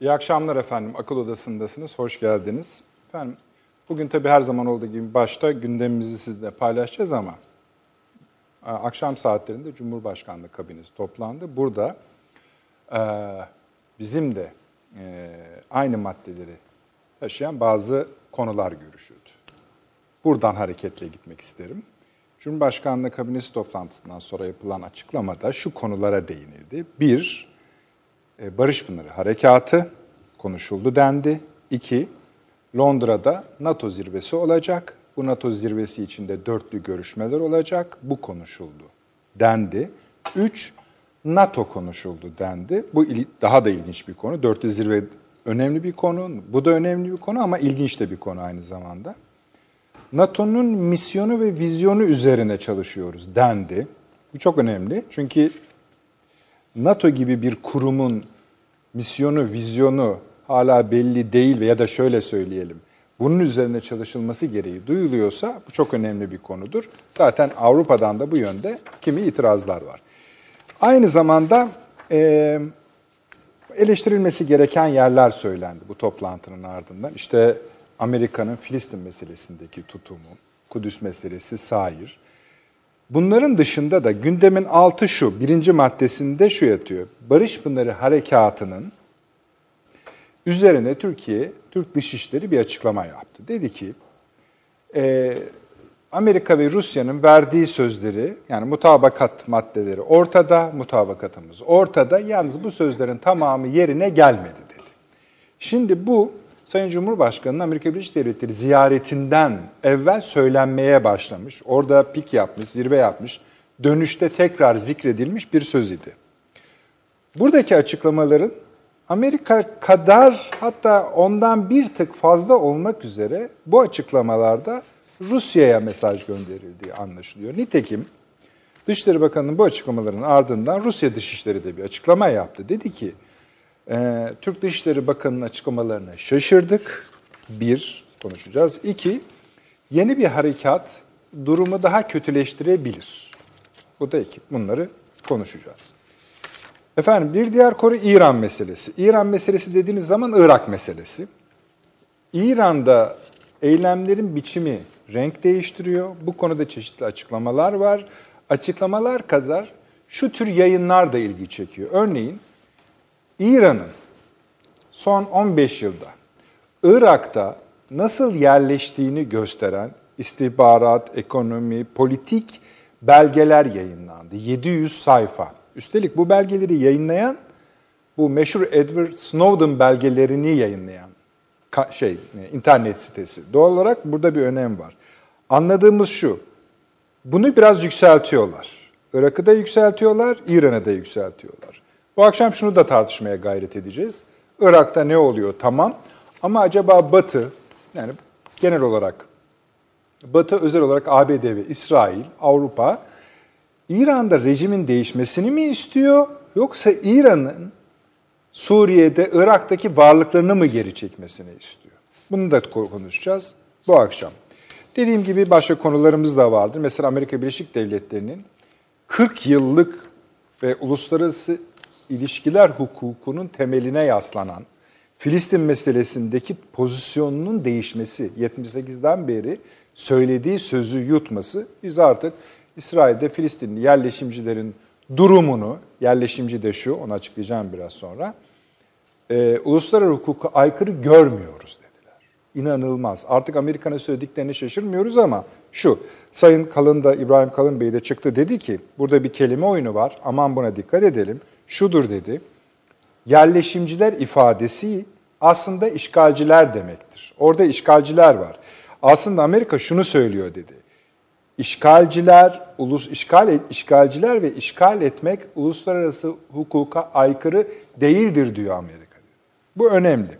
İyi akşamlar efendim. Akıl Odası'ndasınız. Hoş geldiniz. Efendim, bugün tabii her zaman olduğu gibi başta gündemimizi sizle paylaşacağız ama e, akşam saatlerinde Cumhurbaşkanlığı kabinesi toplandı. Burada e, bizim de e, aynı maddeleri taşıyan bazı konular görüşüldü. Buradan hareketle gitmek isterim. Cumhurbaşkanlığı kabinesi toplantısından sonra yapılan açıklamada şu konulara değinildi. Bir, Barış Pınarı Harekatı konuşuldu dendi. İki, Londra'da NATO zirvesi olacak. Bu NATO zirvesi içinde dörtlü görüşmeler olacak. Bu konuşuldu dendi. Üç, NATO konuşuldu dendi. Bu daha da ilginç bir konu. Dörtlü zirve önemli bir konu. Bu da önemli bir konu ama ilginç de bir konu aynı zamanda. NATO'nun misyonu ve vizyonu üzerine çalışıyoruz dendi. Bu çok önemli. Çünkü NATO gibi bir kurumun misyonu, vizyonu hala belli değil veya da şöyle söyleyelim. Bunun üzerine çalışılması gereği duyuluyorsa bu çok önemli bir konudur. Zaten Avrupa'dan da bu yönde kimi itirazlar var. Aynı zamanda e, eleştirilmesi gereken yerler söylendi bu toplantının ardından. İşte Amerika'nın Filistin meselesindeki tutumu, Kudüs meselesi, sair. Bunların dışında da gündemin altı şu, birinci maddesinde şu yatıyor. Barış Pınarı Harekatı'nın üzerine Türkiye, Türk Dışişleri bir açıklama yaptı. Dedi ki, e, Amerika ve Rusya'nın verdiği sözleri, yani mutabakat maddeleri ortada, mutabakatımız ortada. Yalnız bu sözlerin tamamı yerine gelmedi dedi. Şimdi bu Sayın Cumhurbaşkanı'nın Amerika Birleşik Devletleri ziyaretinden evvel söylenmeye başlamış. Orada pik yapmış, zirve yapmış. Dönüşte tekrar zikredilmiş bir söz idi. Buradaki açıklamaların Amerika kadar hatta ondan bir tık fazla olmak üzere bu açıklamalarda Rusya'ya mesaj gönderildiği anlaşılıyor. Nitekim Dışişleri Bakanı'nın bu açıklamaların ardından Rusya Dışişleri de bir açıklama yaptı. Dedi ki ee, Türk Dışişleri Bakanı'nın açıklamalarına şaşırdık. Bir, konuşacağız. İki, yeni bir harekat durumu daha kötüleştirebilir. Bu da iki. Bunları konuşacağız. Efendim bir diğer konu İran meselesi. İran meselesi dediğiniz zaman Irak meselesi. İran'da eylemlerin biçimi renk değiştiriyor. Bu konuda çeşitli açıklamalar var. Açıklamalar kadar şu tür yayınlar da ilgi çekiyor. Örneğin İran'ın son 15 yılda Irak'ta nasıl yerleştiğini gösteren istihbarat, ekonomi, politik belgeler yayınlandı. 700 sayfa. Üstelik bu belgeleri yayınlayan bu meşhur Edward Snowden belgelerini yayınlayan şey internet sitesi. Doğal olarak burada bir önem var. Anladığımız şu. Bunu biraz yükseltiyorlar. Irak'ı da yükseltiyorlar, İran'ı da yükseltiyorlar. Bu akşam şunu da tartışmaya gayret edeceğiz. Irak'ta ne oluyor tamam ama acaba Batı yani genel olarak Batı özel olarak ABD ve İsrail, Avrupa İran'da rejimin değişmesini mi istiyor yoksa İran'ın Suriye'de, Irak'taki varlıklarını mı geri çekmesini istiyor? Bunu da konuşacağız bu akşam. Dediğim gibi başka konularımız da vardır. Mesela Amerika Birleşik Devletleri'nin 40 yıllık ve uluslararası ilişkiler hukukunun temeline yaslanan Filistin meselesindeki pozisyonunun değişmesi, 78'den beri söylediği sözü yutması biz artık İsrail'de Filistinli yerleşimcilerin durumunu, yerleşimci de şu, onu açıklayacağım biraz sonra, e, uluslararası hukuka aykırı görmüyoruz dediler. İnanılmaz. Artık Amerika'nın söylediklerine şaşırmıyoruz ama şu, Sayın Kalın da, İbrahim Kalın Bey de çıktı dedi ki, burada bir kelime oyunu var, aman buna dikkat edelim şudur dedi. Yerleşimciler ifadesi aslında işgalciler demektir. Orada işgalciler var. Aslında Amerika şunu söylüyor dedi. İşgalciler, ulus işgal işgalciler ve işgal etmek uluslararası hukuka aykırı değildir diyor Amerika. Bu önemli.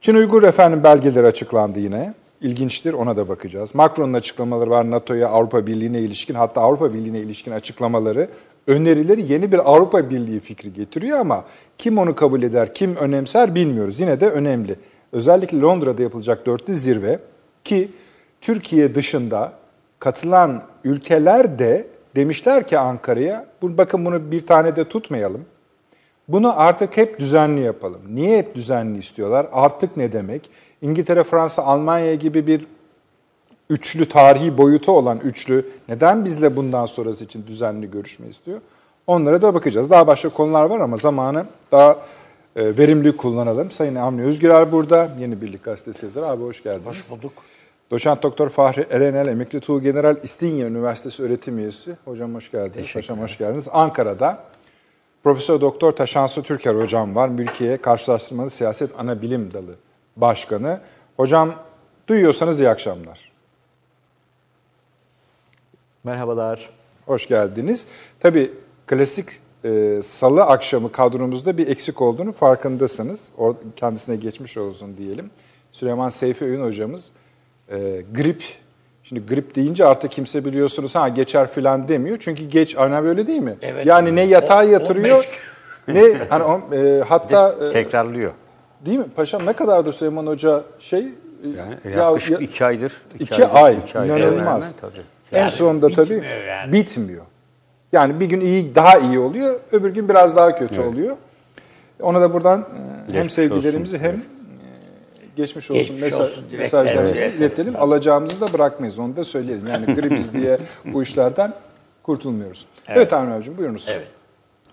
Çin Uygur efendim belgeleri açıklandı yine. İlginçtir ona da bakacağız. Macron'un açıklamaları var NATO'ya, Avrupa Birliği'ne ilişkin hatta Avrupa Birliği'ne ilişkin açıklamaları önerileri yeni bir Avrupa Birliği fikri getiriyor ama kim onu kabul eder, kim önemser bilmiyoruz. Yine de önemli. Özellikle Londra'da yapılacak dörtlü zirve ki Türkiye dışında katılan ülkeler de demişler ki Ankara'ya, bakın bunu bir tane de tutmayalım. Bunu artık hep düzenli yapalım. Niye hep düzenli istiyorlar? Artık ne demek? İngiltere, Fransa, Almanya gibi bir üçlü tarihi boyutu olan üçlü neden bizle bundan sonrası için düzenli görüşme istiyor? Onlara da bakacağız. Daha başka konular var ama zamanı daha e, verimli kullanalım. Sayın Avni Özgürer burada. Yeni Birlik Gazetesi yazarı. Abi hoş geldiniz. Hoş bulduk. Doçent Doktor Fahri Erenel, Emekli Tuğ General İstinye Üniversitesi öğretim üyesi. Hocam hoş geldiniz. Hocam hoş geldiniz. Ankara'da Profesör Doktor Taşansı Türker hocam var. Mülkiye Karşılaştırmalı Siyaset Ana Bilim Dalı Başkanı. Hocam duyuyorsanız iyi akşamlar. Merhabalar. Hoş geldiniz. Tabii klasik e, salı akşamı kadromuzda bir eksik olduğunu farkındasınız. O kendisine geçmiş olsun diyelim. Süleyman Seyfi Öğün hocamız e, grip Şimdi grip deyince artık kimse biliyorsunuz ha geçer filan demiyor. Çünkü geç aynen böyle değil mi? Evet. Yani ne yatağa yatırıyor ne hani o, e, hatta e, Tekrarlıyor. değil mi paşam ne kadardır Süleyman Hoca şey Yani ya- yaklaşık ya- iki aydır. İki ay, aydır inanılmaz. hemen tabii. En sonunda tabii bitmiyor yani. bitmiyor. Yani bir gün iyi daha iyi oluyor, öbür gün biraz daha kötü oluyor. Ona da buradan e, hem Geçmiş sevgilerimizi olsun. hem e, geçmiş olsun, Geçmiş olsun mesajlarımızı dileklerimizi. iletelim. Alacağımızı da bırakmayız. Onu da söyleyelim. Yani gribiz diye bu işlerden kurtulmuyoruz. Evet, evet Avni Avcım buyurunuz. Evet.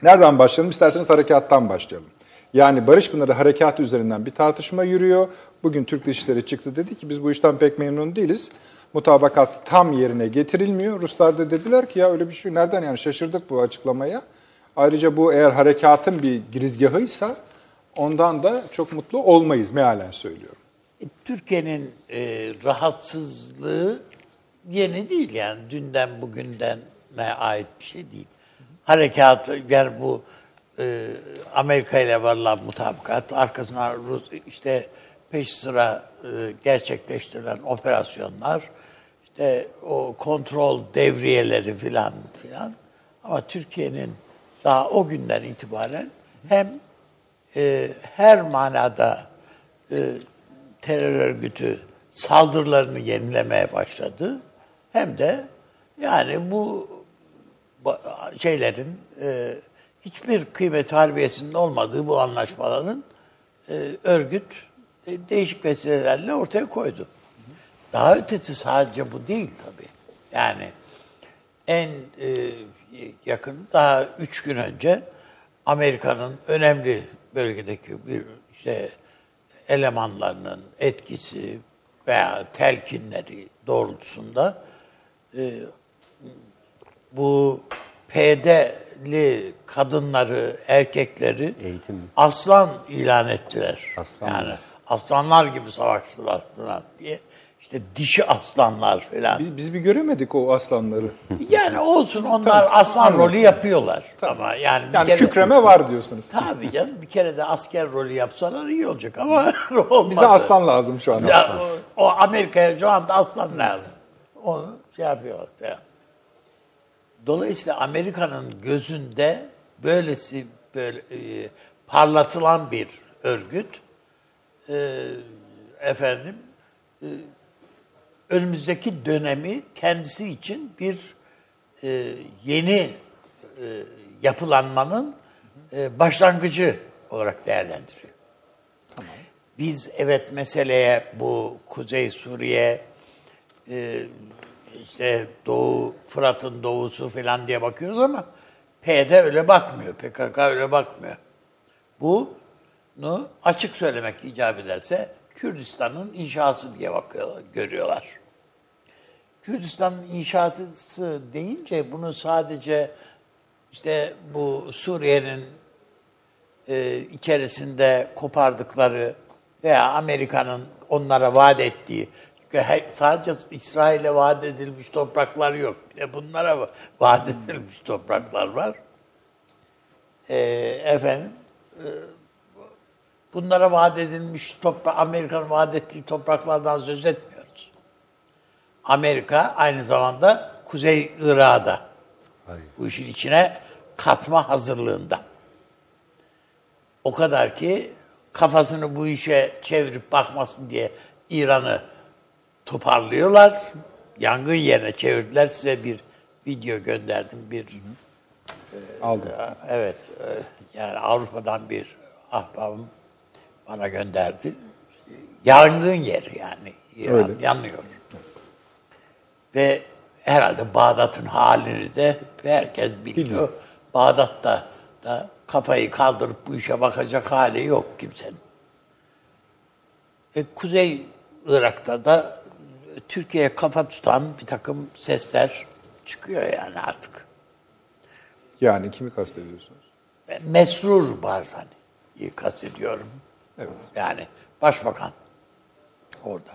Nereden başlayalım? İsterseniz harekattan başlayalım. Yani Barış Pınarı harekatı üzerinden bir tartışma yürüyor. Bugün Türk Dışişleri çıktı dedi ki biz bu işten pek memnun değiliz. Mutabakat tam yerine getirilmiyor. Ruslar da dediler ki ya öyle bir şey nereden yani şaşırdık bu açıklamaya. Ayrıca bu eğer harekatın bir girizgahıysa ondan da çok mutlu olmayız mealen söylüyorum. E, Türkiye'nin e, rahatsızlığı yeni değil yani dünden bugünden ne ait bir şey değil. Harekat yani bu e, Amerika ile varılan mutabakat arkasına Rus işte peş sıra gerçekleştirilen operasyonlar işte o kontrol devriyeleri filan filan ama Türkiye'nin daha o günden itibaren hem e, her manada e, terör örgütü saldırılarını yenilemeye başladı. Hem de yani bu şeylerin e, hiçbir kıymet harbiyesinin olmadığı bu anlaşmaların e, örgüt değişik vesilelerle ortaya koydu. Daha ötesi sadece bu değil tabii. Yani en e, yakın daha üç gün önce Amerika'nın önemli bölgedeki bir işte elemanlarının etkisi veya telkinleri doğrultusunda e, bu PD'li kadınları, erkekleri Eğitim. aslan ilan ettiler. Aslan yani? Aslanlar gibi savaştılar falan diye. İşte dişi aslanlar falan. Biz, biz bir göremedik o aslanları. Yani olsun onlar aslan rolü yapıyorlar. Ama yani bir Yani kere, kükreme var diyorsunuz. Tabii canım bir kere de asker rolü yapsalar iyi olacak ama olmadı. Bize aslan lazım şu anda. Ya, o, o Amerika'ya şu anda aslan lazım. Onu şey yapıyorlar falan. Dolayısıyla Amerika'nın gözünde böylesi böyle e, parlatılan bir örgüt e, efendim e, önümüzdeki dönemi kendisi için bir e, yeni e, yapılanmanın e, başlangıcı olarak değerlendiriyor. Biz evet meseleye bu Kuzey Suriye, e, işte Doğu, Fırat'ın doğusu falan diye bakıyoruz ama PD öyle bakmıyor, PKK öyle bakmıyor. Bunu açık söylemek icap ederse Kürdistan'ın inşası diye bakıyorlar, görüyorlar. Kürdistan'ın inşaatı deyince bunu sadece işte bu Suriye'nin e, içerisinde kopardıkları veya Amerika'nın onlara vaat ettiği sadece İsrail'e vaat edilmiş topraklar yok. Bir de bunlara va- vaat edilmiş topraklar var. E, efendim e, bunlara vaat edilmiş toprak Amerika'nın vaat ettiği topraklardan söz etmiyoruz. Amerika aynı zamanda Kuzey Irak'ı da bu işin içine katma hazırlığında. O kadar ki kafasını bu işe çevirip bakmasın diye İran'ı toparlıyorlar. Yangın yerine çevirdiler. Size bir video gönderdim. Bir Aldım. Evet, e, yani Avrupa'dan bir ahbabım bana gönderdi. Yangın yeri yani. İran Öyle. yanıyor. Ve herhalde Bağdat'ın halini de herkes biliyor. Bağdat'ta da kafayı kaldırıp bu işe bakacak hali yok kimsenin. E, Kuzey Irak'ta da Türkiye'ye kafa tutan bir takım sesler çıkıyor yani artık. Yani kimi kastediyorsunuz? Mesrur Barzani'yi kastediyorum. Evet. Yani başbakan orada.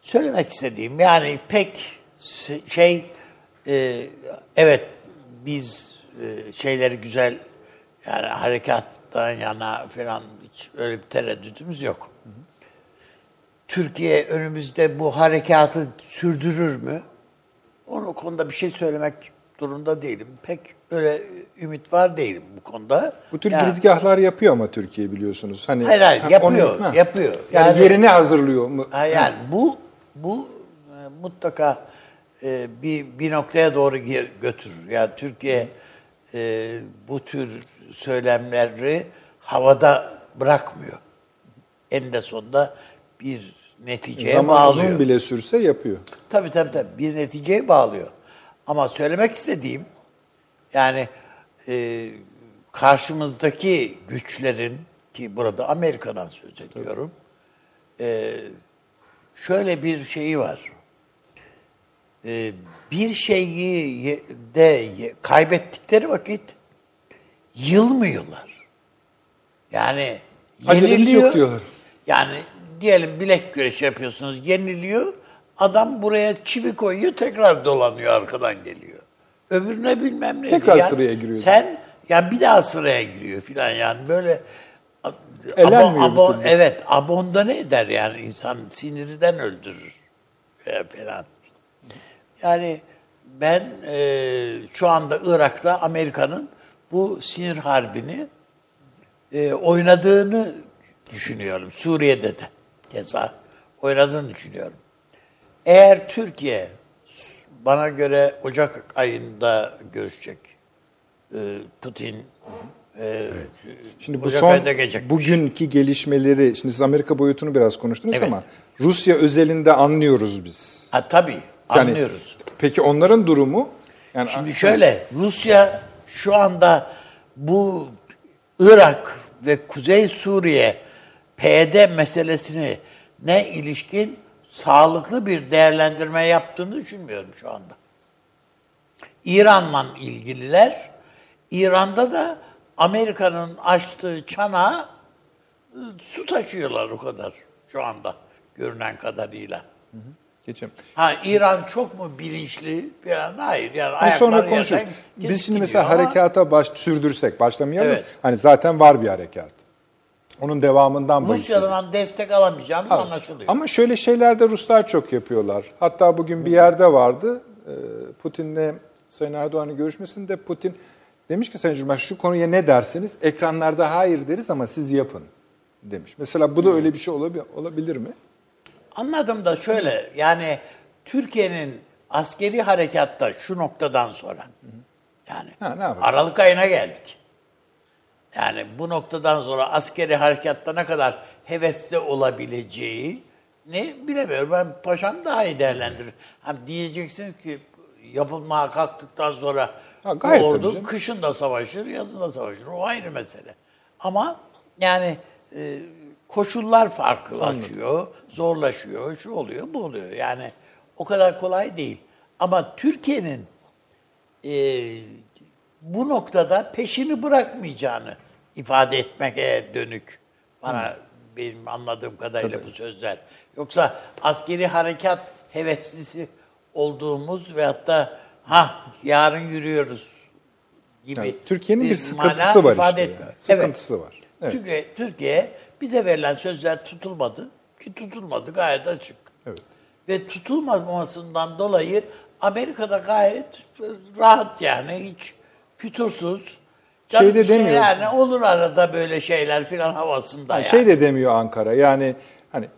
Söylemek istediğim yani pek şey e, evet biz e, şeyleri güzel yani harekattan yana falan hiç öyle bir tereddütümüz yok. Türkiye önümüzde bu harekatı sürdürür mü? Onun konuda bir şey söylemek durumda değilim. Pek öyle ümit var değilim bu konuda. Bu tür Yani- girizgahlar yapıyor ama Türkiye biliyorsunuz. Hani Hayır, hayır, Ha, yapıyor, ha. yapıyor. Yani, Yani- yerini hazırlıyor mu? Ha, yani bu bu e, mutlaka e, bir bir noktaya doğru götürür. Yani Türkiye e, bu tür söylemleri havada bırakmıyor. En de sonunda bir neticeye Zaman bağlıyor. uzun bile sürse yapıyor. Tabii tabii tabii. Bir neticeye bağlıyor. Ama söylemek istediğim yani e, karşımızdaki güçlerin ki burada Amerika'dan söz ediyorum. e, şöyle bir şeyi var. E, bir şeyi de kaybettikleri vakit yılmıyorlar. Yani yeniliyor. yok diyorlar. Yani diyelim bilek güreşi yapıyorsunuz, yeniliyor. Adam buraya çivi koyuyor, tekrar dolanıyor, arkadan geliyor. Öbürüne bilmem ne. Tekrar Yani sıraya giriyor. Sen, yani bir daha sıraya giriyor filan yani böyle. Abon, türlü. Evet, abonda ne eder yani insan sinirden öldürür e, falan. Yani ben e, şu anda Irak'ta Amerika'nın bu sinir harbini e, oynadığını düşünüyorum. Suriye'de de keza oynadığını düşünüyorum. Eğer Türkiye bana göre Ocak ayında görüşecek e, Putin e, Şimdi bu Ocak son bugünkü gelişmeleri, şimdi siz Amerika boyutunu biraz konuştunuz Evet. ama Rusya özelinde anlıyoruz biz. Ha tabii Yani, anlıyoruz. Peki onların durumu? Yani Şimdi şöyle, Rusya şu anda bu Irak ve Kuzey Suriye PYD meselesini ne ilişkin sağlıklı bir değerlendirme yaptığını düşünmüyorum şu anda. İran'la ilgililer, İran'da da Amerika'nın açtığı çanağa e, su taşıyorlar o kadar şu anda görünen kadarıyla. geçelim. Ha İran çok mu bilinçli? Yani hayır. Yani Bunu sonra konuşuruz. Biz şimdi mesela ama harekata baş sürdürsek, başlamayalım. Evet. Hani zaten var bir harekat. Onun devamından. Rusya'dan destek alamayacağımız anlaşılıyor. Ama şöyle şeyler de Ruslar çok yapıyorlar. Hatta bugün bir yerde vardı. e, Putin'le Sayın Erdoğan'ın görüşmesinde Putin demiş ki Sayın Cumhurbaşkanı şu konuya ne dersiniz? Ekranlarda hayır deriz ama siz yapın demiş. Mesela bu da öyle bir şey olabi- olabilir mi? Anladım da şöyle yani Türkiye'nin askeri harekatta şu noktadan sonra yani Ha? Aralık ayına geldik. Yani bu noktadan sonra askeri harekatta ne kadar hevesli olabileceği ne bilemiyorum. Ben paşam daha iyi değerlendirir. Hem diyeceksiniz ki yapılmaya kalktıktan sonra Ha, ordu kışın da savaşır, yazın da savaşır. O ayrı mesele. Ama yani e, koşullar farklılaşıyor, zorlaşıyor, şu oluyor, bu oluyor. Yani o kadar kolay değil. Ama Türkiye'nin e, bu noktada peşini bırakmayacağını ifade etmeye dönük bana benim anladığım kadarıyla bu sözler. Yoksa askeri harekat heveslisi olduğumuz ve hatta ha yarın yürüyoruz gibi Yani Türkiye'nin bir mana sıkıntısı var ifade işte. yani. Sıkıntısı var. Evet. Türkiye, Türkiye bize verilen sözler tutulmadı ki tutulmadı gayet açık. Evet. Ve tutulmamasından dolayı Amerika'da gayet rahat yani hiç fütursuz. Şey de işte demiyor. Yani olur arada böyle şeyler filan havasında Yani yani. Şey de demiyor Ankara. Yani hani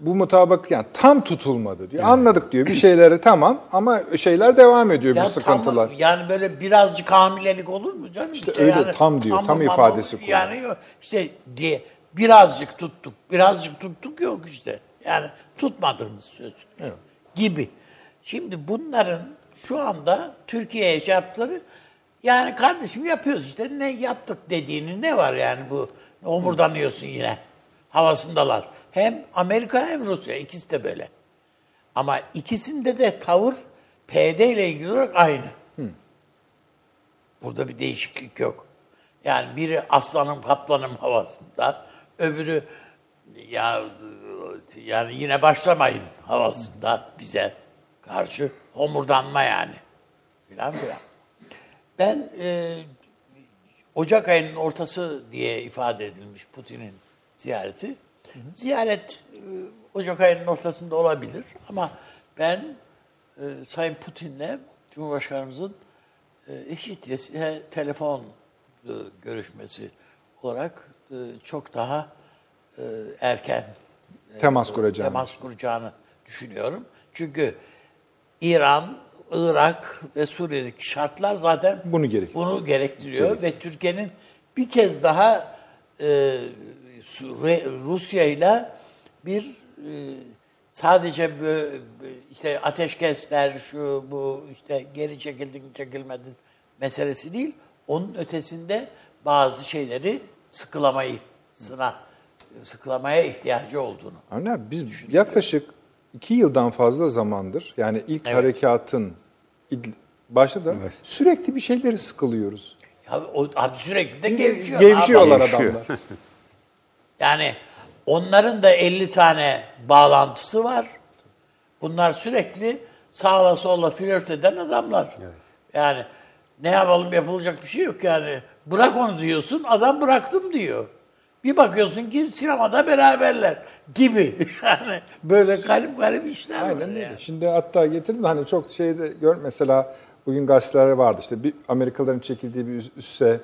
bu mutabak yani tam tutulmadı diyor. Anladık diyor bir şeyleri tamam ama şeyler devam ediyor bu Ya sıkıntılar. tam- yani böyle birazcık hamilelik olur mu canım? İşte, öyle, tam diyor, tam ama ifadesi kullanıyor. Yani yok, işte diye birazcık tuttuk, birazcık tuttuk yok işte. Yani tutmadığımız söz gibi. Şimdi bunların şu anda Türkiye'ye yaptıkları yani kardeşim yapıyoruz işte ne yaptık dediğini ne var yani bu omurdanıyorsun yine havasındalar. Hem Amerika hem Rusya ikisi de böyle. Ama ikisinde de tavır PD ile ilgili olarak aynı. Burada bir değişiklik yok. Yani biri aslanım kaplanım havasında, öbürü ya yani yine başlamayın havasında bize karşı homurdanma yani. Filan filan. Ben e, Ocak ayının ortası diye ifade edilmiş Putin'in ziyareti. Ziyaret e, Ocak ayının ortasında olabilir ama ben e, Sayın Putin'le Cumhurbaşkanımızın e, eşit telefon e, görüşmesi olarak e, çok daha e, erken e, Temas kuracağını. temas kuracağını düşünüyorum. Çünkü İran, Irak ve Suriye'deki şartlar zaten Bunu gerektiriyor. bunu gerektiriyor ve Türkiye'nin bir kez daha e, Rusya ile bir e, sadece böyle, işte ateşkesler şu bu işte geri çekildin çekilmedin meselesi değil. Onun ötesinde bazı şeyleri sıkılamayı sına sıkılamaya ihtiyacı olduğunu. Abi biz yaklaşık iki yıldan fazla zamandır yani ilk Evet. harekatın başladı sürekli bir şeyleri sıkılıyoruz. Ya o abi sürekli de gevşiyor. Gevşiyorlar Gevşiyor. adamlar. Yani onların da 50 tane bağlantısı var. Bunlar sürekli sağla sola flört eden adamlar. Yani ne yapalım yapılacak bir şey yok yani. Bırak onu diyorsun, adam bıraktım diyor. Bir bakıyorsun ki sinemada beraberler gibi. Yani böyle garip garip işler var Aynen öyle. yani. Şimdi hatta getirdim de hani çok şeyde gör mesela bugün gazetelerde vardı işte bir Amerikalıların çekildiği bir üs- üsse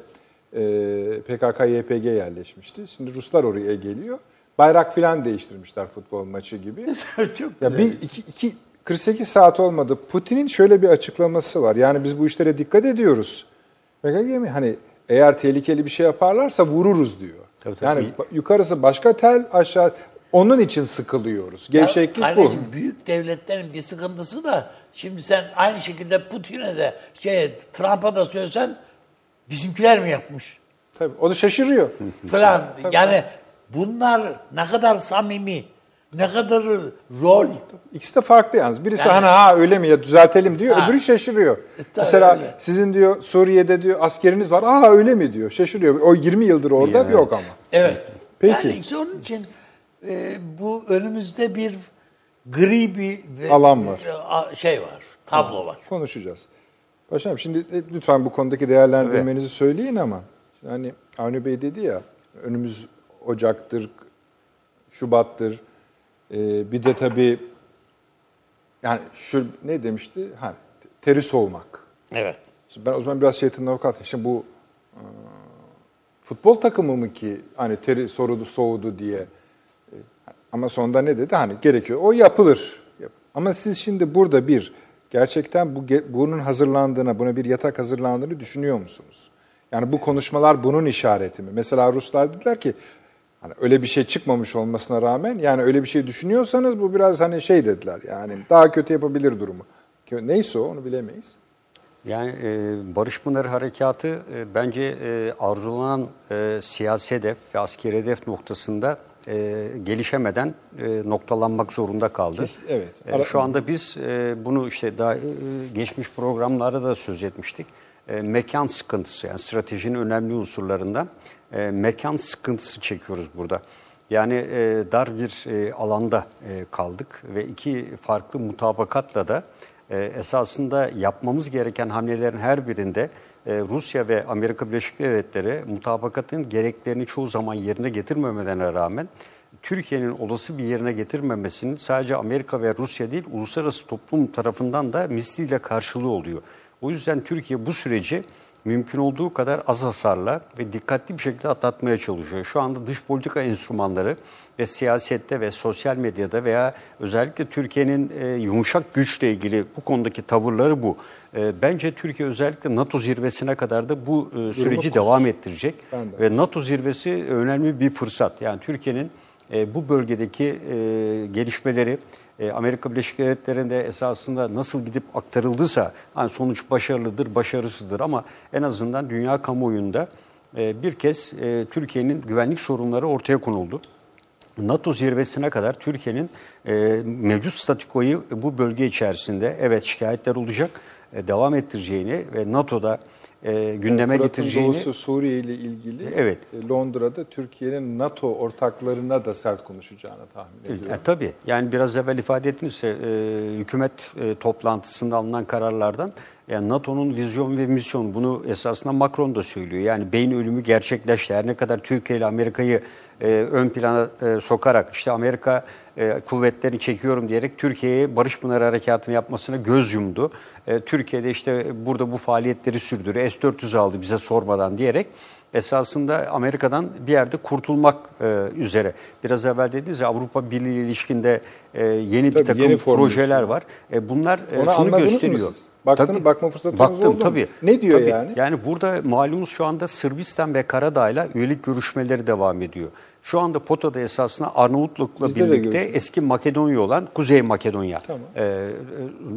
e, PKK YPG yerleşmişti. Şimdi Ruslar oraya geliyor. Bayrak filan değiştirmişler futbol maçı gibi. Çok Ya bir iki, iki 48 saat olmadı. Putin'in şöyle bir açıklaması var. Yani biz bu işlere dikkat ediyoruz. PKK? Hani eğer tehlikeli bir şey yaparlarsa vururuz diyor. Tabii, tabii. Yani yukarısı başka tel, aşağı onun için sıkılıyoruz. Gevşeklik Ya bu. kardeşim, büyük devletlerin bir sıkıntısı da şimdi sen aynı şekilde Putin'e de şey Trump'a da söylesen bizimkiler mi yapmış Tabii o da şaşırıyor. falan. yani bunlar ne kadar samimi, ne kadar rol. İkisi de farklı yalnız. Birisi Yani- hani ha öyle mi ya düzeltelim diyor. Ha. Öbürü şaşırıyor. tabii Mesela öyle. sizin diyor Suriye'de diyor askeriniz var. Aa öyle mi diyor. Şaşırıyor. O 20 yıldır orada Yani. yok ama. Evet. Peki. Yani işte onun için e, bu önümüzde bir gri bir ve- Alan var. şey var, tablo var. Konuşacağız. Paşam şimdi e, lütfen bu konudaki değerlendirmenizi söyleyin ama yani Avni Bey dedi ya önümüz Ocak'tır, Şubat'tır. Ee, bir de tabii yani şu ne demişti? Ha, teri soğumak. Evet. Şimdi ben o zaman biraz şeytanın avukatı. Şimdi bu e, futbol takımı mı ki hani teri sorudu soğudu diye. E, Ama sonunda ne dedi? Hani gerekiyor. O yapılır. Yap- Ama siz şimdi burada bir gerçekten bu bunun hazırlandığına, buna bir yatak hazırlandığını düşünüyor musunuz? Yani bu konuşmalar bunun işareti mi? Mesela Ruslar dediler ki hani öyle bir şey çıkmamış olmasına rağmen yani öyle bir şey düşünüyorsanız bu biraz hani şey dediler. Yani daha kötü yapabilir durumu. Neyse o onu bilemeyiz. Yani e, Barış Pınarı Harekatı e, bence e, arzulanan e, siyasi hedef ve askeri hedef noktasında e, gelişemeden e, noktalanmak zorunda kaldı. Kes- evet. E, şu anda biz e, bunu işte daha e, geçmiş programlarda da söz etmiştik. E, mekan sıkıntısı yani stratejinin önemli unsurlarından e, mekan sıkıntısı çekiyoruz burada. Yani e, dar bir e, alanda e, kaldık ve iki farklı mutabakatla da e, esasında yapmamız gereken hamlelerin her birinde e, Rusya ve Amerika Birleşik Devletleri mutabakatın gereklerini çoğu zaman yerine getirmemelerine rağmen Türkiye'nin olası bir yerine getirmemesinin sadece Amerika ve Rusya değil uluslararası toplum tarafından da misliyle karşılığı oluyor. O yüzden Türkiye bu süreci mümkün olduğu kadar az hasarla ve dikkatli bir şekilde atlatmaya çalışıyor. Şu anda dış politika enstrümanları ve siyasette ve sosyal medyada veya özellikle Türkiye'nin e, yumuşak güçle ilgili bu konudaki tavırları bu. E, bence Türkiye özellikle NATO zirvesine kadar da bu e, süreci devam ettirecek ve NATO zirvesi önemli bir fırsat. Yani Türkiye'nin e, bu bölgedeki e, gelişmeleri e, Amerika Birleşik Devletleri'nde esasında nasıl gidip aktarıldıysa hani sonuç başarılıdır, başarısızdır ama en azından dünya kamuoyunda bir kez Türkiye'nin güvenlik sorunları ortaya konuldu. NATO zirvesine kadar Türkiye'nin mevcut statikoyu bu bölge içerisinde evet şikayetler olacak, devam ettireceğini ve NATO'da e, gündeme Fırat'ın getireceğini doğusu Suriye ile ilgili Evet. e, Londra'da Türkiye'nin NATO ortaklarına da sert konuşacağını tahmin ediyorum. E, tabii. Yani biraz evvel ifade ettiniz e, hükümet e, toplantısında alınan kararlardan yani NATO'nun vizyon ve misyon bunu esasında Macron da söylüyor. Yani beyin ölümü gerçekleşti. Her ne kadar Türkiye ile Amerika'yı e, ön plana e, sokarak işte Amerika e, kuvvetlerini çekiyorum diyerek Türkiye'ye Barış Pınarı Harekatı'nı yapmasına göz yumdu. E, Türkiye'de işte burada bu faaliyetleri sürdürüyor. S-400 aldı bize sormadan diyerek esasında Amerika'dan bir yerde kurtulmak e, üzere. Biraz evvel dediniz ya Avrupa Birliği ilişkinde e, yeni bir Tabii, takım yeni projeler var. E, bunlar e, Ona şunu anladınız mı gösteriyor. siz? Baktın- bakma fırsatınız baktım, oldu mu? tabii. Ne diyor Tabii. yani? Yani burada malumuz şu anda Sırbistan ve Karadağ'la üyelik görüşmeleri devam ediyor. Şu anda POTA'da esasında Arnavutluk'la Bizde de birlikte eski Makedonya olan Kuzey Makedonya. Tamam. E, e,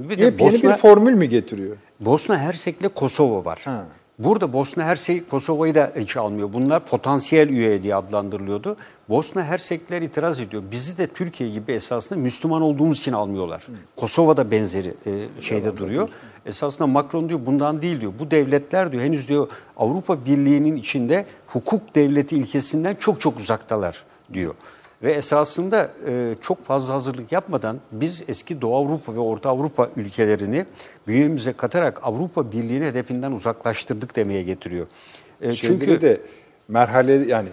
bir de Yepyeni Bosna, bir formül mü getiriyor? Bosna Hersek'le Kosova var. Ha. Burada Bosna Hersek Kosova'yı da hiç almıyor. Bunlar potansiyel üye diye adlandırılıyordu. Bosna Hersekler itiraz ediyor. Bizi de Türkiye gibi esasında Müslüman olduğumuz için almıyorlar. Kosova'da benzeri e, şeyde duruyor. Esasında Macron diyor bundan değil diyor. Bu devletler diyor henüz diyor Avrupa Birliği'nin içinde hukuk devleti ilkesinden çok çok uzaktalar diyor. Ve esasında e, çok fazla hazırlık yapmadan biz eski Doğu Avrupa ve Orta Avrupa ülkelerini bünyemize katarak Avrupa Birliği'ni hedefinden uzaklaştırdık demeye getiriyor. E, Çünkü çünkü de merhale yani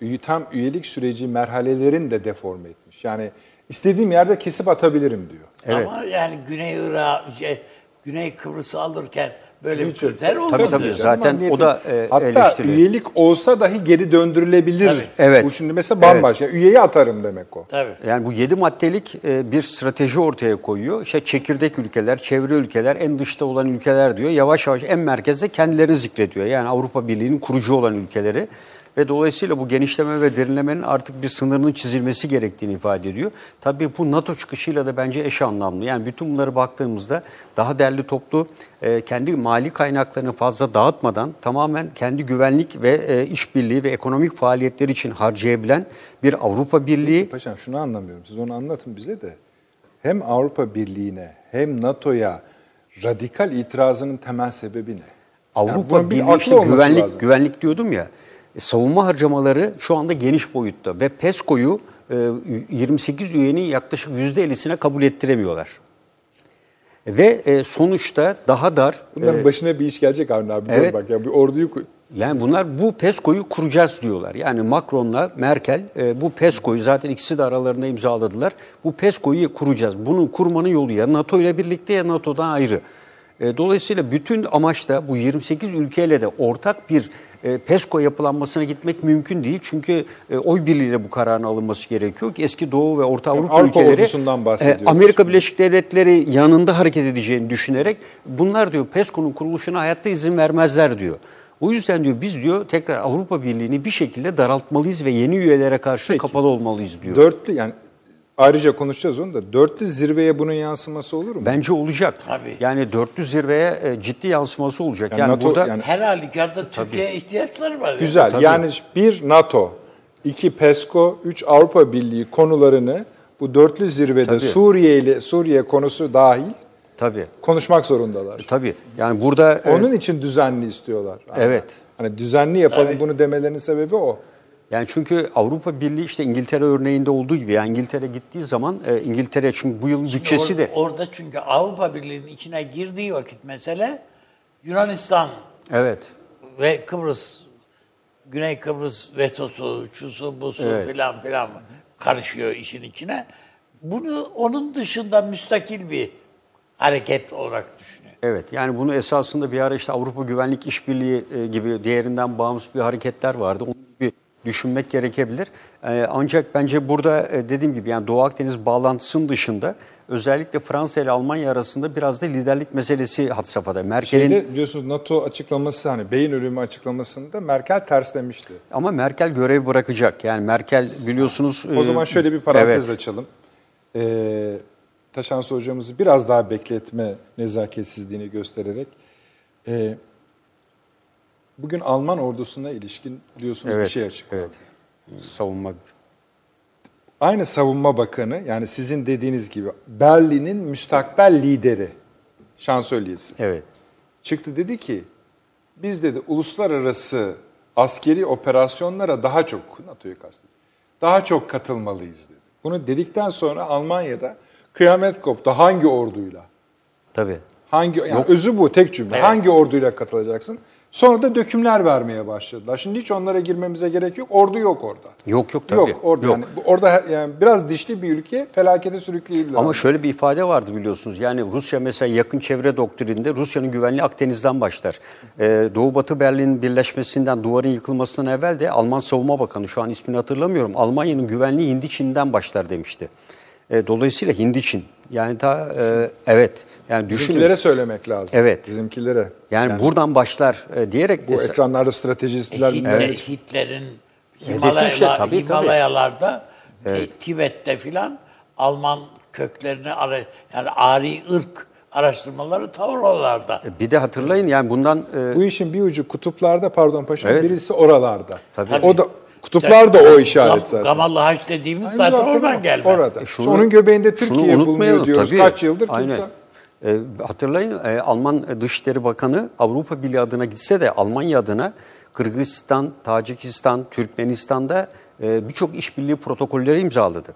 üye- tam üyelik süreci merhalelerin de deforme etmiş. Yani istediğim yerde kesip atabilirim diyor. Evet. Ama yani Güney Irak, şey, Güney Kıbrıs'ı alırken böyle bir Hiç- kriter olmadı. Tabii, tabii. Zaten Ama o da, e, Hatta eleştiri. üyelik olsa dahi geri döndürülebilir. Tabii. Evet. Bu şimdi mesela bambaşka. Üyeyi atarım demek o. Tabii. Yani bu yedi maddelik e, bir strateji ortaya koyuyor. İşte çekirdek ülkeler, çevre ülkeler, en dışta olan ülkeler diyor. Yavaş yavaş en merkezde kendilerini zikrediyor. Yani Avrupa Birliği'nin kurucu olan ülkeleri. Ve dolayısıyla bu genişleme ve derinlemenin artık bir sınırının çizilmesi gerektiğini ifade ediyor. Tabii bu NATO çıkışıyla da bence eş anlamlı. Yani bütün bunları baktığımızda daha derli toplu, e, kendi mali kaynaklarını fazla dağıtmadan tamamen kendi güvenlik ve e, işbirliği ve ekonomik faaliyetler için harcayabilen bir Avrupa Birliği Paşam şunu anlamıyorum. Siz onu anlatın bize de. Hem Avrupa Birliği'ne hem NATO'ya radikal itirazının temel sebebi ne? Yani Avrupa bir Birliği işte güvenlik lazım. güvenlik diyordum ya. E, savunma harcamaları şu anda geniş boyutta ve PESCO'yu e, 28 üyenin yaklaşık %50'sine kabul ettiremiyorlar. Ve e, sonuçta daha dar Bunların e, başına bir iş gelecek Avni abi. evet. Bak ya bir orduyu yani bunlar bu PESCO'yu kuracağız diyorlar. Yani Macron'la Merkel e, bu PESCO'yu zaten ikisi de aralarında imzaladılar. Bu PESCO'yu kuracağız. Bunun kurmanın yolu ya NATO ile birlikte ya NATO'dan ayrı. E, dolayısıyla bütün amaç da bu 28 ülkeyle de ortak bir e, PESCO yapılanmasına gitmek mümkün değil. Çünkü e, oy birliğiyle bu kararın alınması gerekiyor ki eski Doğu ve Orta Avrupa, Avrupa ülkeleri. Amerika Birleşik Devletleri yanında hareket edeceğini düşünerek bunlar diyor PESCO'nun kuruluşuna hayatta izin vermezler diyor. O yüzden diyor biz diyor tekrar Avrupa Birliği'ni bir şekilde daraltmalıyız ve yeni üyelere karşı Peki. kapalı olmalıyız diyor. dörtlü yani ayrıca konuşacağız onu da. Dörtlü zirveye bunun yansıması olur mu? Bence olacak. Tabii. Yani dörtlü zirveye e, ciddi yansıması olacak. Yani Yani, NATO burada yani- Her halükarda Türkiye'ye ihtiyaçları var. Güzel. Tabii. Yani bir NATO, iki PESCO, üç Avrupa Birliği konularını bu dörtlü zirvede Tabii. Suriye ile Suriye konusu dahil tabii konuşmak zorundalar. tabii. Yani burada e, Onun için düzenli istiyorlar. Evet. Hani düzenli yapalım Tabii. bunu demelerinin sebebi o. Yani çünkü Avrupa Birliği işte İngiltere örneğinde olduğu gibi yani İngiltere gittiği zaman e, İngiltere çünkü bu yıl bütçesi Or- de Orada çünkü Avrupa Birliği'nin içine girdiği vakit mesele Yunanistan evet ve Kıbrıs, Güney Kıbrıs vetosu, şusu, busu Evet. filan filan karışıyor işin içine. Bunu onun dışında müstakil bir hareket olarak düşünüyor. Evet yani bunu esasında bir ara işte Avrupa Güvenlik İşbirliği e, gibi diğerinden bağımsız bir hareketler vardı. Onu bir düşünmek gerekebilir. E, ancak bence burada e, dediğim gibi yani Doğu Akdeniz bağlantısının dışında özellikle Fransa ile Almanya arasında biraz da liderlik meselesi had safhada. Merkel'in Şeyde biliyorsunuz NATO açıklaması hani beyin ölümü açıklamasında Merkel terslemişti. ama Merkel görev bırakacak. Yani Merkel biliyorsunuz O zaman şöyle bir parantez evet. açalım. Ee, Taşansı hocamızı biraz daha bekletme nezaketsizliğini göstererek ee, bugün Alman ordusuna ilişkin biliyorsunuz bir Evet. şey açıkladı. Evet. Savunma Aynı savunma bakanı yani sizin dediğiniz gibi Berlin'in müstakbel lideri şansölyesi Evet. çıktı dedi ki biz dedi uluslararası askeri operasyonlara daha çok NATO'yu kastediyor. Daha çok katılmalıyız dedi. Bunu dedikten sonra Almanya'da kıyamet koptu. Hangi orduyla? Tabii. Hangi yani özü bu tek cümle. Hangi orduyla katılacaksın? Sonra da dökümler vermeye başladılar. Şimdi hiç onlara girmemize gerek yok. Ordu yok orada. Yok yok tabii. Yok orada Yok. yani orada yani biraz dişli bir ülke felakete sürükleyebilir. Ama şöyle bir ifade vardı biliyorsunuz. Yani Rusya mesela yakın çevre doktrininde Rusya'nın güvenliği Akdeniz'den başlar. Ee, Doğu Batı Berlin birleşmesinden, duvarın yıkılmasından evvel de Alman Savunma Bakanı, şu an ismini hatırlamıyorum, Almanya'nın güvenliği Hindiçin'den başlar demişti. Ee, dolayısıyla Hindiçin. Yani daha e, evet. Yani düşünün. Bizimkilere söylemek lazım. Evet. Bizimkilere. Yani, buradan başlar e, diyerek Bu ekranlarda stratejistler Hitler, bilmem ne- Hitler'in işte, Himalayalar, tabii, tabii. Himalayalarda, Ti- Tibet'te filan Alman köklerini ara, yani ari ırk araştırmaları tavırlarda. bir de hatırlayın yani bundan e, Bu işin bir ucu kutuplarda pardon paşam Evet. birisi oralarda. Tabii. O da kutuplar da o işaret zaten. Gamallı Haç dediğimiz Aynen zaten zaten oradan gelme. Orada. E İşte onun göbeğinde Türkiye bulunuyor diyoruz. tabii. Kaç yıldır Aynen. kimse. E, hatırlayın e, Alman Dışişleri Bakanı Avrupa Birliği adına gitse de Almanya adına Kırgızistan, Tacikistan, Türkmenistan'da e, birçok işbirliği protokolleri imzaladı.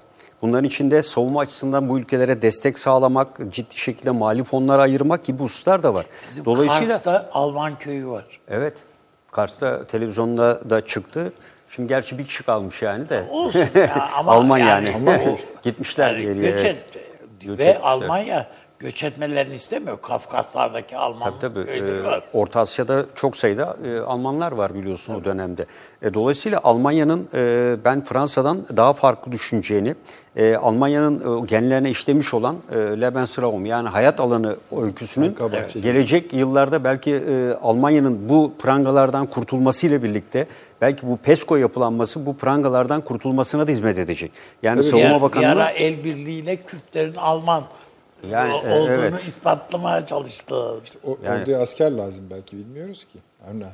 Bunların içinde savunma açısından bu ülkelere destek sağlamak, ciddi şekilde mali fonlara ayırmak gibi hususlar da var. Bizim Dolayısıyla Kars'ta Alman köyü var. evet Kars'ta televizyonda da çıktı. Şimdi gerçi bir kişi kalmış yani de. Olsun ya, ama Alman yani. yani Gitmişler Yani geriye. göç evet. et- Göç ve etmişler. Almanya göç etmelerini istemiyor. Kafkaslardaki Alman Tabii tabii. köyleri Ee, var. Orta Asya'da çok sayıda e, Almanlar var biliyorsun o dönemde. E, dolayısıyla Almanya'nın e, ben Fransa'dan daha farklı düşüneceğini, e, Almanya'nın e, genlerine işlemiş olan e, Lebensraum yani hayat alanı öyküsünün gelecek yıllarda belki e, Almanya'nın bu prangalardan kurtulmasıyla birlikte belki bu PESCO yapılanması bu prangalardan kurtulmasına da hizmet edecek. Yani Bir, Savunma ara- bir Bakanlığı ara el birliğiyle Kürtlerin Alman Yani, o- e, olduğunu evet. ispatlamaya çalıştılar. O, Yani- Orduya asker lazım belki bilmiyoruz ki. Avni abi.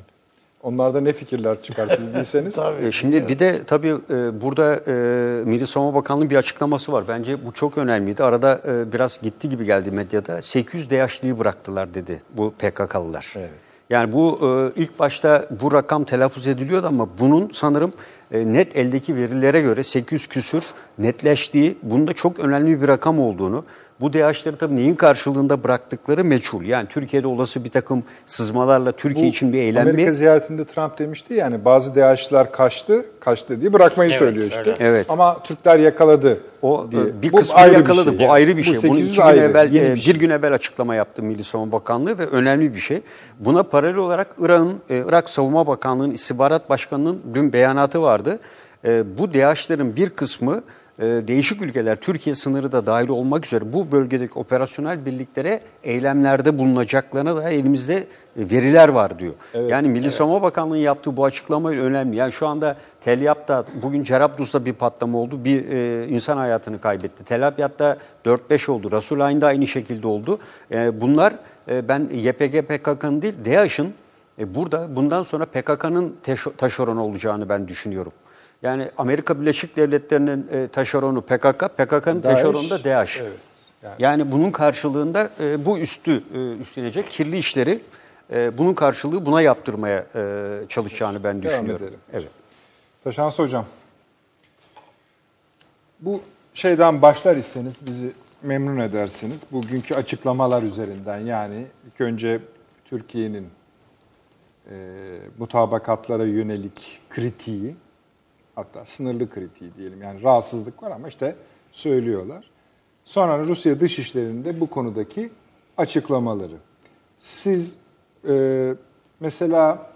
Onlarda ne fikirler çıkar siz bilseniz. Tabii. E, Şimdi bir de tabii e, burada e, Milli Savunma Bakanlığı bir açıklaması var. Bence bu çok önemliydi. Arada e, biraz gitti gibi geldi medyada. 800 DH'liyi bıraktılar dedi bu PKK'lılar. Evet. Yani bu e, ilk başta bu rakam telaffuz ediliyordu ama bunun sanırım e, net eldeki verilere göre 800 küsür netleştiği, bunda çok önemli bir rakam olduğunu, bu DH'leri tabii neyin karşılığında bıraktıkları meçhul. Yani Türkiye'de olası bir takım sızmalarla Türkiye Bu için bir eylem mi? Amerika ziyaretinde Trump demişti yani bazı DH'lılar kaçtı, kaçtı diye bırakmayı Evet, söylüyor işte. Evet. Ama Türkler yakaladı O diye. e, bir Bu kısmı ayrı bir yakaladı. şey. Bu ayrı bir şey. Bu Bunu 800 iki gün ayrı, evvel, e, bir bir, şey. gün evvel açıklama yaptı Milli Savunma Bakanlığı ve önemli bir şey. Buna paralel olarak Irak'ın, e, Irak Savunma Bakanlığı'nın istihbarat başkanının dün beyanatı vardı. E, bu DH'lerin bir kısmı değişik ülkeler, Türkiye sınırı da dahil olmak üzere bu bölgedeki operasyonel birliklere eylemlerde bulunacaklarına da elimizde veriler var diyor. yani Milli Savunma Bakanlığı'nın yaptığı bu açıklama önemli. Yani şu anda Tel Abyad'da bugün Cerablus'ta bir patlama oldu. Bir e, insan hayatını kaybetti. Tel Abyad'da 4-5 oldu. Rasulayn'da aynı şekilde oldu. E, bunlar e, ben YPG PKK'nın değil DAEŞ'in e, burada bundan sonra PKK'nın taşeronu olacağını ben düşünüyorum. Yani Amerika Birleşik Devletleri'nin e, taşeronu PKK, PKK'nın taşeronu da DAEŞ. evet, yani. yani. bunun karşılığında e, bu üstü e, üstlenecek kirli işleri e, bunun karşılığı buna yaptırmaya e, çalışacağını ben Devam düşünüyorum. edelim. Evet. Taşans Hocam, bu şeyden başlar iseniz bizi memnun edersiniz. Bugünkü açıklamalar üzerinden yani ilk önce Türkiye'nin e, mutabakatlara yönelik kritiği, hatta sınırlı kritiği diyelim yani rahatsızlık var ama işte söylüyorlar. Sonra Rusya Dışişleri'nde bu konudaki açıklamaları. siz e, mesela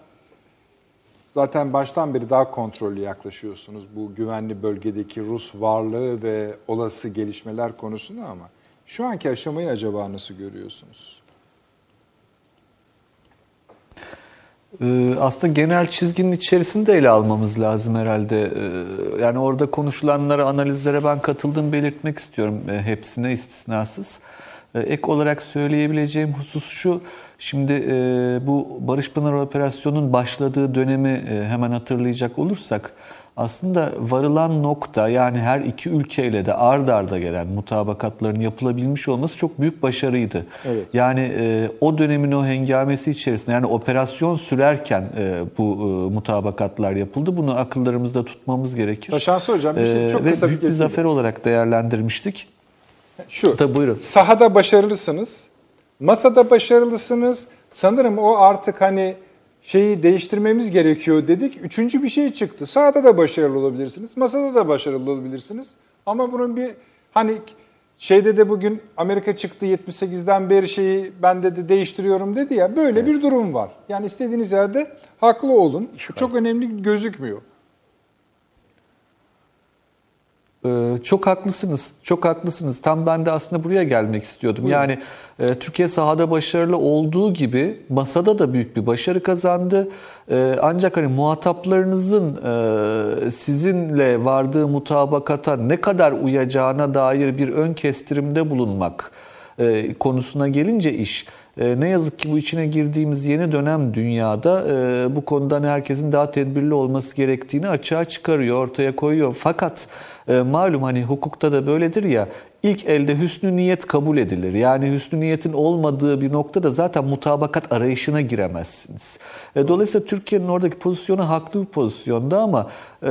zaten baştan beri daha kontrollü yaklaşıyorsunuz bu güvenli bölgedeki Rus varlığı ve olası gelişmeler konusunda ama şu anki aşamayı acaba nasıl görüyorsunuz? Aslında genel çizginin içerisinde ele almamız lazım herhalde. Ee, Yani orada konuşulanlara, analizlere ben katıldığımı belirtmek istiyorum e, hepsine istisnasız. Ee, Ek olarak söyleyebileceğim husus şu, şimdi e, bu Barış Pınar Operasyonu'nun başladığı dönemi e, hemen hatırlayacak olursak, aslında varılan nokta yani her iki ülkeyle de ard arda gelen mutabakatların yapılabilmiş olması çok büyük başarıydı. Evet. Yani e, o dönemin o hengamesi içerisinde yani operasyon sürerken e, bu e, mutabakatlar yapıldı. Bunu akıllarımızda tutmamız gerekir. Taşansı Hocam bir şey E, çok ve kısa bir büyük bir zafer olarak değerlendirmiştik. Şu. Tabii buyurun. Sahada başarılısınız. Masada başarılısınız. Sanırım o artık hani şeyi değiştirmemiz gerekiyor dedik. Üçüncü bir şey çıktı. Sahada da başarılı olabilirsiniz. Masada da başarılı olabilirsiniz. Ama bunun bir hani şeyde de bugün Amerika çıktı 78'den beri şeyi ben de değiştiriyorum dedi ya. Böyle bir durum var. Yani istediğiniz yerde haklı olun. Şu çok önemli gözükmüyor. Ee, Çok haklısınız. Çok haklısınız. Tam ben de aslında buraya gelmek istiyordum. Yani e, Türkiye sahada başarılı olduğu gibi masada da büyük bir başarı kazandı. E, ancak hani muhataplarınızın e, sizinle vardığı mutabakata ne kadar uyacağına dair bir ön kestirimde bulunmak e, konusuna gelince iş ne yazık ki bu içine girdiğimiz yeni dönem dünyada bu konudan herkesin daha tedbirli olması gerektiğini açığa çıkarıyor, ortaya koyuyor. Fakat e, malum hani hukukta da böyledir ya ilk elde hüsnü niyet kabul edilir. Yani hüsnü niyetin olmadığı bir noktada zaten mutabakat arayışına giremezsiniz. E, dolayısıyla Türkiye'nin oradaki pozisyonu haklı bir pozisyonda ama e,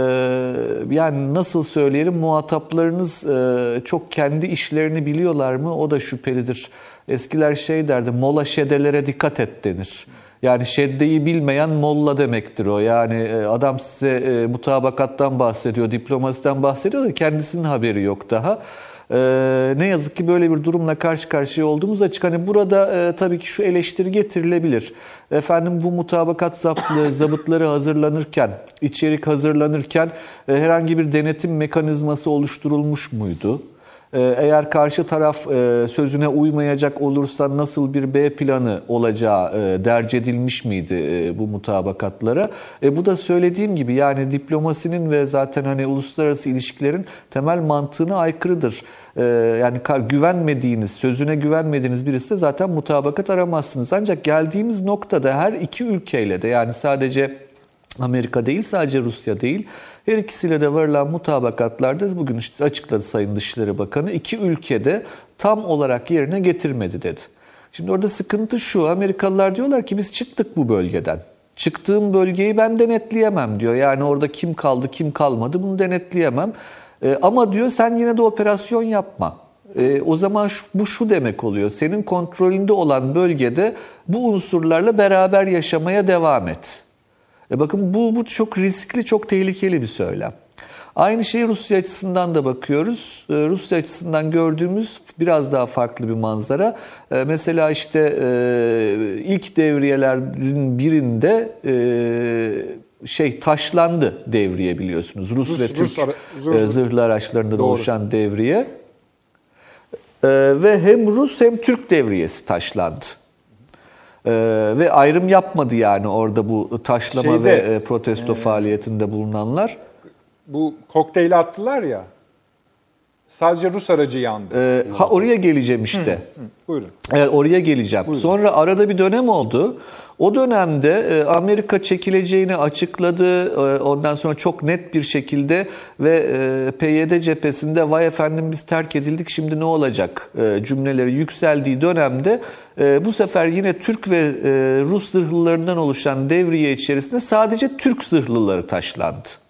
yani nasıl söyleyelim muhataplarınız çok kendi işlerini biliyorlar mı o da şüphelidir. Eskiler şey derdi mola şedelere dikkat et denir. Yani şeddeyi bilmeyen molla demektir o. Yani e, adam size e, mutabakattan bahsediyor, diplomasiden bahsediyor da kendisinin haberi yok daha. Ee, ne yazık ki böyle bir durumla karşı karşıya olduğumuz açık. Hani burada e, tabii ki şu eleştiri getirilebilir. Efendim bu mutabakat zaptı, zabıtları hazırlanırken, içerik hazırlanırken e, herhangi bir denetim mekanizması oluşturulmuş muydu? Ee, Eğer karşı taraf e, sözüne uymayacak olursa nasıl bir B planı olacağı e, derc edilmiş miydi e, bu mutabakatlara? E, bu da söylediğim gibi yani diplomasinin ve zaten hani uluslararası ilişkilerin temel mantığına aykırıdır. Yani güvenmediğiniz, sözüne güvenmediğiniz birisi de zaten mutabakat aramazsınız. Ancak geldiğimiz noktada her iki ülkeyle de yani sadece Amerika değil sadece Rusya değil. Her ikisiyle de varılan mutabakatlarda bugün işte açıkladı Sayın Dışişleri Bakanı iki ülkede tam olarak yerine getirmedi dedi. Şimdi orada sıkıntı şu Amerikalılar diyorlar ki biz çıktık bu bölgeden. Çıktığım bölgeyi ben denetleyemem diyor. Yani orada kim kaldı kim kalmadı bunu denetleyemem. E, ama diyor sen yine de operasyon yapma. E, o zaman şu, bu şu demek oluyor. Senin kontrolünde olan bölgede bu unsurlarla beraber yaşamaya devam et. E bakın bu, bu çok riskli, çok tehlikeli bir söylem. Aynı şeyi Rusya açısından da bakıyoruz. E, Rusya açısından gördüğümüz biraz daha farklı bir manzara. E, mesela işte e, ilk devriyelerin birinde şey taşlandı devriye biliyorsunuz. Rus, Rus- ve Türk Rus zırhlı araçlarından Doğru. oluşan devriye. Ve hem Rus hem Türk devriyesi taşlandı. Ee, ve ayrım yapmadı yani orada bu taşlama Şeyde, ve e, protesto faaliyetinde bulunanlar. Bu kokteyli attılar ya. Sadece Rus aracı yandı. Ee, ha oraya geleceğim işte. Buyurun. Evet oraya geleceğim. Sonra arada bir dönem oldu. O dönemde e, Amerika çekileceğini açıkladı. E, Ondan sonra çok net bir şekilde ve e, PYD cephesinde vay efendim biz terk edildik şimdi ne olacak cümleleri yükseldiği dönemde bu sefer yine Türk ve Rus zırhlılarından oluşan devriye içerisinde sadece Türk zırhlıları taşlandı.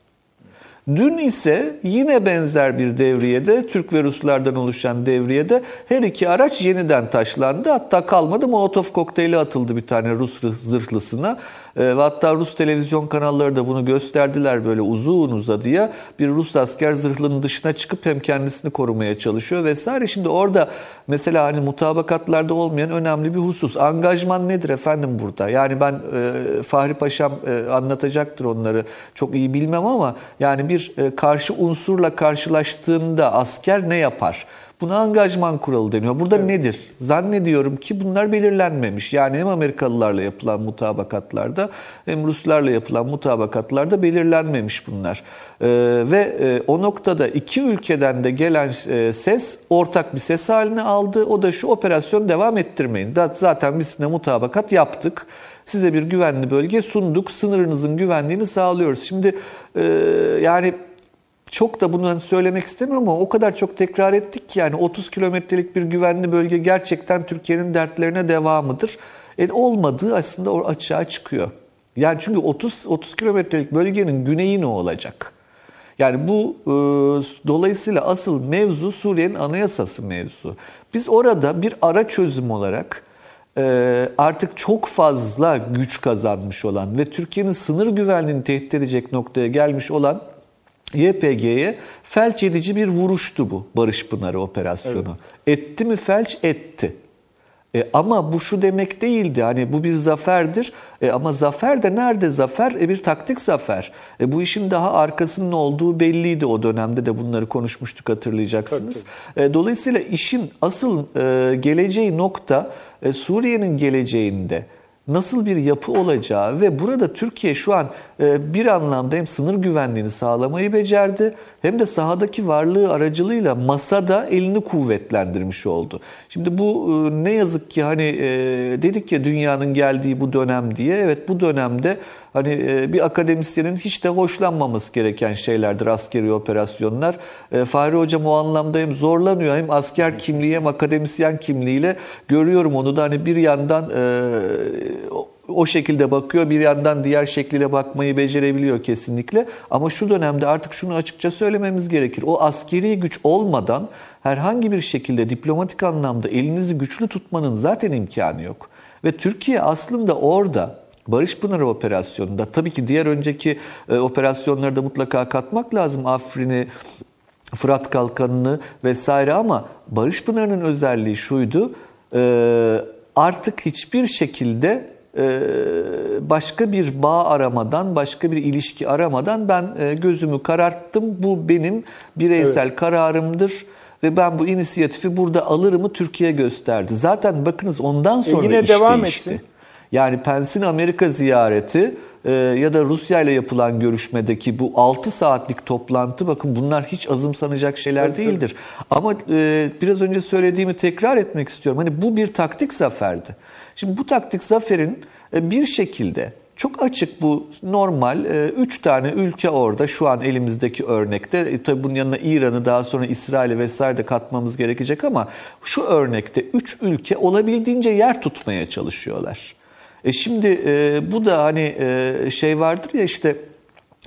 Dün ise yine benzer bir devriyede Türk ve Ruslardan oluşan devriyede her iki araç yeniden taşlandı. Hatta kalmadı Molotov kokteyli atıldı bir tane Rus zırhlısına. E, ve hatta Rus televizyon kanalları da bunu gösterdiler böyle uzun uzadıya. Bir Rus asker zırhlının dışına çıkıp hem kendisini korumaya çalışıyor vesaire. Şimdi orada mesela hani mutabakatlarda olmayan önemli bir husus. Angajman nedir efendim burada? Yani ben e, Fahri Paşam e, anlatacaktır onları. Çok iyi bilmem ama yani bir e, karşı unsurla karşılaştığında asker ne yapar? Buna angajman kuralı deniyor. Burada nedir? Zannediyorum ki bunlar belirlenmemiş. Yani hem Amerikalılarla yapılan mutabakatlarda hem Ruslarla yapılan mutabakatlarda belirlenmemiş bunlar. Ee, ve e, o noktada iki ülkeden de gelen e, ses ortak bir ses haline aldı. O da şu operasyon devam ettirmeyin. Zaten biz sizinle mutabakat yaptık. Size bir güvenli bölge sunduk. Sınırınızın güvenliğini sağlıyoruz. Şimdi e, yani çok da bunu söylemek istemiyorum ama o kadar çok tekrar ettik ki yani 30 kilometrelik bir güvenli bölge gerçekten Türkiye'nin dertlerine devamıdır. E, olmadığı aslında açığa çıkıyor. Yani çünkü 30 30 kilometrelik bölgenin güneyi ne olacak? Yani bu e, dolayısıyla asıl mevzu Suriye'nin anayasası mevzu. Biz orada bir ara çözüm olarak e, artık çok fazla güç kazanmış olan ve Türkiye'nin sınır güvenliğini tehdit edecek noktaya gelmiş olan YPG'ye felç edici bir vuruştu bu Barış Pınarı operasyonu. Evet. Etti mi felç? Etti. E, ama bu şu demek değildi. Hani bu bir zaferdir. E, ama zafer de nerede zafer? E, bir taktik zafer. E, bu işin daha arkasının olduğu belliydi o dönemde de bunları konuşmuştuk hatırlayacaksınız. E, dolayısıyla işin asıl e, geleceği nokta e, Suriye'nin geleceğinde nasıl bir yapı olacağı ve burada Türkiye şu an e, bir anlamda hem sınır güvenliğini sağlamayı becerdi hem de sahadaki varlığı aracılığıyla masada elini kuvvetlendirmiş oldu. Şimdi bu e, ne yazık ki hani e, dedik ya dünyanın geldiği bu dönem diye evet bu dönemde hani bir akademisyenin hiç de hoşlanmaması gereken şeylerdir askeri operasyonlar. Fahri Hocam o anlamda hem zorlanıyor hem asker kimliği hem akademisyen kimliğiyle görüyorum onu da hani bir yandan o şekilde bakıyor. Bir yandan diğer şekliyle bakmayı becerebiliyor kesinlikle. Ama şu dönemde artık şunu açıkça söylememiz gerekir. O askeri güç olmadan herhangi bir şekilde diplomatik anlamda elinizi güçlü tutmanın zaten imkanı yok. Ve Türkiye aslında orada Barış Pınarı operasyonunda tabii ki diğer önceki e, operasyonları da mutlaka katmak lazım. Afrin'i, Fırat Kalkanı'nı vesaire ama Barış Pınarı'nın özelliği şuydu. E, artık hiçbir şekilde e, başka bir bağ aramadan, başka bir ilişki aramadan ben e, gözümü kararttım. Bu benim bireysel evet. kararımdır ve ben bu inisiyatifi burada alırımı Türkiye gösterdi. Zaten bakınız ondan sonra e yine iş devam değişti. Etsin. Yani Pence'in Amerika ziyareti e, ya da Rusya ile yapılan görüşmedeki bu 6 saatlik toplantı bakın bunlar hiç azımsanacak şeyler evet, değildir. Evet. Ama e, biraz önce söylediğimi tekrar etmek istiyorum. Hani bu bir taktik zaferdi. Şimdi bu taktik zaferin e, bir şekilde çok açık bu normal. E, üç tane ülke orada şu an elimizdeki örnekte. E, tabii bunun yanına İran'ı daha sonra İsrail'i vesaire de katmamız gerekecek ama şu örnekte üç ülke olabildiğince yer tutmaya çalışıyorlar. E şimdi e, bu da hani e, şey vardır ya işte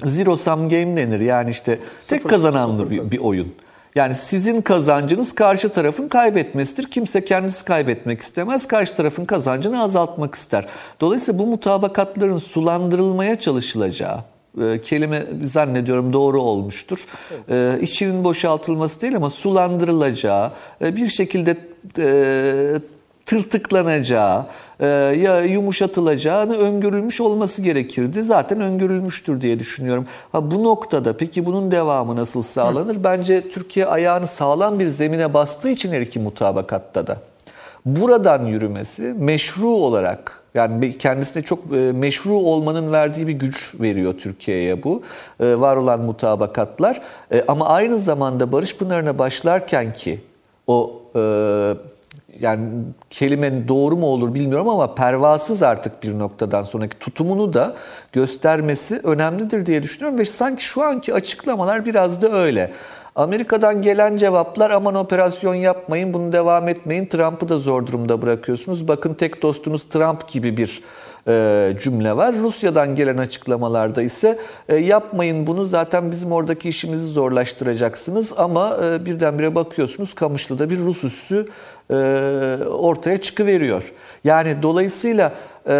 zero sum game denir. Yani işte sıfır, tek kazananlı sıfır, bir, bir oyun. Yani sizin kazancınız karşı tarafın kaybetmesidir. Kimse kendisi kaybetmek istemez. Karşı tarafın kazancını azaltmak ister. Dolayısıyla bu mutabakatların sulandırılmaya çalışılacağı e, kelime zannediyorum doğru olmuştur. Evet. E, içinin boşaltılması değil ama sulandırılacağı, e, bir şekilde e, tırtıklanacağı e, ya yumuşatılacağını öngörülmüş olması gerekirdi. Zaten öngörülmüştür diye düşünüyorum. Ha bu noktada peki bunun devamı nasıl sağlanır? Bence Türkiye ayağını sağlam bir zemine bastığı için her iki mutabakatta da buradan yürümesi meşru olarak yani kendisine çok e, meşru olmanın verdiği bir güç veriyor Türkiye'ye bu. E, var olan mutabakatlar. Ama aynı zamanda Barış Pınarı'na başlarken ki o yani kelimenin doğru mu olur bilmiyorum ama pervasız artık bir noktadan sonraki tutumunu da göstermesi önemlidir diye düşünüyorum ve sanki şu anki açıklamalar biraz da öyle. Amerika'dan gelen cevaplar aman operasyon yapmayın, bunu devam etmeyin, Trump'ı da zor durumda bırakıyorsunuz. Bakın tek dostunuz Trump gibi bir e, cümle var. Rusya'dan gelen açıklamalarda ise e, yapmayın bunu zaten bizim oradaki işimizi zorlaştıracaksınız ama e, birdenbire bakıyorsunuz Kamışlı'da bir Rus üssü ortaya çıkıveriyor. Yani dolayısıyla e,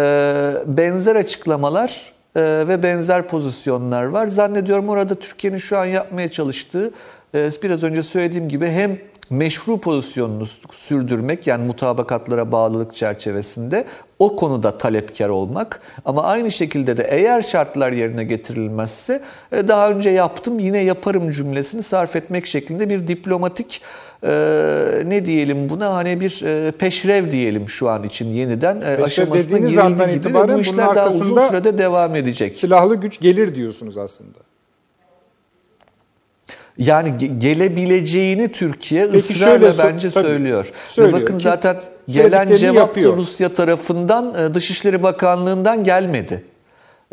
benzer açıklamalar e, ve benzer pozisyonlar var. Zannediyorum orada Türkiye'nin şu an yapmaya çalıştığı e, biraz önce söylediğim gibi hem meşru pozisyonunu sürdürmek yani mutabakatlara bağlılık çerçevesinde o konuda talepkar olmak ama aynı şekilde de eğer şartlar yerine getirilmezse e, daha önce yaptım yine yaparım cümlesini sarf etmek şeklinde bir diplomatik e, ne diyelim buna hani bir e, peşrev diyelim şu an için yeniden e, aşamasına girildi gibi ve bu işler daha uzun sürede devam edecek. Silahlı güç gelir diyorsunuz aslında. Yani ge- gelebileceğini Türkiye Peki ısrarla şöyle bence tabii, söylüyor. söylüyor Ve bakın ki zaten gelen cevap yapıyor. Rusya tarafından e, Dışişleri Bakanlığı'ndan gelmedi.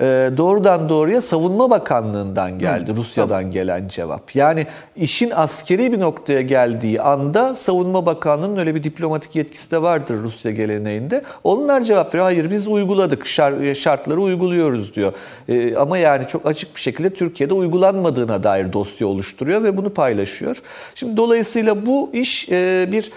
E, Doğrudan doğruya Savunma Bakanlığı'ndan geldi Rusya'dan gelen cevap. Yani işin askeri bir noktaya geldiği anda Savunma Bakanlığı'nın öyle bir diplomatik yetkisi de vardır Rusya geleneğinde. Onlar cevap veriyor. Hayır biz uyguladık şar- şartları uyguluyoruz diyor. E, Ama yani çok açık bir şekilde Türkiye'de uygulanmadığına dair dosya oluşturuyor ve bunu paylaşıyor. Şimdi dolayısıyla bu iş e, bir e,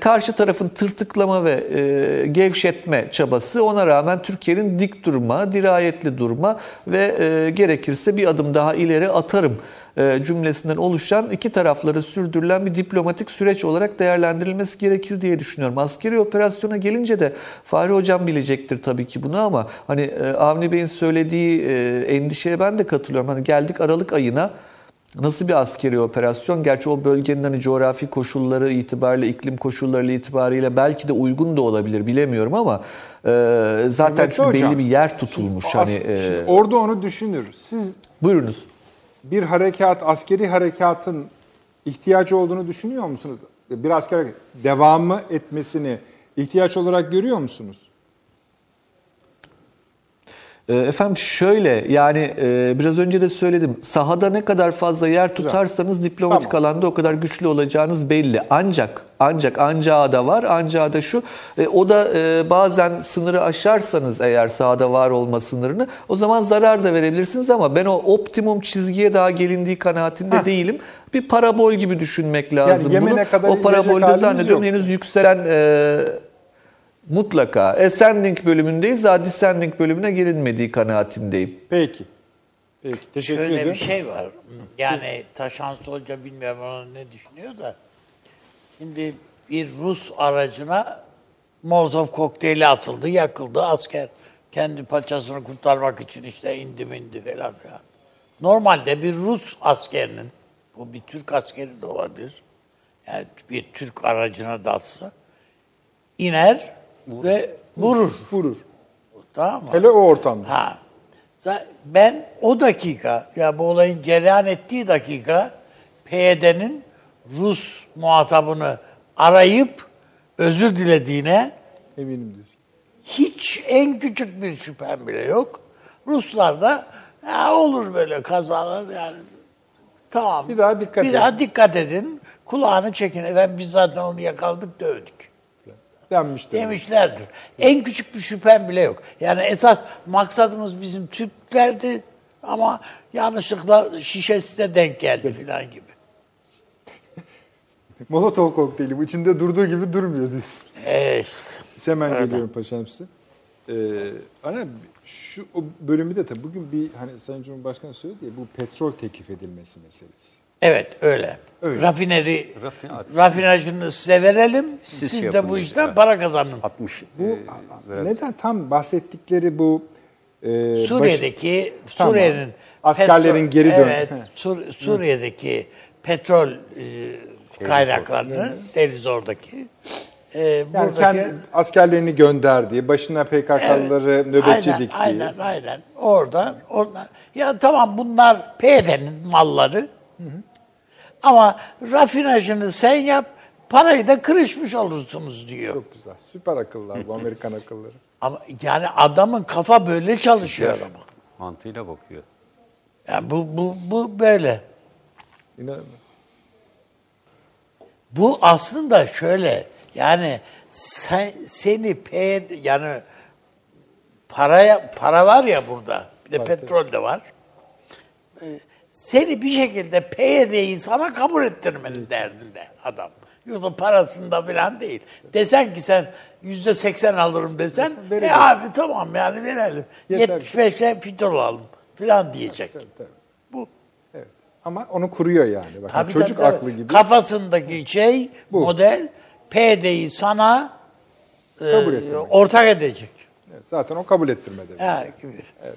karşı tarafın tırtıklama ve e, gevşetme çabası ona rağmen Türkiye'nin dik durma, dirayetli durma ve e, gerekirse bir adım daha ileri atarım e, cümlesinden oluşan iki tarafları sürdürülen bir diplomatik süreç olarak değerlendirilmesi gerekir diye düşünüyorum. Askeri operasyona gelince de Fahri Hocam bilecektir tabii ki bunu ama hani Avni Bey'in söylediği endişeye ben de katılıyorum. Hani geldik Aralık ayına Nasıl bir askeri operasyon? Gerçi o bölgenin hani coğrafi koşulları itibariyle, iklim koşulları itibariyle belki de uygun da olabilir bilemiyorum ama e, zaten Evet çünkü hocam. belli bir yer tutulmuş. As- hani e, şimdi orada onu düşünür. Siz buyurunuz. bir harekat, askeri harekatın ihtiyacı olduğunu düşünüyor musunuz? Bir asker devamı etmesini ihtiyaç olarak görüyor musunuz? E, Efendim şöyle yani e, biraz önce de söyledim. Sahada ne kadar fazla yer tutarsanız diplomatik Tamam. alanda o kadar güçlü olacağınız belli. Ancak ancak ancağı da var. Ancağı da şu. e, o da e, bazen sınırı aşarsanız eğer sahada var olma sınırını o zaman zarar da verebilirsiniz ama ben o optimum çizgiye daha gelindiği kanaatinde değilim. Bir parabol gibi düşünmek lazım Yemen'e bunu. O parabolde zannediyorum yok. henüz yükselen e, Mutlaka. Ascending bölümündeyiz. Daha descending bölümüne gelinmediği kanaatindeyim. Peki. Peki. Teşekkür Şöyle ederim. bir şey var. Yani Taşansı Hoca bilmiyorum ona ne düşünüyor da. Şimdi bir Rus aracına Molotov kokteyli atıldı, yakıldı. Asker kendi paçasını kurtarmak için işte indi indi falan filan. Normalde bir Rus askerinin, bu bir Türk askeri de olabilir, yani bir Türk aracına dalsa, iner ve vurur. Vurur. Tamam mı? Hele o ortamda. Ha. Ben o dakika, ya bu olayın cereyan ettiği dakika PYD'nin Rus muhatabını arayıp özür dilediğine Eminim diyorsun. hiç en küçük bir şüphem bile yok. Ruslar da ya olur böyle kazalar yani tamam. Bir daha dikkat Bir edin." daha dikkat edin. Kulağını çekin. Efendim biz zaten onu yakaladık dövdük Denmiştir. demişlerdir. En küçük bir şüphem bile yok. Yani esas maksadımız bizim Türklerdi ama yanlışlıkla şişesi de denk geldi filan gibi. Molotov kokteyli bu içinde durduğu gibi durmuyor diyorsun. Evet. Biz hemen Öyle. geliyorum paşam size. Ee, ana şu o bölümü de tabii bugün bir hani Sayın Cumhurbaşkanı söyledi ya bu petrol teklif edilmesi meselesi. Evet öyle. Öyle. Rafineri, Rafine- rafinajını size verelim. Siz Siz, şey de yapın bu işten Evet. para kazanın. 60 Bu e, neden tam bahsettikleri bu e, baş- Suriye'deki Tamam. Suriye'nin Askerlerin geri dön- Evet. Sur- Suriye'deki petrol e, kaynaklarını deniz oradaki e, yani buradaki kendi askerlerini gönderdiği, başına PKK'lıları nöbetçi aynen, diktiği. Aynen, aynen. Orada, onlar. Ya tamam bunlar PYD'nin malları. Ama rafinajını sen yap, parayı da kırışmış olursunuz diyor. Çok güzel. Süper akıllar bu Amerikan akılları. Ama yani adamın kafa böyle çalışıyor ama. mantığıyla bakıyor. Yani bu, bu, bu böyle. İnanın. Bu aslında şöyle yani sen, seni PYD yani paraya para var ya burada bir de petrol de var. Ee, Seni bir şekilde PYD'yi sana kabul ettirmenin derdinde adam. Yoksa parasında falan değil. Desen ki sen yüzde seksen alırım desen, e verelim. abi tamam yani verelim. Yeter. 75'te fitil alalım falan diyecek. Tabii. Bu Evet. Ama onu kuruyor yani. Bakın Tabii, çocuk tabii, tabii. aklı gibi Kafasındaki şey, Bu. model PD'yi sana kabul e, ettirmek. ortak edecek. Evet, zaten o kabul ettirme demek. Ha, gibi. Ee,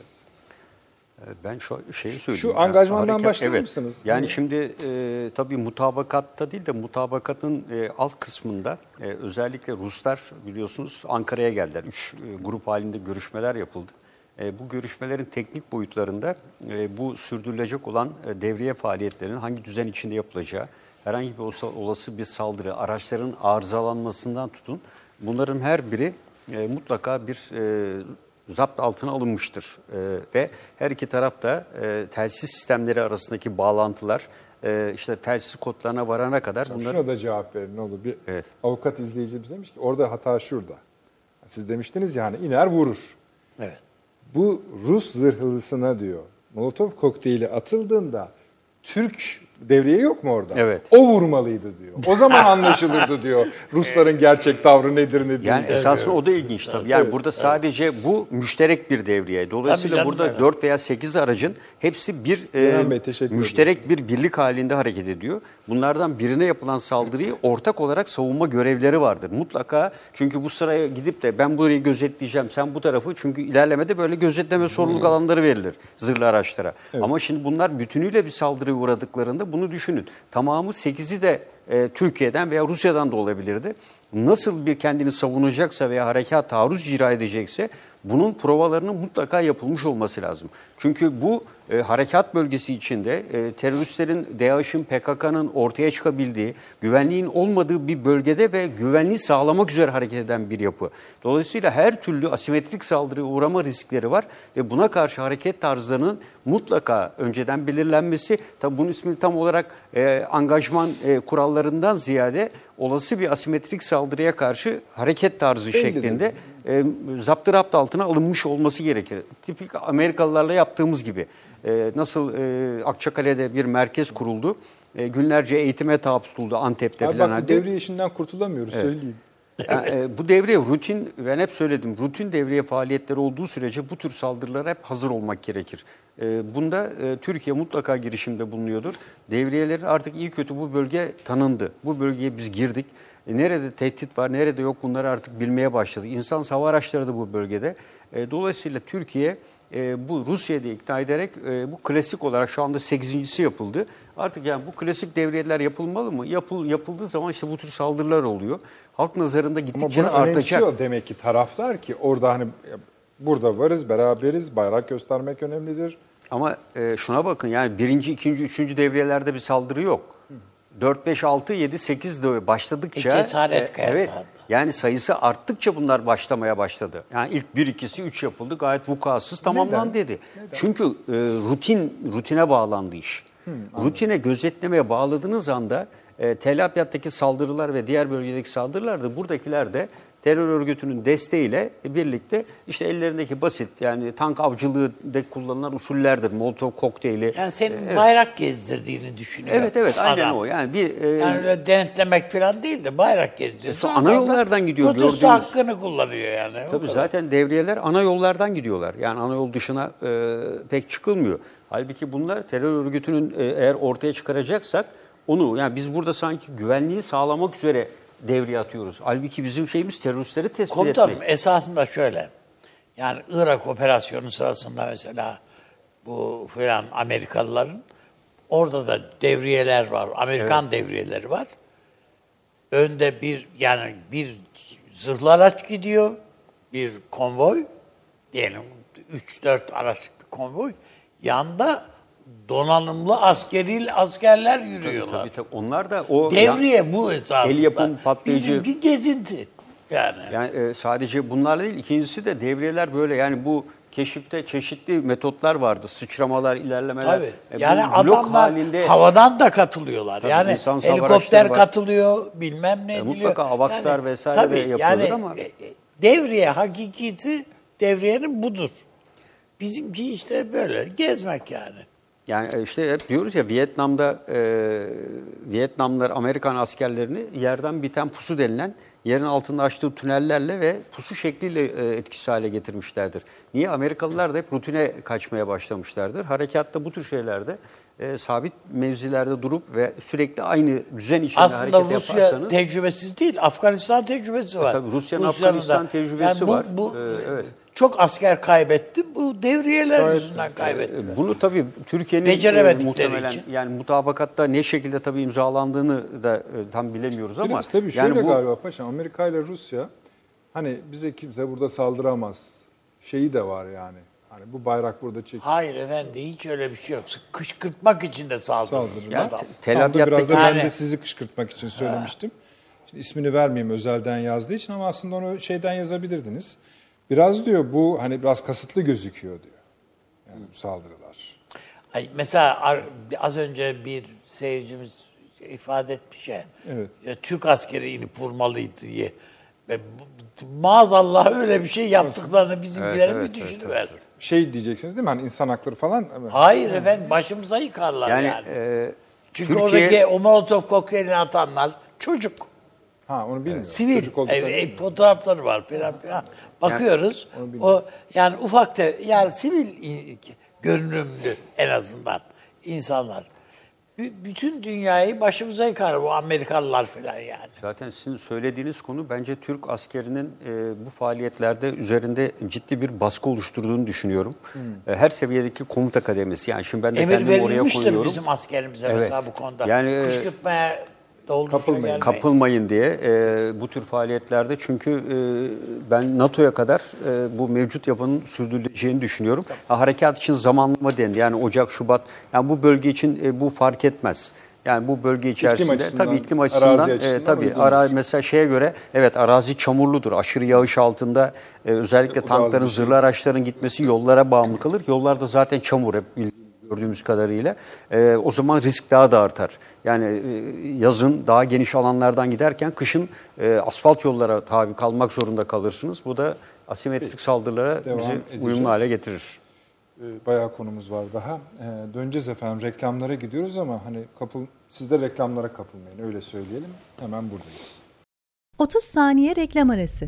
Ben şu şeyi söyleyeyim. Şu ya, angajmandan başlar mısınız? Yani Evet. şimdi e, tabii mutabakatta değil de mutabakatın e, alt kısmında e, özellikle Ruslar biliyorsunuz Ankara'ya geldiler. Üç e, grup halinde görüşmeler yapıldı. E, bu görüşmelerin teknik boyutlarında e, bu sürdürülecek olan e, devriye faaliyetlerinin hangi düzen içinde yapılacağı, herhangi bir olası bir saldırı, araçların arızalanmasından tutun, bunların her biri e, mutlaka bir e, zapt altına alınmıştır. E, ve her iki taraf da e, telsiz sistemleri arasındaki bağlantılar, e, işte telsiz kodlarına varana kadar bunları... Şuna da cevap verin ne olur. Bir Evet. avukat izleyicimiz demiş ki orada hata şurada. Siz demiştiniz yani iner vurur. Evet. Bu Rus zırhlısına diyor Molotov kokteyli atıldığında Türk devreye yok mu orada? Evet. O vurmalıydı diyor. O zaman anlaşılırdı diyor. Rusların gerçek tavrı nedir nedir. Yani diye. esasında o da ilginç tabii. Yani Evet, burada sadece bu müşterek bir devriye. Dolayısıyla canım, burada evet. 4 veya 8 aracın hepsi bir e, Bey, müşterek bir birlik halinde hareket ediyor. Bunlardan birine yapılan saldırıyı ortak olarak savunma görevleri vardır. Mutlaka çünkü bu sıraya gidip de ben burayı gözetleyeceğim, sen bu tarafı çünkü ilerlemede böyle gözetleme sorumluluk alanları verilir zırhlı araçlara. Ama şimdi bunlar bütünüyle bir saldırıya uğradıklarında bunu düşünün. Tamamı 8'i de e, Türkiye'den veya Rusya'dan da olabilirdi. Nasıl bir kendini savunacaksa veya harekat taarruz icra edecekse bunun provalarının mutlaka yapılmış olması lazım. Çünkü bu e, harekat bölgesi içinde e, teröristlerin, DAEŞ'in, PKK'nın ortaya çıkabildiği, güvenliğin olmadığı bir bölgede ve güvenliği sağlamak üzere hareket eden bir yapı. Dolayısıyla her türlü asimetrik saldırıya uğrama riskleri var ve buna karşı hareket tarzlarının mutlaka önceden belirlenmesi, tabi bunun ismini tam olarak e, angajman e, kurallarından ziyade olası bir asimetrik saldırıya karşı hareket tarzı Bellidir. şeklinde e, zaptı rapt altına alınmış olması gerekir. Tipik Amerikalılarla yaptığımız gibi. E, nasıl e, Akçakale'de bir merkez kuruldu, e, günlerce eğitime tabi tutuldu Antep'te Abi falan. bak bu devriye işinden kurtulamıyoruz söyleyeyim. Yani, e, bu devriye rutin, ben hep söyledim, rutin devriye faaliyetleri olduğu sürece bu tür saldırılara hep hazır olmak gerekir. E, bunda e, Türkiye mutlaka girişimde bulunuyordur. Devriyeleri artık iyi kötü bu bölge tanındı. Bu bölgeye biz girdik. Nerede tehdit var, nerede yok bunları artık bilmeye başladı. İnsan hava araçları da bu bölgede. Dolayısıyla Türkiye e, bu Rusya'yı da ikna ederek e, bu klasik olarak şu anda 8.si yapıldı. Artık yani bu klasik devriyeler yapılmalı mı? Yapıl, yapıldığı zaman işte bu tür saldırılar oluyor. Halk nazarında gittikçe artacak. demek ki taraflar ki orada hani burada varız, beraberiz, bayrak göstermek önemlidir. Ama e, şuna bakın yani birinci, ikinci, üçüncü devriyelerde bir saldırı yok. 4, 5, 6, 7, 8 de başladıkça... E, cesaret kayası Evet. Yani sayısı arttıkça bunlar başlamaya başladı. Yani ilk 1, 2'si 3 yapıldı gayet vukuatsız tamamlandı dedi. Çünkü e, rutin rutine bağlandı iş. Rutine gözetlemeye bağladığınız anda e, Tel Abyad'daki saldırılar ve diğer bölgedeki saldırılar da buradakiler de terör örgütünün desteğiyle birlikte işte ellerindeki basit yani tank avcılığı de kullanılan usullerdir. Molotov kokteyli. Yani senin bayrak gezdirdiğini düşünüyor. Evet evet aynen adam. o. Yani bir e, Yani öyle denetlemek falan değil de bayrak gezdiriyor. Sonra ana yollardan gidiyor, Protesto gördüğünüz. hakkını kullanıyor yani. Tabii zaten devriyeler ana yollardan gidiyorlar. Yani ana yol dışına e, pek çıkılmıyor. Halbuki bunlar terör örgütünün e, eğer ortaya çıkaracaksak onu yani biz burada sanki güvenliği sağlamak üzere devriye atıyoruz. Halbuki bizim şeyimiz teröristleri tespit Komutanım etmek. esasında şöyle. Yani Irak operasyonu sırasında mesela bu filan Amerikalıların orada da devriyeler var. Amerikan devriyeleri var. Önde bir yani bir zırhlı araç gidiyor. Bir konvoy diyelim 3-4 araçlık bir konvoy. Yanda donanımlı askeri askerler yürüyorlar. Tabii, tabii. Onlar da o Devriye bu esasında. El yapım patlayıcı- Bizimki gezinti. Yani. Yani e, sadece bunlarla değil, ikincisi de devriyeler böyle yani bu keşifte çeşitli metotlar vardı. Sıçramalar, ilerlemeler. Tabii. E, Yani adamlar halinde havadan da katılıyorlar. Tabii, yani helikopter katılıyor, bilmem ne E, ediliyor. mutlaka avakslar vesaire tabii, de yapıyordur yani, ama- e, e, devriye hakikati devriyenin budur. Bizimki işte böyle gezmek yani. Yani e, işte hep diyoruz ya Vietnam'da e, Vietnamlılar Amerikan askerlerini yerden biten pusu denilen yerin altında açtığı tünellerle ve pusu şekliyle e, etkisiz hale getirmişlerdir. Niye? Amerikalılar da hep rutine kaçmaya başlamışlardır. Harekatta bu tür şeylerde e, sabit mevzilerde durup ve sürekli aynı düzen içinde Aslında hareket Rusya yaparsanız... tecrübesiz değil, Afganistan tecrübesi var. tabii Rusya'nın Rusya'nın Afganistan da- tecrübesi bu- var. Bu, Ee, evet. Çok asker kaybetti, bu devriyeler yüzünden kaybetti. E, Bunu tabii Türkiye'nin Beceremedikleri muhtemelen için. yani mutabakatta ne şekilde tabii imzalandığını da e, tam bilemiyoruz ama Biraz tabii şöyle yani bu galiba paşam Amerika ile Rusya hani bize kimse burada saldıramaz şeyi de var yani. Hani bu bayrak burada çek Hayır efendi hiç öyle bir şey yok. Kışkırtmak için de saldırır. saldırırlar. adam. te- Tam da Tel biraz da ben Yani- de sizi kışkırtmak için söylemiştim. Şimdi ismini vermeyeyim özelden yazdığı için ama aslında onu şeyden yazabilirdiniz. Biraz diyor bu hani biraz kasıtlı gözüküyor diyor. Yani bu saldırılar. Ay, mesela ar- az önce bir seyircimiz ifade etmiş ya, Evet. ya Türk askeri inip vurmalıydı diye. Ve bu- maazallah öyle bir şey yaptıklarını bizimkiler Evet, mi evet, düşünüver? Şey diyeceksiniz değil mi? Hani insan hakları falan. Hayır efendim başımıza yıkarlar yani. yani, e, Çünkü Türkiye oradaki o molotof kokteylini atanlar çocuk. Ha onu bilmiyorum. Sivil. Çocuk E, e, fotoğrafları var falan filan. Bakıyoruz. o yani ufak da yani sivil görünümlü en azından insanlar. Bütün dünyayı başımıza yıkar bu Amerikalılar falan yani. Zaten sizin söylediğiniz konu bence Türk askerinin e, bu faaliyetlerde üzerinde ciddi bir baskı oluşturduğunu düşünüyorum. E, her seviyedeki komuta kademesi yani şimdi ben de Emir kendimi oraya verilmiştir koyuyorum. bizim askerimize Evet. mesela bu konuda. Yani, e, Kışkırtmaya da oldukça kapılmayın. gelmeyin. kapılmayın diye e, bu tür faaliyetlerde çünkü e, ben NATO'ya kadar e, bu mevcut yapının sürdürüleceğini düşünüyorum. Ha, harekat için zamanlama dendi yani Ocak, Şubat yani bu bölge için e, bu fark etmez. Yani bu bölge içerisinde açısından, tabii iklim arazi açısından, açısından e, tabii ara, mesela şeye göre evet arazi çamurludur. Aşırı yağış altında e, özellikle O tankların, şey. zırhlı araçların gitmesi yollara bağımlı kalır. Yollarda zaten çamur hep gördüğümüz kadarıyla. E, o zaman risk daha da artar. Yani e, yazın daha geniş alanlardan giderken kışın e, asfalt yollara tabi kalmak zorunda kalırsınız. Bu da asimetrik saldırılara Devam bizi edeceğiz. uyumlu hale getirir. Ee, Bayağı konumuz var daha. Ee, döneceğiz efendim. Reklamlara gidiyoruz ama hani kapıl, siz de reklamlara kapılmayın. Öyle söyleyelim. Hemen buradayız. 30 saniye reklam arası.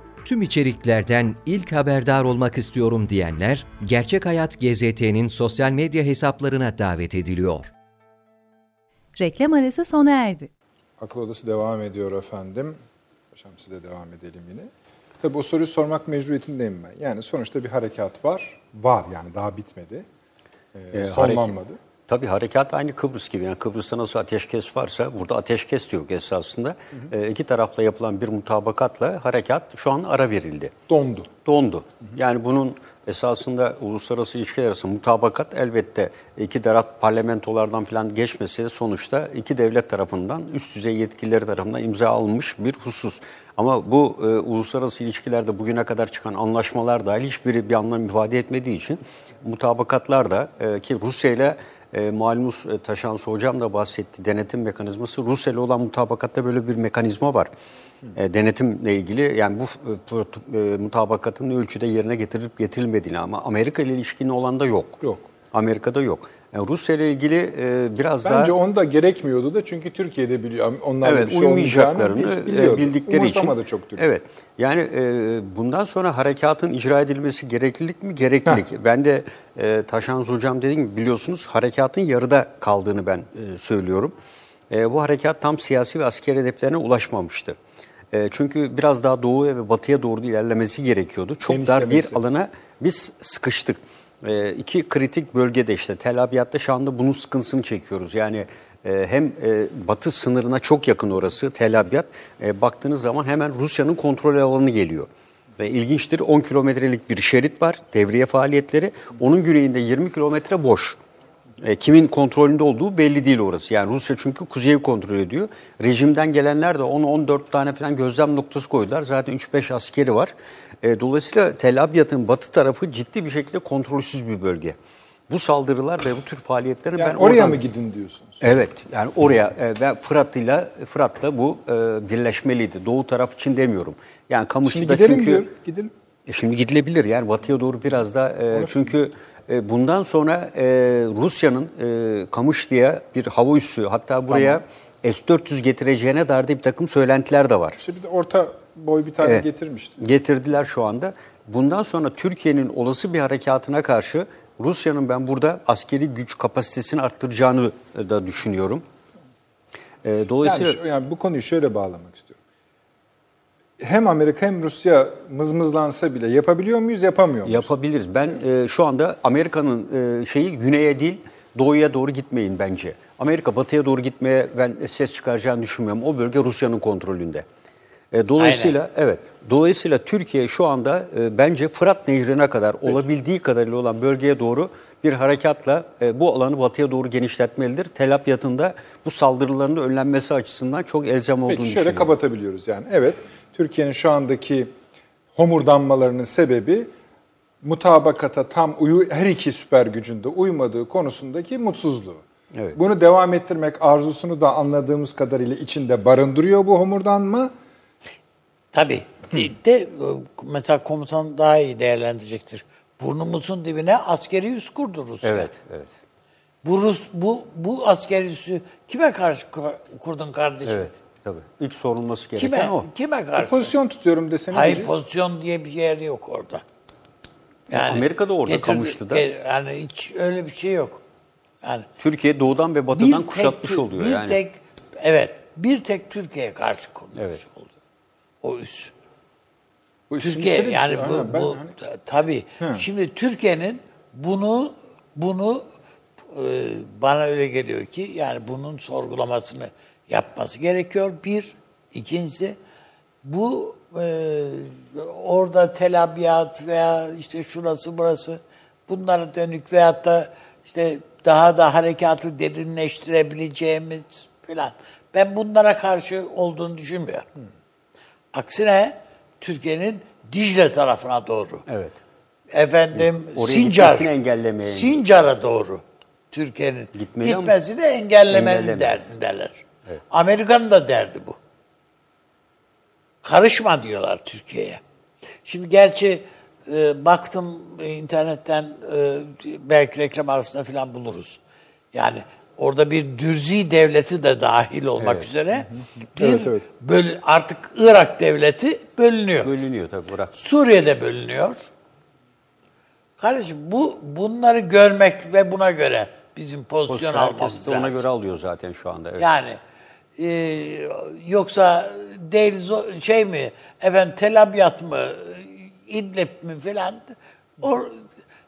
Tüm içeriklerden ilk haberdar olmak istiyorum diyenler, Gerçek Hayat GZT'nin sosyal medya hesaplarına davet ediliyor. Reklam arası sona erdi. Akıl Odası devam ediyor efendim. Paşam size devam edelim yine. Tabii o soruyu sormak mecburiyetindeyim ben. Yani sonuçta bir harekat var. Var yani daha bitmedi. Ee, Ee, sonlanmadı. Tabii harekat aynı Kıbrıs gibi. Yani Kıbrıs'ta nasıl ateşkes varsa burada ateşkes de yok esasında. Ee, iki tarafla yapılan bir mutabakatla harekat şu an ara verildi. Dondu. Dondu. Yani bunun esasında uluslararası ilişkiler arasında mutabakat elbette iki taraf parlamentolardan falan geçmese de sonuçta iki devlet tarafından üst düzey yetkilileri tarafından imza alınmış bir husus. Ama bu e, uluslararası ilişkilerde bugüne kadar çıkan anlaşmalar dahil hiçbiri bir anlam ifade etmediği için mutabakatlar da e, ki Rusya ile e, malumunuz e, Taşansı Hocam da bahsetti denetim mekanizması. Rusya ile olan mutabakatta böyle bir mekanizma var. E, denetimle ilgili yani bu e, e, mutabakatın ölçüde yerine getirilip getirilmediğini ama Amerika ile ilişkinin olan da yok. Yok. Amerika'da yok. Yani Rusya ile ilgili e, biraz daha Bence onda gerekmiyordu da çünkü Türkiye'de biliyor. Onlar evet bir şey olmayacağını e, biliyordu. bildikleri için Umursamadı çok Türkiye. Evet. Yani e, bundan sonra harekatın icra edilmesi gereklilik mi? Gereklilik. Ben de e, Taşan Hocam dediğim gibi biliyorsunuz harekatın yarıda kaldığını ben e, söylüyorum. E, bu harekat tam siyasi ve askeri hedeflerine ulaşmamıştı. E, çünkü biraz daha doğuya ve batıya doğru ilerlemesi gerekiyordu. Çok dar bir Genişlemesi. alana biz sıkıştık. E, iki kritik bölgede işte Tel Abyad'da şu anda bunun sıkıntısını çekiyoruz. Yani e, hem e, batı sınırına çok yakın orası Tel Abyad. E, baktığınız zaman hemen Rusya'nın kontrol alanı geliyor. Ve ilginçtir 10 kilometrelik bir şerit var devriye faaliyetleri. Onun güneyinde 20 kilometre boş. E, kimin kontrolünde olduğu belli değil orası. Yani Rusya çünkü kuzeyi kontrol ediyor. Rejimden gelenler de 10-14 tane falan gözlem noktası koydular. Zaten 3-5 askeri var. E, dolayısıyla Tel Abyad'ın batı tarafı ciddi bir şekilde kontrolsüz bir bölge. Bu saldırılar ve bu tür faaliyetlerin Yani ben oraya oradan... mı gidin diyorsunuz? Evet yani oraya e, ve Fırat'ıyla Fırat'la bu e, birleşmeliydi. Doğu taraf için demiyorum. Yani Şimdi Kamışlı'da gidelim çünkü diyor. Gidelim. e, şimdi gidilebilir yani batıya doğru biraz da e, çünkü e, bundan sonra e, Rusya'nın e, Kamışlı'ya bir hava üssü hatta buraya S-400 getireceğine dair de bir takım söylentiler de var. İşte bir de orta boy bir tane Evet. getirmişti. Getirdiler şu anda. Bundan sonra Türkiye'nin olası bir harekatına karşı Rusya'nın ben burada askeri güç kapasitesini arttıracağını e, da düşünüyorum. E, dolayısıyla Yani, yani bu konuyu şöyle bağlamak istiyorum. Hem Amerika hem Rusya mızmızlansa bile yapabiliyor muyuz, yapamıyor muyuz? Yapabiliriz. Ben e, şu anda Amerika'nın e, şeyi güneye değil doğuya doğru gitmeyin bence. Amerika batıya doğru gitmeye ben ses çıkaracağını düşünmüyorum. O bölge Rusya'nın kontrolünde. E, dolayısıyla evet. Dolayısıyla Türkiye şu anda e, bence Fırat Nehri'ne kadar olabildiği kadarıyla olan bölgeye doğru bir harekatla e, bu alanı batıya doğru genişletmelidir. Tel Abyad'ın da bu saldırıların önlenmesi açısından çok elzem olduğunu Peki şöyle düşünüyorum. kapatabiliyoruz yani. Evet, Türkiye'nin şu andaki homurdanmalarının sebebi mutabakata tam uyu her iki süper gücünde uymadığı konusundaki mutsuzluğu. Evet. Bunu devam ettirmek arzusunu da anladığımız kadarıyla içinde barındırıyor bu homurdanma. Tabii. De, e, mesela komutan daha iyi değerlendirecektir. Burnumuzun dibine askeri üs kurdu Rusya. Evet, evet. Bu Rus bu bu askeri üssü kime karşı kur- kurdun kardeşim? Evet, tabii. İlk sorulması gereken Kime o. kime karşı? Pozisyon tutuyorum deseniz. Hayır diyeceğiz. pozisyon diye bir yer yok orada. Amerika'da orada, Kamışlı'da. e, Yani hiç öyle bir şey yok. Yani Türkiye doğudan ve batıdan kuşatmış Tür- oluyor bir yani. tek evet bir tek Türkiye'ye karşı konmuş Evet. oluyor. O üs. Bu Türkiye yani bu, Aynen, bu hani- ta- tabii. Şimdi Türkiye'nin bunu bunu e, bana öyle geliyor ki yani bunun sorgulamasını yapması gerekiyor. Bir, ikincisi bu e, orada Tel Abyad veya işte şurası burası bunlara dönük veyahut da işte daha da harekatı derinleştirebileceğimiz falan. Ben bunlara karşı olduğunu düşünmüyorum. Aksine Türkiye'nin Dicle tarafına doğru. Evet. Efendim Oraya Sincar. engellemeye. Sincar'a doğru Türkiye'nin Gitmeli ama- gitmesini engellemenin Engelleme. derdindeler. Amerika'nın da derdi bu. Karışma diyorlar Türkiye'ye. Şimdi gerçi e, baktım e, internetten e, belki reklam arasında falan buluruz. Yani orada bir dürzi devleti de dahil olmak üzere bir Evet, evet. böl- artık Irak devleti bölünüyor. Bölünüyor tabii bırak. Suriye'de bölünüyor. Kardeşim bu bunları görmek ve buna göre bizim pozisyon Pozisyon almamız de ona lazım. göre alıyor zaten şu anda. Evet. Yani e, yoksa değil şey mi efendim Tel Abyad mı İdlib mi filan o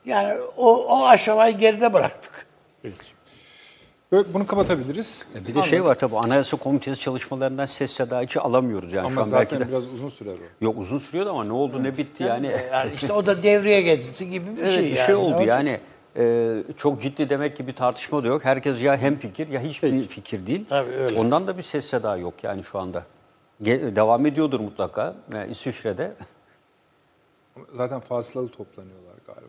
yani o, o aşamayı geride bıraktık. Böyle- Bunu kapatabiliriz. Bir de şey var tabii Anayasa Komitesi çalışmalarından ses seda hiç alamıyoruz yani Ama şu an zaten belki de. biraz uzun sürer o. Yok uzun sürüyordu ama ne oldu ne bitti yani. Yani işte o da devreye geçti gibi bir Evet şey bir yani. şey oldu yani. e, çok ciddi demek ki bir tartışma da yok. Herkes ya hem fikir ya hiçbir fikir değil. Tabii öyle. Ondan da bir ses seda yok yani şu anda. Ge- devam ediyordur mutlaka yani İsviçre'de. Zaten fasılalı toplanıyorlar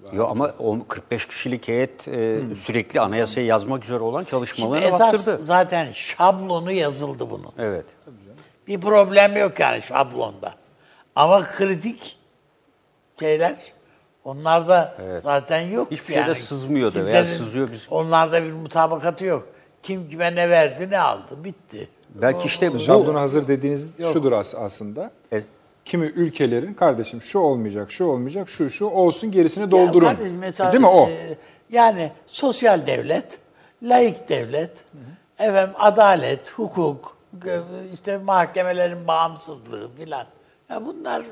galiba. Yo ama o 45 kişilik heyet e, sürekli anayasayı yazmak üzere olan Şimdi çalışmalarına esas baktırdı. zaten şablonu yazıldı bunun. Evet. Bir problem yok yani şablonda. Ama kritik şeyler onlarda zaten yok. Hiçbir şeyde sızmıyor da veya sızıyor biz- Onlarda bir mutabakatı yok. Kim kime ne verdi ne aldı bitti. Belki işte bu Şablonu hazır dediğiniz şudur as- aslında. E, Kimi ülkelerin kardeşim şu olmayacak, şu olmayacak, şu şu olsun gerisini doldurun. Ya kardeşim mesela, Değil mi o? e, yani sosyal devlet, laik devlet, efendim adalet, hukuk, işte mahkemelerin bağımsızlığı filan. Ya bunlar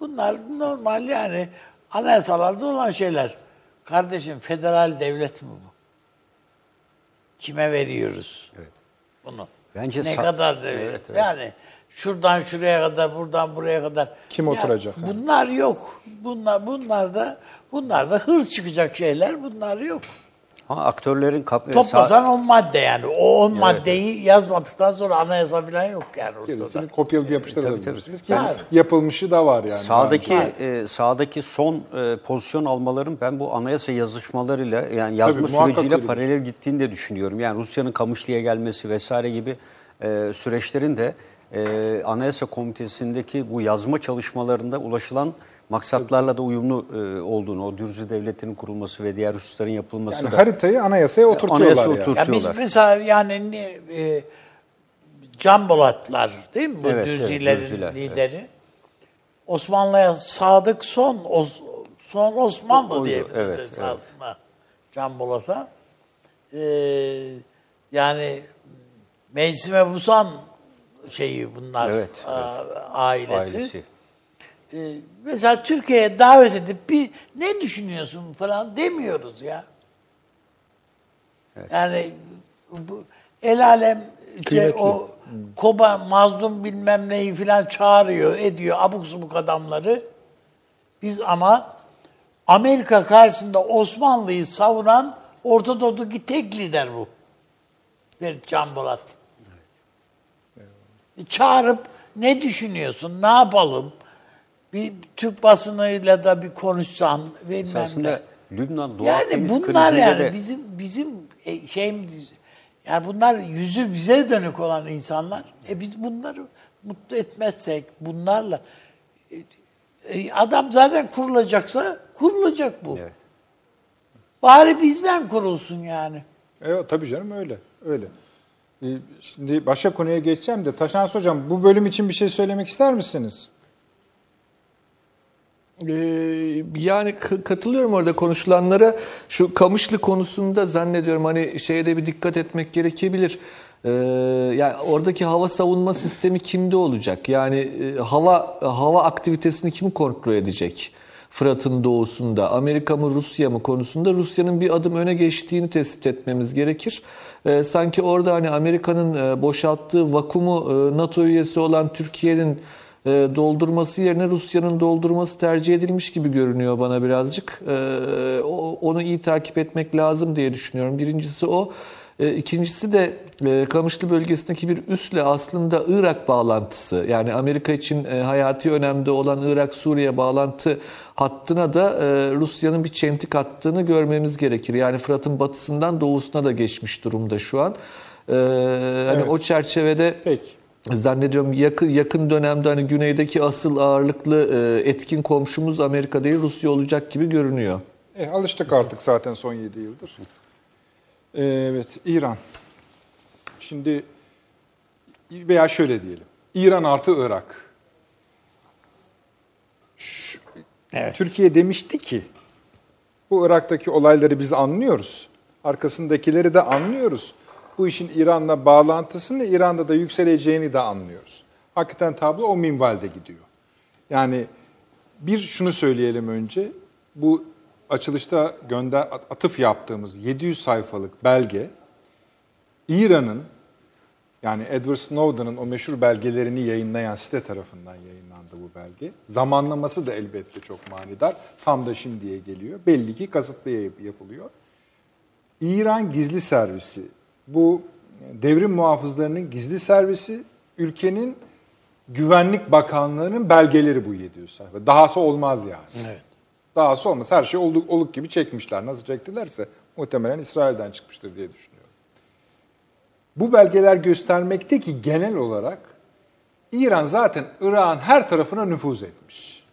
bunlar normal yani anayasalarda olan şeyler. Kardeşim federal devlet mi bu? Kime veriyoruz? Evet. Bunu. Bence ne sa- kadar devlet? Evet, evet. Yani şuradan şuraya kadar, buradan buraya kadar. Kim Ya oturacak? Bunlar yok. Bunlar bunlar da bunlar da hır çıkacak şeyler. Bunlar yok. Ama aktörlerin kap- Toplasan 10 madde yani. O 10 maddeyi yazmadıktan sonra anayasa falan yok yani ortada. Gerisini kopyalayıp yapıştırabilirsiniz ki Tabii. yapılmışı da var yani. Sağdaki e, sağdaki son e, pozisyon almaların ben bu anayasa yazışmalarıyla yani yazma Tabii, süreciyle öyledir. paralel gittiğini de düşünüyorum. Yani Rusya'nın Kamışlı'ya gelmesi vesaire gibi e, süreçlerin de e, Anayasa Komitesi'ndeki bu yazma çalışmalarında ulaşılan maksatlarla da uyumlu e, olduğunu, o Dürcü Devleti'nin kurulması ve diğer hususların yapılması yani da haritayı anayasaya oturtuyorlar anayasa yani. oturtuyorlar. Ya biz mesela yani ne, e, Can Bolatlar değil mi bu Evet, evet, Dürzilerin Dürziler, lideri? Osmanlı'ya sadık son Os- son Osmanlı Oydu, diyebiliriz evet, esasında Can Bolat'a. Ee, yani Meysime Busan şeyi bunlar Evet, a- ailesi. ailesi. Ee, mesela Türkiye'ye davet edip bir ne düşünüyorsun falan demiyoruz ya. Yani bu el alem o Koba mazlum bilmem neyi falan çağırıyor, ediyor abuk subuk adamları. Biz ama Amerika karşısında Osmanlı'yı savunan Orta Doğu'daki tek lider bu. Ferit Can Bolat. Çağırıp ne düşünüyorsun, ne yapalım? Bir Türk basınıyla da bir konuşsan, bilmem ne. Aslında Lübnan Doğu Yani Akdeniz bunlar yani de bizim bizim e, şeyimiz yani bunlar yüzü bize dönük olan insanlar. E biz bunları mutlu etmezsek bunlarla e, e, adam zaten kurulacaksa kurulacak bu. Evet. Bari bizden kurulsun yani. Evet tabii canım öyle. Öyle. Ee, Şimdi başka konuya geçeceğim de Taşans Hocam bu bölüm için bir şey söylemek ister misiniz? Ee, yani katılıyorum orada konuşulanlara. Şu Kamışlı konusunda zannediyorum hani şeye de bir dikkat etmek gerekebilir. Ee, yani oradaki hava savunma sistemi kimde olacak? Yani e, hava hava aktivitesini kim kontrol edecek? Fırat'ın doğusunda, Amerika mı Rusya mı konusunda Rusya'nın bir adım öne geçtiğini tespit etmemiz gerekir. Ee, sanki orada hani Amerika'nın e, boşalttığı vakumu e, NATO üyesi olan Türkiye'nin e, doldurması yerine Rusya'nın doldurması tercih edilmiş gibi görünüyor bana birazcık. E, onu iyi takip etmek lazım diye düşünüyorum. Birincisi o. E, İkincisi de e, Kamışlı bölgesindeki bir üsle aslında Irak bağlantısı yani Amerika için e, hayati önemde olan Irak-Suriye bağlantı hattına da Rusya'nın bir çentik attığını görmemiz gerekir. Yani Fırat'ın batısından doğusuna da geçmiş durumda şu an. Hani Evet. o çerçevede Peki. Zannediyorum yakın yakın dönemde hani güneydeki asıl ağırlıklı e, etkin komşumuz Amerika değil Rusya olacak gibi görünüyor. E, alıştık artık zaten son 7 yıldır. Ee, evet, İran. Şimdi veya şöyle diyelim. İran artı Irak. Şu- Evet. Türkiye demişti ki bu Irak'taki olayları biz anlıyoruz. Arkasındakileri de anlıyoruz. Bu işin İran'la bağlantısını, İran'da da yükseleceğini de anlıyoruz. Hakikaten tablo o minvalde gidiyor. Yani bir şunu söyleyelim önce. Bu açılışta gönder atıf yaptığımız 700 sayfalık belge İran'ın yani Edward Snowden'ın o meşhur belgelerini yayınlayan site tarafından yayınlandı bu belge. Zamanlaması da elbette çok manidar. Tam da şimdiye geliyor. Belli ki kasıtlı yap- yapılıyor. İran gizli servisi, bu devrim muhafızlarının gizli servisi, ülkenin güvenlik bakanlığının belgeleri bu 700 sayfa. Dahası olmaz yani. Evet. Dahası olmaz. Her şey oluk, oluk gibi çekmişler. Nasıl çektilerse muhtemelen İsrail'den çıkmıştır diye düşünüyorum. Bu belgeler göstermekte ki genel olarak İran zaten Irak'ın her tarafına nüfuz etmiş.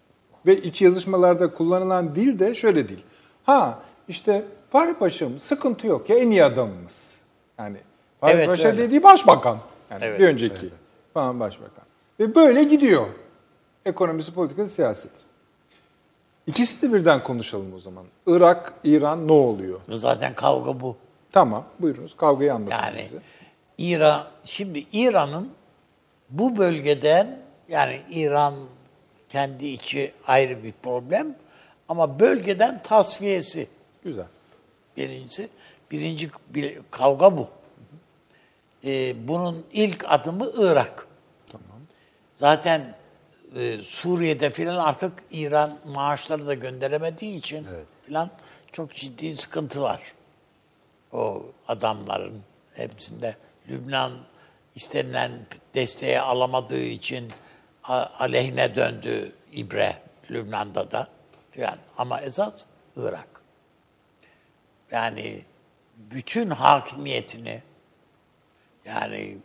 Ve iç yazışmalarda kullanılan dil de şöyle değil. Ha işte Fahri Paşa'm sıkıntı yok ya en iyi adamımız. Yani Fahri Evet, Paşa öyle. dediği başbakan. Yani Evet, bir önceki falan başbakan. Ve böyle gidiyor. Ekonomisi, politikası, siyaset. İkisi de birden konuşalım o zaman. Irak, İran ne oluyor? Zaten kavga bu. Tamam buyurunuz kavgayı anlatın Yani bize. İran şimdi İran'ın bu bölgeden yani İran kendi içi ayrı bir problem ama bölgeden tasfiyesi Güzel. birincisi. Birinci bir kavga bu. Ee, bunun ilk adımı Irak. Tamam. Zaten e, Suriye'de filan artık İran maaşları da gönderemediği için filan çok ciddi sıkıntı var. o adamların hepsinde Lübnan istenilen desteği alamadığı için aleyhine döndü İbre Lübnan'da da filan. Ama esas Irak. Yani bütün hakimiyetini yani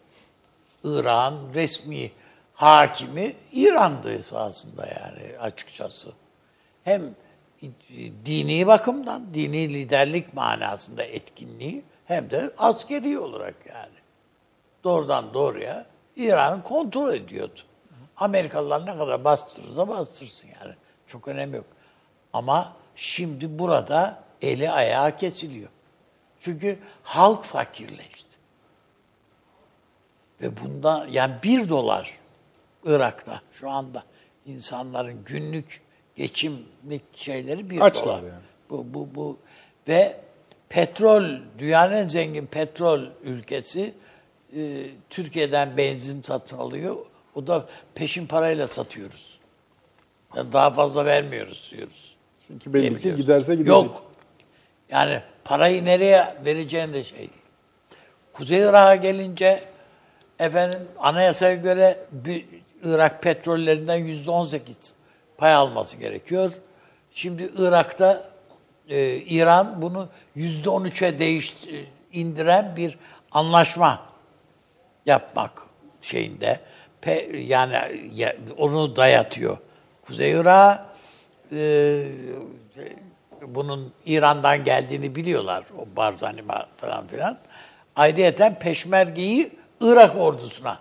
İran resmi hakimi İran'dı esasında yani açıkçası. Hem dini bakımdan, dini liderlik manasında etkinliği hem de askeri olarak yani. Doğrudan doğruya İran'ı kontrol ediyordu. Amerikalılar ne kadar bastırırsa bastırsın yani. Çok önemi yok. Ama şimdi burada eli ayağı kesiliyor. Çünkü halk fakirleşti. Ve bunda yani bir dolar Irak'ta şu anda insanların günlük geçimlik şeyleri bir Açlar dolar. yani. Bu, bu, bu. Ve petrol, dünyanın en zengin petrol ülkesi e, Türkiye'den benzin satın alıyor. O da peşin parayla satıyoruz. Yani daha fazla vermiyoruz diyoruz. Çünkü belli ki giderse gidecek. Yok. Yani parayı nereye vereceğin de şey değil. Kuzey Irak'a gelince efendim anayasaya göre bir Irak petrollerinden yüzde on sekiz pay alması gerekiyor. Şimdi Irak'ta e, İran bunu yüzde on üçe değiş indiren bir anlaşma yapmak şeyinde pe, yani ya- onu dayatıyor. Kuzey Irak bunun İran'dan geldiğini biliyorlar o Barzani falan filan. Ayrıyeten peşmergeyi Irak ordusuna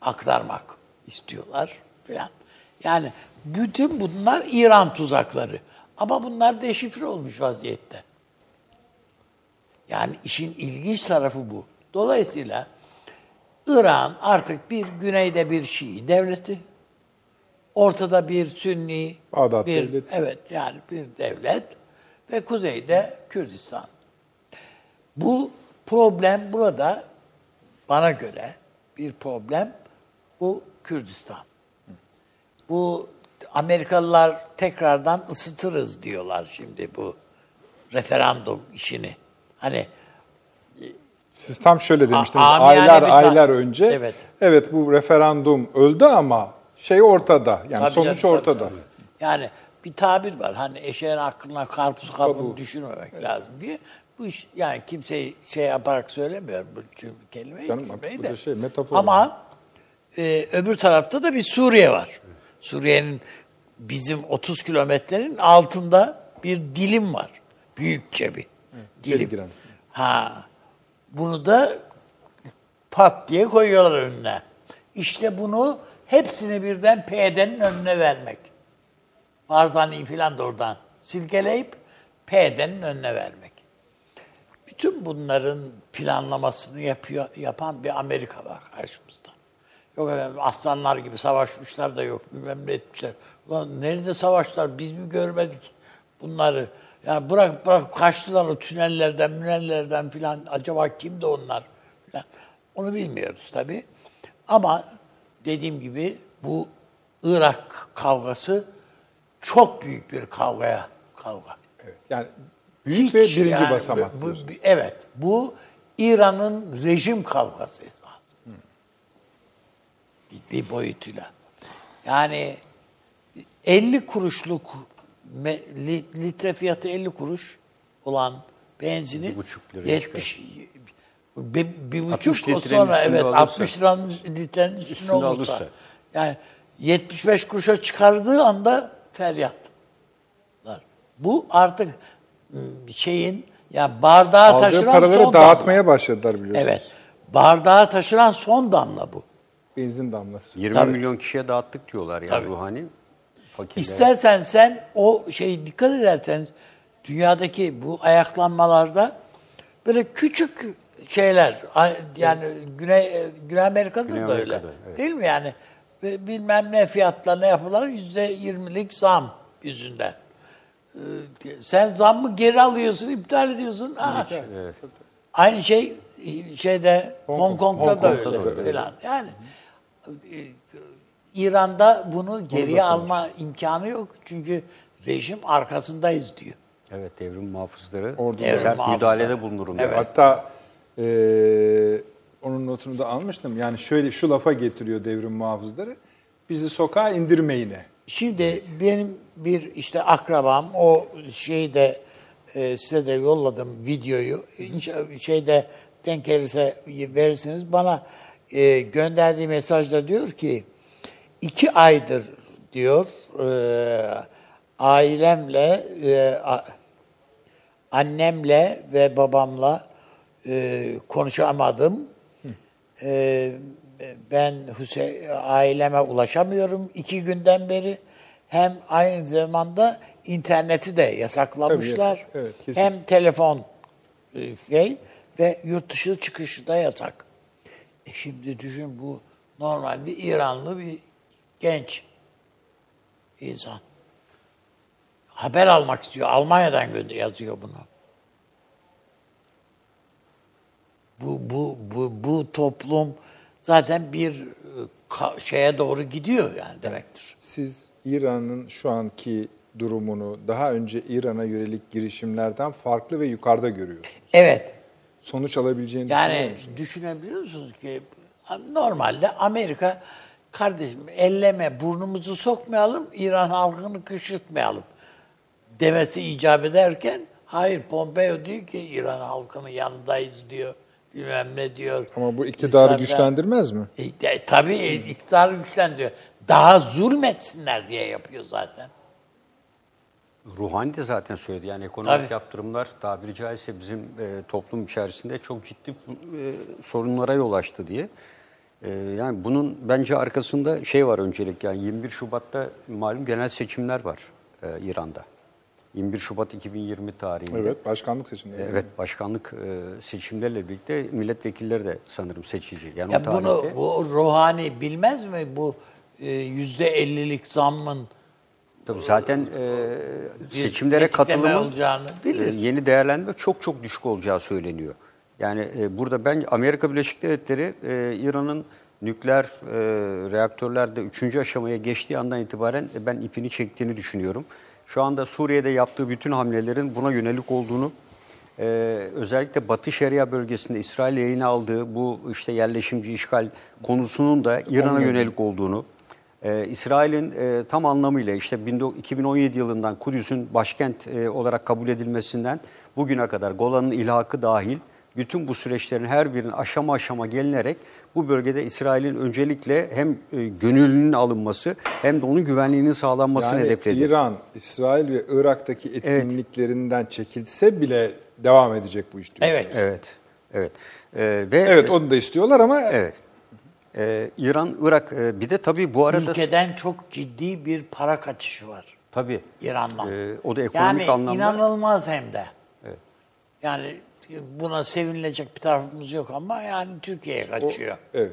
aktarmak istiyorlar filan. Yani bütün bunlar İran tuzakları. Ama bunlar deşifre olmuş vaziyette. Yani işin ilginç tarafı bu. Dolayısıyla İran artık bir güneyde bir Şii devleti, ortada bir Sünni, Bağdat bir devleti. evet yani bir devlet ve kuzeyde Kürdistan. Bu problem burada bana göre bir problem bu Kürdistan. Bu Amerikalılar tekrardan ısıtırız diyorlar şimdi bu referandum işini. Hani Siz tam şöyle demiştiniz A- aylar aylar önce. Evet. Evet bu referandum öldü ama şey ortada. Yani Tabii sonuç canım, ortada. tabii, tabii. Yani bir tabir var. Hani eşeğin aklına karpuz kabuğunu düşürmemek lazım diye. Bu iş yani kimseyi şey yaparak söylemiyorum bu kelimeyi, Canım, bu de. şey, metafor Ama e, öbür tarafta da bir Suriye var. Suriye'nin bizim 30 kilometrenin altında bir dilim var. Büyükçe bir dilim. Ha. Bunu da pat diye koyuyorlar önüne. İşte bunu hepsini birden PYD'nin önüne vermek. Barzani filan da oradan silkeleyip PYD'nin önüne vermek. Bütün bunların planlamasını yapıyor, yapan bir Amerika var karşımızda. Yok efendim aslanlar gibi savaşmışlar da yok bilmem ne etmişler. Ulan nerede savaşlar biz mi görmedik bunları? Yani bırak bırak kaçtılar o tünellerden münellerden filan acaba kimdi onlar filan. Onu bilmiyoruz tabii. Ama dediğim gibi bu Irak kavgası çok büyük bir kavgaya kavga. Evet. Yani büyük ve Hiç birinci yani basamak. bu- bu- evet. Bu İran'ın rejim kavgası esas. Bir, bir boyutuyla. Yani 50 kuruşluk litre fiyatı 50 kuruş olan benzini Bir buçuk liraya 70 bir, bir 60 buçuk o sonra evet alırsa. 60 liranın litrenin üstüne, Üstünde olursa. alırsa. Yani 75 kuruşa çıkardığı anda feryat. Bu artık ım, şeyin ya bardağa Aldığı taşıran paraları son dağıtmaya damla. başladılar biliyorsunuz. Evet. Bardağa taşıran son damla bu. Benzin damlası. 20 Tabii. milyon kişiye dağıttık diyorlar ya Tabii. ruhani. Fakirler. İstersen sen o şeyi dikkat ederseniz dünyadaki bu ayaklanmalarda böyle küçük şeyler yani Güney Güney Amerika'da Güney da öyle. Amerika'da, evet. Değil mi yani? Ve bilmem ne fiyatlarına yapılan yüzde yirmilik zam yüzünden. Ee, Sen zammı geri alıyorsun, iptal ediyorsun. Aa, Aynı şey şeyde Hong, Kong'da Hong da Kong'da öyle da öyle. falan. Yani e, İran'da bunu geriye alma imkanı yok. Çünkü rejim arkasındayız diyor. Evet devrim muhafızları Ordu Devrim sert muhafızları. müdahalede bulunurun. Evet. Hatta eee, onun notunu da almıştım. Yani şöyle şu lafa getiriyor devrim muhafızları. Bizi sokağa indirmeyine. Şimdi benim bir işte akrabam o şeyde e, size de yolladım videoyu. İnşallah şeyde denk gelirse verirsiniz. Bana e, gönderdiği mesajda diyor ki iki aydır diyor e, ailemle e, a- annemle ve babamla e, konuşamadım. E, ben Hüseyin aileme ulaşamıyorum iki günden beri. Hem aynı zamanda interneti de yasaklamışlar. Tabii. Evet, kesin. hem telefon e, şey ve yurt dışı çıkışı da yasak. E şimdi düşün bu normal bir İranlı bir genç insan. Haber almak istiyor. Almanya'dan yazıyor bunu. Bu bu bu bu toplum zaten bir e, şeye doğru gidiyor yani demektir. Siz İran'ın şu anki durumunu daha önce İran'a yönelik girişimlerden farklı ve yukarıda görüyorsunuz. Evet. Sonuç alabileceğini düşünüyor Yani musunuz? düşünebiliyor musunuz ki normalde Amerika kardeşim elleme burnumuzu sokmayalım, İran halkını kışırtmayalım demesi icap ederken hayır Pompeo diyor ki İran halkının yanındayız diyor. Bilmem ne diyor. Ama bu iktidarı İsrail- güçlendirmez mi? E, tabii iktidarı güçlendiriyor. Daha zulmetsinler diye yapıyor zaten. Ruhani de zaten söyledi. Yani ekonomik Tabii. yaptırımlar tabiri caizse bizim e, toplum içerisinde çok ciddi e, sorunlara yol açtı diye. E, yani bunun bence arkasında şey var öncelik yani 21 Şubat'ta malum genel seçimler var e, İran'da. 21 Şubat 2020 tarihinde. Evet, başkanlık seçimleri. Evet, başkanlık e, seçimlerle birlikte milletvekilleri de sanırım seçici. Yani o Ya bunu tarihte. bu ruhani bilmez mi bu e, yüzde ellilik zammın Tabii zaten e, bir seçimlere katılımın e, bilir. yeni değerlendirme çok çok düşük olacağı söyleniyor. Yani e, burada ben Amerika Birleşik Devletleri e, İran'ın nükleer e, reaktörlerde üçüncü aşamaya geçtiği andan itibaren e, ben ipini çektiğini düşünüyorum. Şu anda Suriye'de yaptığı bütün hamlelerin buna yönelik olduğunu, e, özellikle Batı Şeria bölgesinde İsrail yayına aldığı bu işte yerleşimci işgal konusunun da İran'a yönelik olduğunu, ee, İsrail'in e, tam anlamıyla işte 19- 2017 yılından Kudüs'ün başkent e, olarak kabul edilmesinden bugüne kadar Golan'ın ilhakı dahil bütün bu süreçlerin her birinin aşama aşama gelinerek bu bölgede İsrail'in öncelikle hem e, gönüllünün alınması hem de onun güvenliğinin sağlanmasını Yani hedefledi. İran, İsrail ve Irak'taki etkinliklerinden çekilse bile devam edecek bu iş diyorsunuz. Evet. Evet, evet. Ee, ve Evet onu da istiyorlar ama evet. Ee, İran, Irak e, bir de tabii bu arada Ülkeden çok ciddi bir para kaçışı var tabii İran'dan. Ee, o da ekonomik yani anlamda inanılmaz hem de. Yani buna sevinilecek bir tarafımız yok ama yani Türkiye'ye kaçıyor. evet.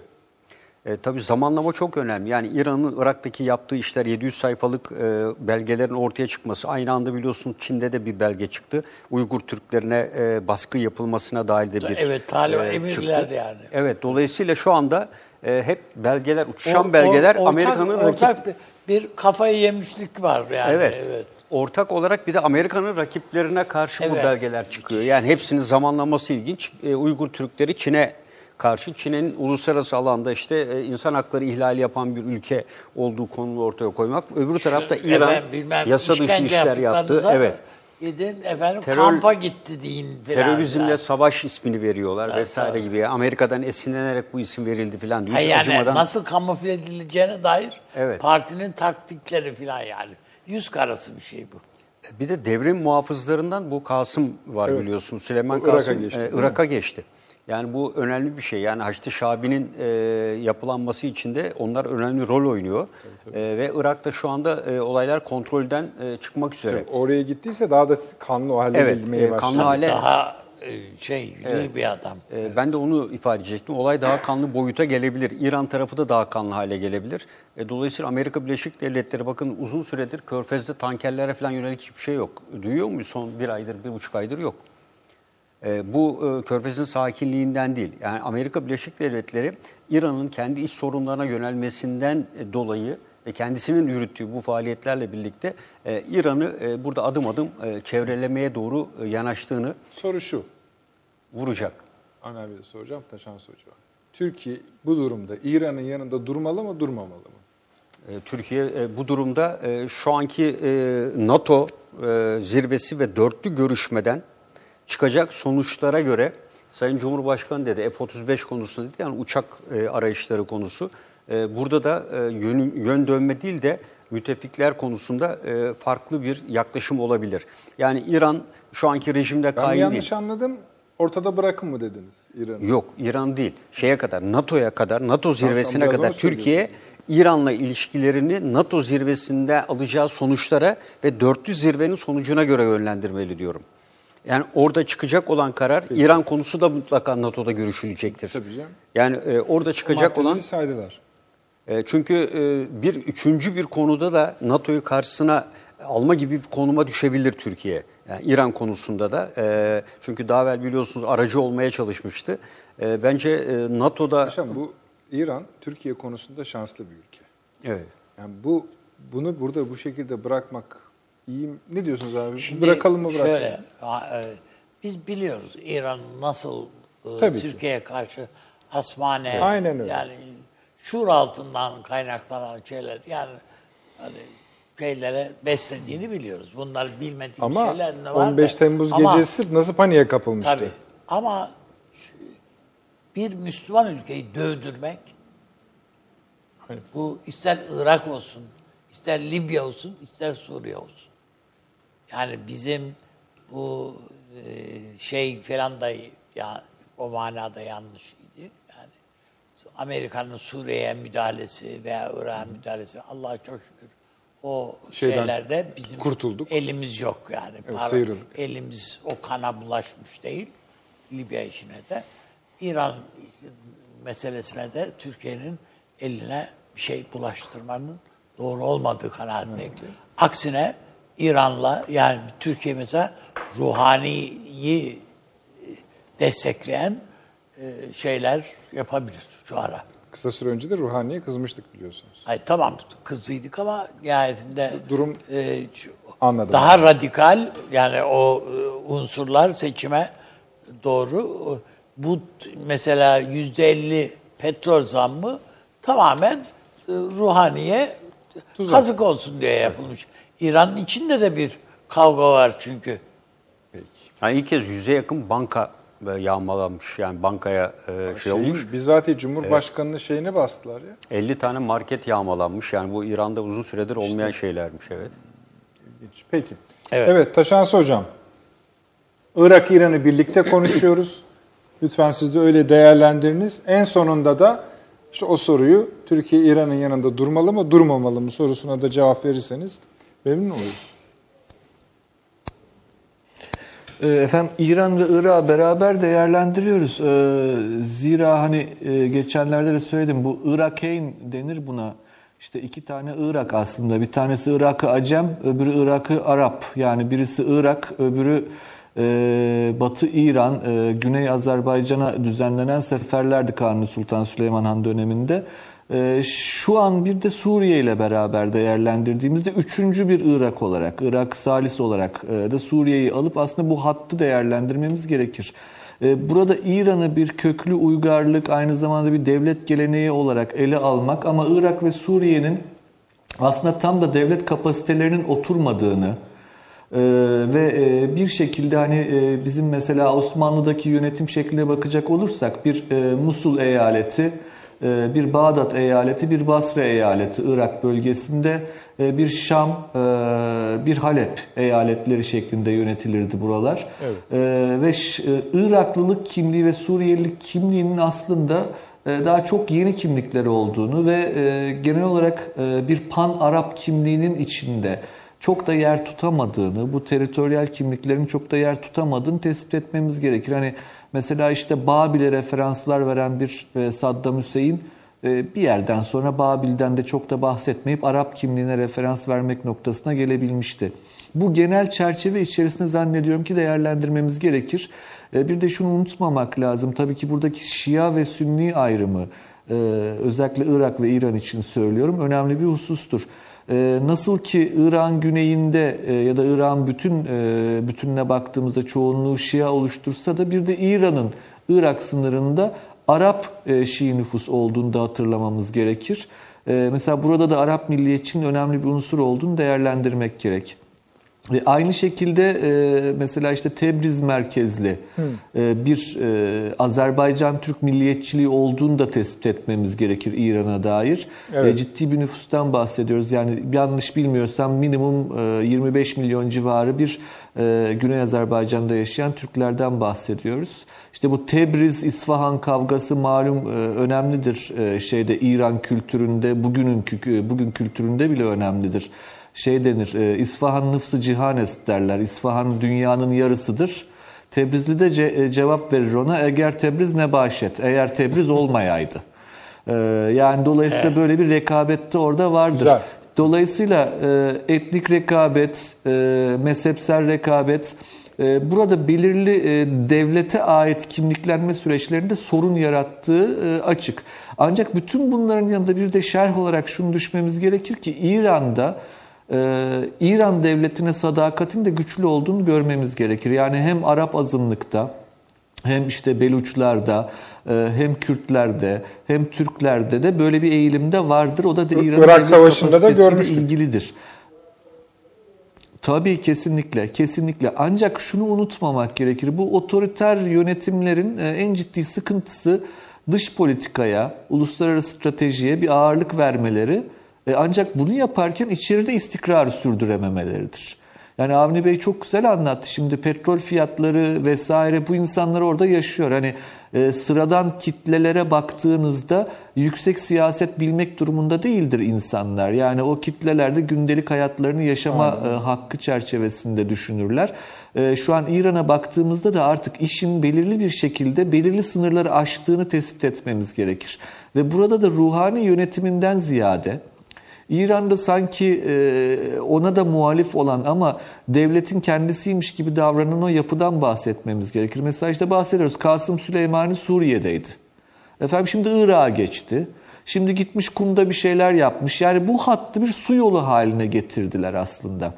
E, tabii zamanlama çok önemli. Yani İran'ın Irak'taki yaptığı işler 700 sayfalık e, belgelerin ortaya çıkması. Aynı anda biliyorsun Çin'de de bir belge çıktı. Uygur Türklerine e, baskı yapılmasına dair de bir Evet, Taliban e, emirler çıktı. yani. Evet, dolayısıyla şu anda e, hep belgeler, uçuşan O- o- belgeler ortak- Amerika'nın rakip... bir, bir kafayı yemişlik var yani. Evet. evet. Ortak olarak bir de Amerika'nın rakiplerine karşı bu Evet. belgeler çıkıyor. Yani hepsinin zamanlaması ilginç. E, Uygur Türkleri Çin'e karşı Çin'in uluslararası alanda işte e, insan hakları ihlali yapan bir ülke olduğu konulu ortaya koymak. Öbür tarafta İran bilmem, yasa dışı işler yaptı. Evet. Gidin efendim Terör- kampa gitti deyin filan. Terörizmle filan. savaş ismini veriyorlar vesaire gibi. Amerika'dan esinlenerek bu isim verildi. Ha Hiç yani acımadan nasıl kamufle edileceğine dair Evet. partinin taktikleri filan yani. Yüz karası bir şey bu. Bir de devrim muhafızlarından bu Kasım var biliyorsun. Süleyman O Irak'a Kasım geçti, e? Irak'a geçti. Yani bu önemli bir şey. Yani Haçlı Şabi'nin e, yapılanması için de onlar önemli rol oynuyor. E, ve Irak'ta şu anda e, olaylar kontrolden e, çıkmak üzere. Oraya gittiyse daha da kanlı o halde Evet, e, başladı. kanlı hale Daha e, şey iyi bir adam. E, Ben de onu ifade edecektim. Olay daha kanlı boyuta gelebilir. İran tarafı da daha kanlı hale gelebilir. E, Dolayısıyla Amerika Birleşik Devletleri bakın uzun süredir Körfez'de tankerlere falan yönelik hiçbir şey yok. Duyuyor muyuz? Son bir aydır, bir buçuk aydır yok. E, bu e, Körfez'in sakinliğinden değil. Yani Amerika Birleşik Devletleri İran'ın kendi iç sorunlarına yönelmesinden e, dolayı ve kendisinin yürüttüğü bu faaliyetlerle birlikte e, İran'ı e, burada adım adım e, çevrelemeye doğru e, yanaştığını Soru şu. vuracak. Abiye de soracağım. Taşan Hoca. Türkiye bu durumda İran'ın yanında durmalı mı durmamalı mı? E, Türkiye e, bu durumda e, şu anki e, NATO e, zirvesi ve dörtlü görüşmeden çıkacak sonuçlara göre Sayın Cumhurbaşkanı dedi F-35 konusunda dedi yani uçak e, arayışları konusu. E, burada da e, yön, yön dönme değil de müttefikler konusunda e, farklı bir yaklaşım olabilir. Yani İran şu anki rejimde Ben kain değil. yanlış anladım. Ortada bırakın mı dediniz İran'ı? Yok İran değil. Şeye kadar NATO'ya kadar NATO zirvesine biraz kadar Türkiye İran'la ilişkilerini NATO zirvesinde alacağı sonuçlara ve dörtlü zirvenin sonucuna göre yönlendirmeli diyorum. Yani orada çıkacak olan karar İran konusu da mutlaka NATO'da görüşülecektir. Tabii canım. Yani e, orada çıkacak olan Maddeleri saydılar. e, çünkü e, bir üçüncü bir konuda da NATO'yu karşısına alma gibi bir konuma düşebilir Türkiye. Yani İran konusunda da. E, çünkü daha evvel biliyorsunuz aracı olmaya çalışmıştı. E, bence e, NATO'da... Paşam bu İran Türkiye konusunda şanslı bir ülke. Evet. Yani bu bunu burada bu şekilde bırakmak iyi? Ne diyorsunuz abi? Şimdi Bırakalım mı bırakalım? Şöyle, e, biz biliyoruz İran nasıl e. Türkiye'ye karşı hasmane, Aynen öyle. yani şuur altından kaynaklanan şeyler, yani hani şeylere beslediğini biliyoruz. Bunlar bilmediğimiz Ama şeyler ne var 15 da- Temmuz Ama- gecesi nasıl paniğe kapılmıştı? Tabii. Ama bir Müslüman ülkeyi dövdürmek, bu ister Irak olsun, ister Libya olsun, ister Suriye olsun. Yani bizim bu e, şey falan da ya, o manada yanlış idi. Yani Amerika'nın Suriye'ye müdahalesi veya Irak'a müdahalesi Allah'a çok şükür o Şeyden şeylerde bizim kurtulduk. elimiz yok yani. Evet, Par- sıyrıldık. elimiz o kana bulaşmış değil. Libya işine de. İran meselesine de Türkiye'nin eline bir şey bulaştırmanın doğru olmadığı kanaatindeyim. Aksine İran'la yani Türkiye mesela ruhaniyi destekleyen e, şeyler yapabilir şu ara. Kısa süre önce de Ruhani'ye kızmıştık biliyorsunuz. Ay tamam kızıydık ama nihayetinde Durum- e, Anladım. daha radikal yani o e, unsurlar seçime doğru. Bu mesela yüzde elli petrol zammı tamamen e, ruhaniye Tuzak. kazık olsun diye yapılmış. İran'ın içinde de bir kavga var çünkü. Peki. Yani ilk kez yüze yakın banka e, yağmalanmış. Yani bankaya e, şey olmuş. Şeyin, bizzat Cumhurbaşkanı'nın şeyine bastılar ya. 50 tane market yağmalanmış. Yani bu İran'da uzun süredir olmayan şeylermiş evet. İlginç. Peki. Evet. Evet, Taşansı Hocam. Irak İran'ı birlikte konuşuyoruz. Lütfen siz de öyle değerlendiriniz. En sonunda da işte o soruyu Türkiye İran'ın yanında durmalı mı durmamalı mı sorusuna da cevap verirseniz memnun oluruz. Ee, Efendim İran ve Irak'ı beraber değerlendiriyoruz. Ee, Zira hani e, geçenlerde de söyledim bu Irakayn denir buna. İşte iki tane Irak aslında. Bir tanesi Irak'ı Acem, öbürü Irak'ı Arap. Yani birisi Irak, öbürü e, Batı İran, e, Güney Azerbaycan'a düzenlenen seferlerdi Kanuni Sultan Süleyman Han döneminde. E, şu an bir de Suriye ile beraber değerlendirdiğimizde üçüncü bir Irak olarak, Irak salis olarak e, da Suriye'yi alıp aslında bu hattı değerlendirmemiz gerekir. E, Burada İran'ı bir köklü uygarlık, aynı zamanda bir devlet geleneği olarak ele almak ama Irak ve Suriye'nin aslında tam da devlet kapasitelerinin oturmadığını, ee, ve e, bir şekilde hani e, bizim mesela Osmanlı'daki yönetim şekline bakacak olursak bir e, Musul eyaleti, bir Bağdat eyaleti, bir Basra eyaleti Irak bölgesinde e, bir Şam, e, bir Halep eyaletleri şeklinde yönetilirdi buralar. E, ve Ş- e, Iraklılık kimliği ve Suriyelilik kimliğinin aslında daha çok yeni kimlikleri olduğunu ve genel olarak bir pan-Arap kimliğinin içinde çok da yer tutamadığını, bu teritoryal kimliklerin çok da yer tutamadığını tespit etmemiz gerekir. Hani mesela işte Babil'e referanslar veren bir e, Saddam Hüseyin e, bir yerden sonra Babil'den de çok da bahsetmeyip Arap kimliğine referans vermek noktasına gelebilmişti. Bu genel çerçeve içerisinde zannediyorum ki değerlendirmemiz gerekir. E, Bir de şunu unutmamak lazım. Tabii ki buradaki Şia ve Sünni ayrımı özellikle Irak ve İran için söylüyorum önemli bir husustur. E, nasıl ki İran güneyinde e, ya da İran bütün e, bütününe baktığımızda çoğunluğu Şia oluştursa da bir de İran'ın Irak sınırında Arap e, Şii nüfus olduğunu da hatırlamamız gerekir. Mesela burada da Arap milliyetçinin önemli bir unsur olduğunu değerlendirmek gerek. E, aynı şekilde e, mesela işte Tebriz merkezli e, bir e, Azerbaycan Türk milliyetçiliği olduğunu da tespit etmemiz gerekir İran'a dair. Evet. E, ciddi bir nüfustan bahsediyoruz. Yani yanlış bilmiyorsam minimum e, 25 milyon civarı bir e, Güney Azerbaycan'da yaşayan Türklerden bahsediyoruz. İşte bu Tebriz İsfahan kavgası malum e, önemlidir e, şeyde İran kültüründe bugünün bugün kültüründe bile önemlidir şey denir, e, İsfahan nıfsı cihanes derler. İsfahan dünyanın yarısıdır. Tebrizli de ce- e, cevap verir ona, eğer Tebriz ne bahşet, eğer Tebriz olmayaydı. E, yani dolayısıyla böyle bir rekabet de orada vardır. Güzel. Dolayısıyla e, etnik rekabet, e, mezhepsel rekabet, e, burada belirli e, devlete ait kimliklenme süreçlerinde sorun yarattığı e, açık. Ancak bütün bunların yanında bir de şerh olarak şunu düşmemiz gerekir ki İran'da e, İran devletine sadakatin de güçlü olduğunu görmemiz gerekir. Yani hem Arap azınlıkta hem işte Beluçlarda e, hem Kürtlerde hem Türklerde de böyle bir eğilimde vardır. O da, da İran'ın Irak Savaşı'nda da görmüştük. ilgilidir. Tabii kesinlikle, kesinlikle. Ancak şunu unutmamak gerekir. Bu otoriter yönetimlerin e, en ciddi sıkıntısı dış politikaya, uluslararası stratejiye bir ağırlık vermeleri. E, Ancak bunu yaparken içeride istikrarı sürdürememeleridir. Yani Avni Bey çok güzel anlattı. Şimdi petrol fiyatları vesaire bu insanlar orada yaşıyor. Hani e, sıradan kitlelere baktığınızda yüksek siyaset bilmek durumunda değildir insanlar. Yani o kitlelerde gündelik hayatlarını yaşama e, hakkı çerçevesinde düşünürler. E, şu an İran'a baktığımızda da artık işin belirli bir şekilde belirli sınırları aştığını tespit etmemiz gerekir. Ve burada da ruhani yönetiminden ziyade İran'da sanki e, ona da muhalif olan ama devletin kendisiymiş gibi davranan o yapıdan bahsetmemiz gerekir. Mesela işte bahsediyoruz Kasım Süleymani Suriye'deydi. Efendim şimdi Irak'a geçti. Şimdi gitmiş kumda bir şeyler yapmış. Yani bu hattı bir su yolu haline getirdiler aslında.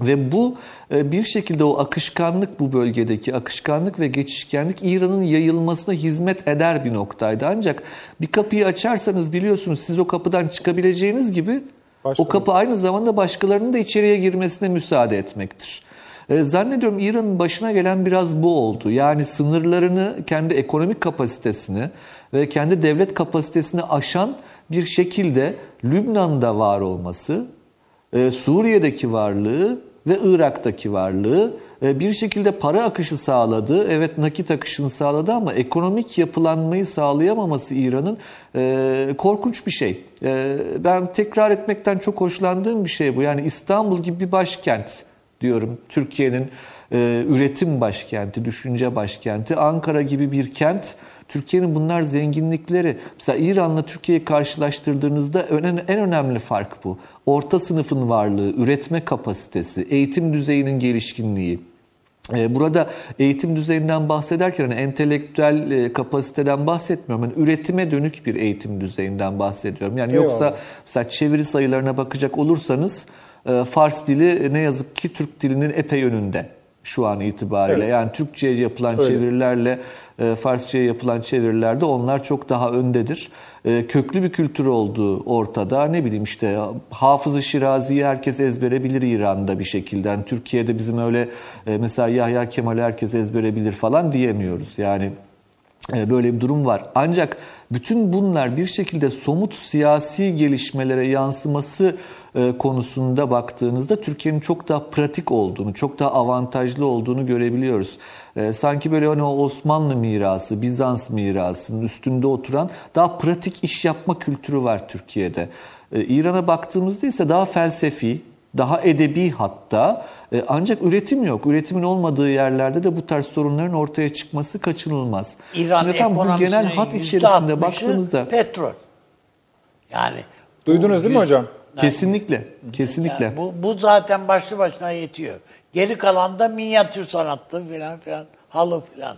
Ve bu e, bir şekilde o akışkanlık bu bölgedeki akışkanlık ve geçişkenlik İran'ın yayılmasına hizmet eder bir noktaydı. Ancak bir kapıyı açarsanız biliyorsunuz siz o kapıdan çıkabileceğiniz gibi Başka o kapı aynı zamanda başkalarının da içeriye girmesine müsaade etmektir. E, Zannediyorum İran'ın başına gelen biraz bu oldu. Yani sınırlarını, kendi ekonomik kapasitesini ve kendi devlet kapasitesini aşan bir şekilde Lübnan'da var olması, e, Suriye'deki varlığı ve Irak'taki varlığı e, bir şekilde para akışı sağladı. Evet nakit akışını sağladı ama ekonomik yapılanmayı sağlayamaması İran'ın e, korkunç bir şey. E, ben tekrar etmekten çok hoşlandığım bir şey bu. Yani İstanbul gibi bir başkent diyorum. Türkiye'nin e, üretim başkenti, düşünce başkenti. Ankara gibi bir kent. Türkiye'nin bunlar zenginlikleri. Mesela İran'la Türkiye'yi karşılaştırdığınızda en önemli fark bu. Orta sınıfın varlığı, üretme kapasitesi, eğitim düzeyinin gelişkinliği. Ee, Burada eğitim düzeyinden bahsederken hani entelektüel e, kapasiteden bahsetmiyorum. Yani üretime dönük bir eğitim düzeyinden bahsediyorum. Yani yoksa mesela çeviri sayılarına bakacak olursanız e, Fars dili ne yazık ki Türk dilinin epey önünde şu an itibariyle. Evet. Yani Türkçe'ye yapılan Öyle. çevirilerle Farsça'ya yapılan çevirilerde onlar çok daha öndedir. E, Köklü bir kültür olduğu ortada. Ne bileyim işte Hafız-ı Şirazi'yi herkes ezbere bilir İran'da bir şekilde. Yani Türkiye'de bizim öyle e, mesela Yahya Kemal'i herkes ezbere bilir falan diyemiyoruz. Yani e, Böyle bir durum var. Ancak bütün bunlar bir şekilde somut siyasi gelişmelere yansıması e, konusunda baktığınızda Türkiye'nin çok daha pratik olduğunu, çok daha avantajlı olduğunu görebiliyoruz. E, Sanki böyle hani o Osmanlı mirası, Bizans mirasının üstünde oturan daha pratik iş yapma kültürü var Türkiye'de. E, İran'a baktığımızda ise daha felsefi, daha edebi hatta E, ancak üretim yok. Üretimin olmadığı yerlerde de bu tarz sorunların ortaya çıkması kaçınılmaz. İran Şimdi efendim bu genel hat içerisinde baktığımızda petrol. Yani Duydunuz değil mi hocam? kesinlikle kesinlikle Yani bu, bu zaten başlı başına yetiyor. Geri kalan da minyatür sanattı filan filan, halı filan.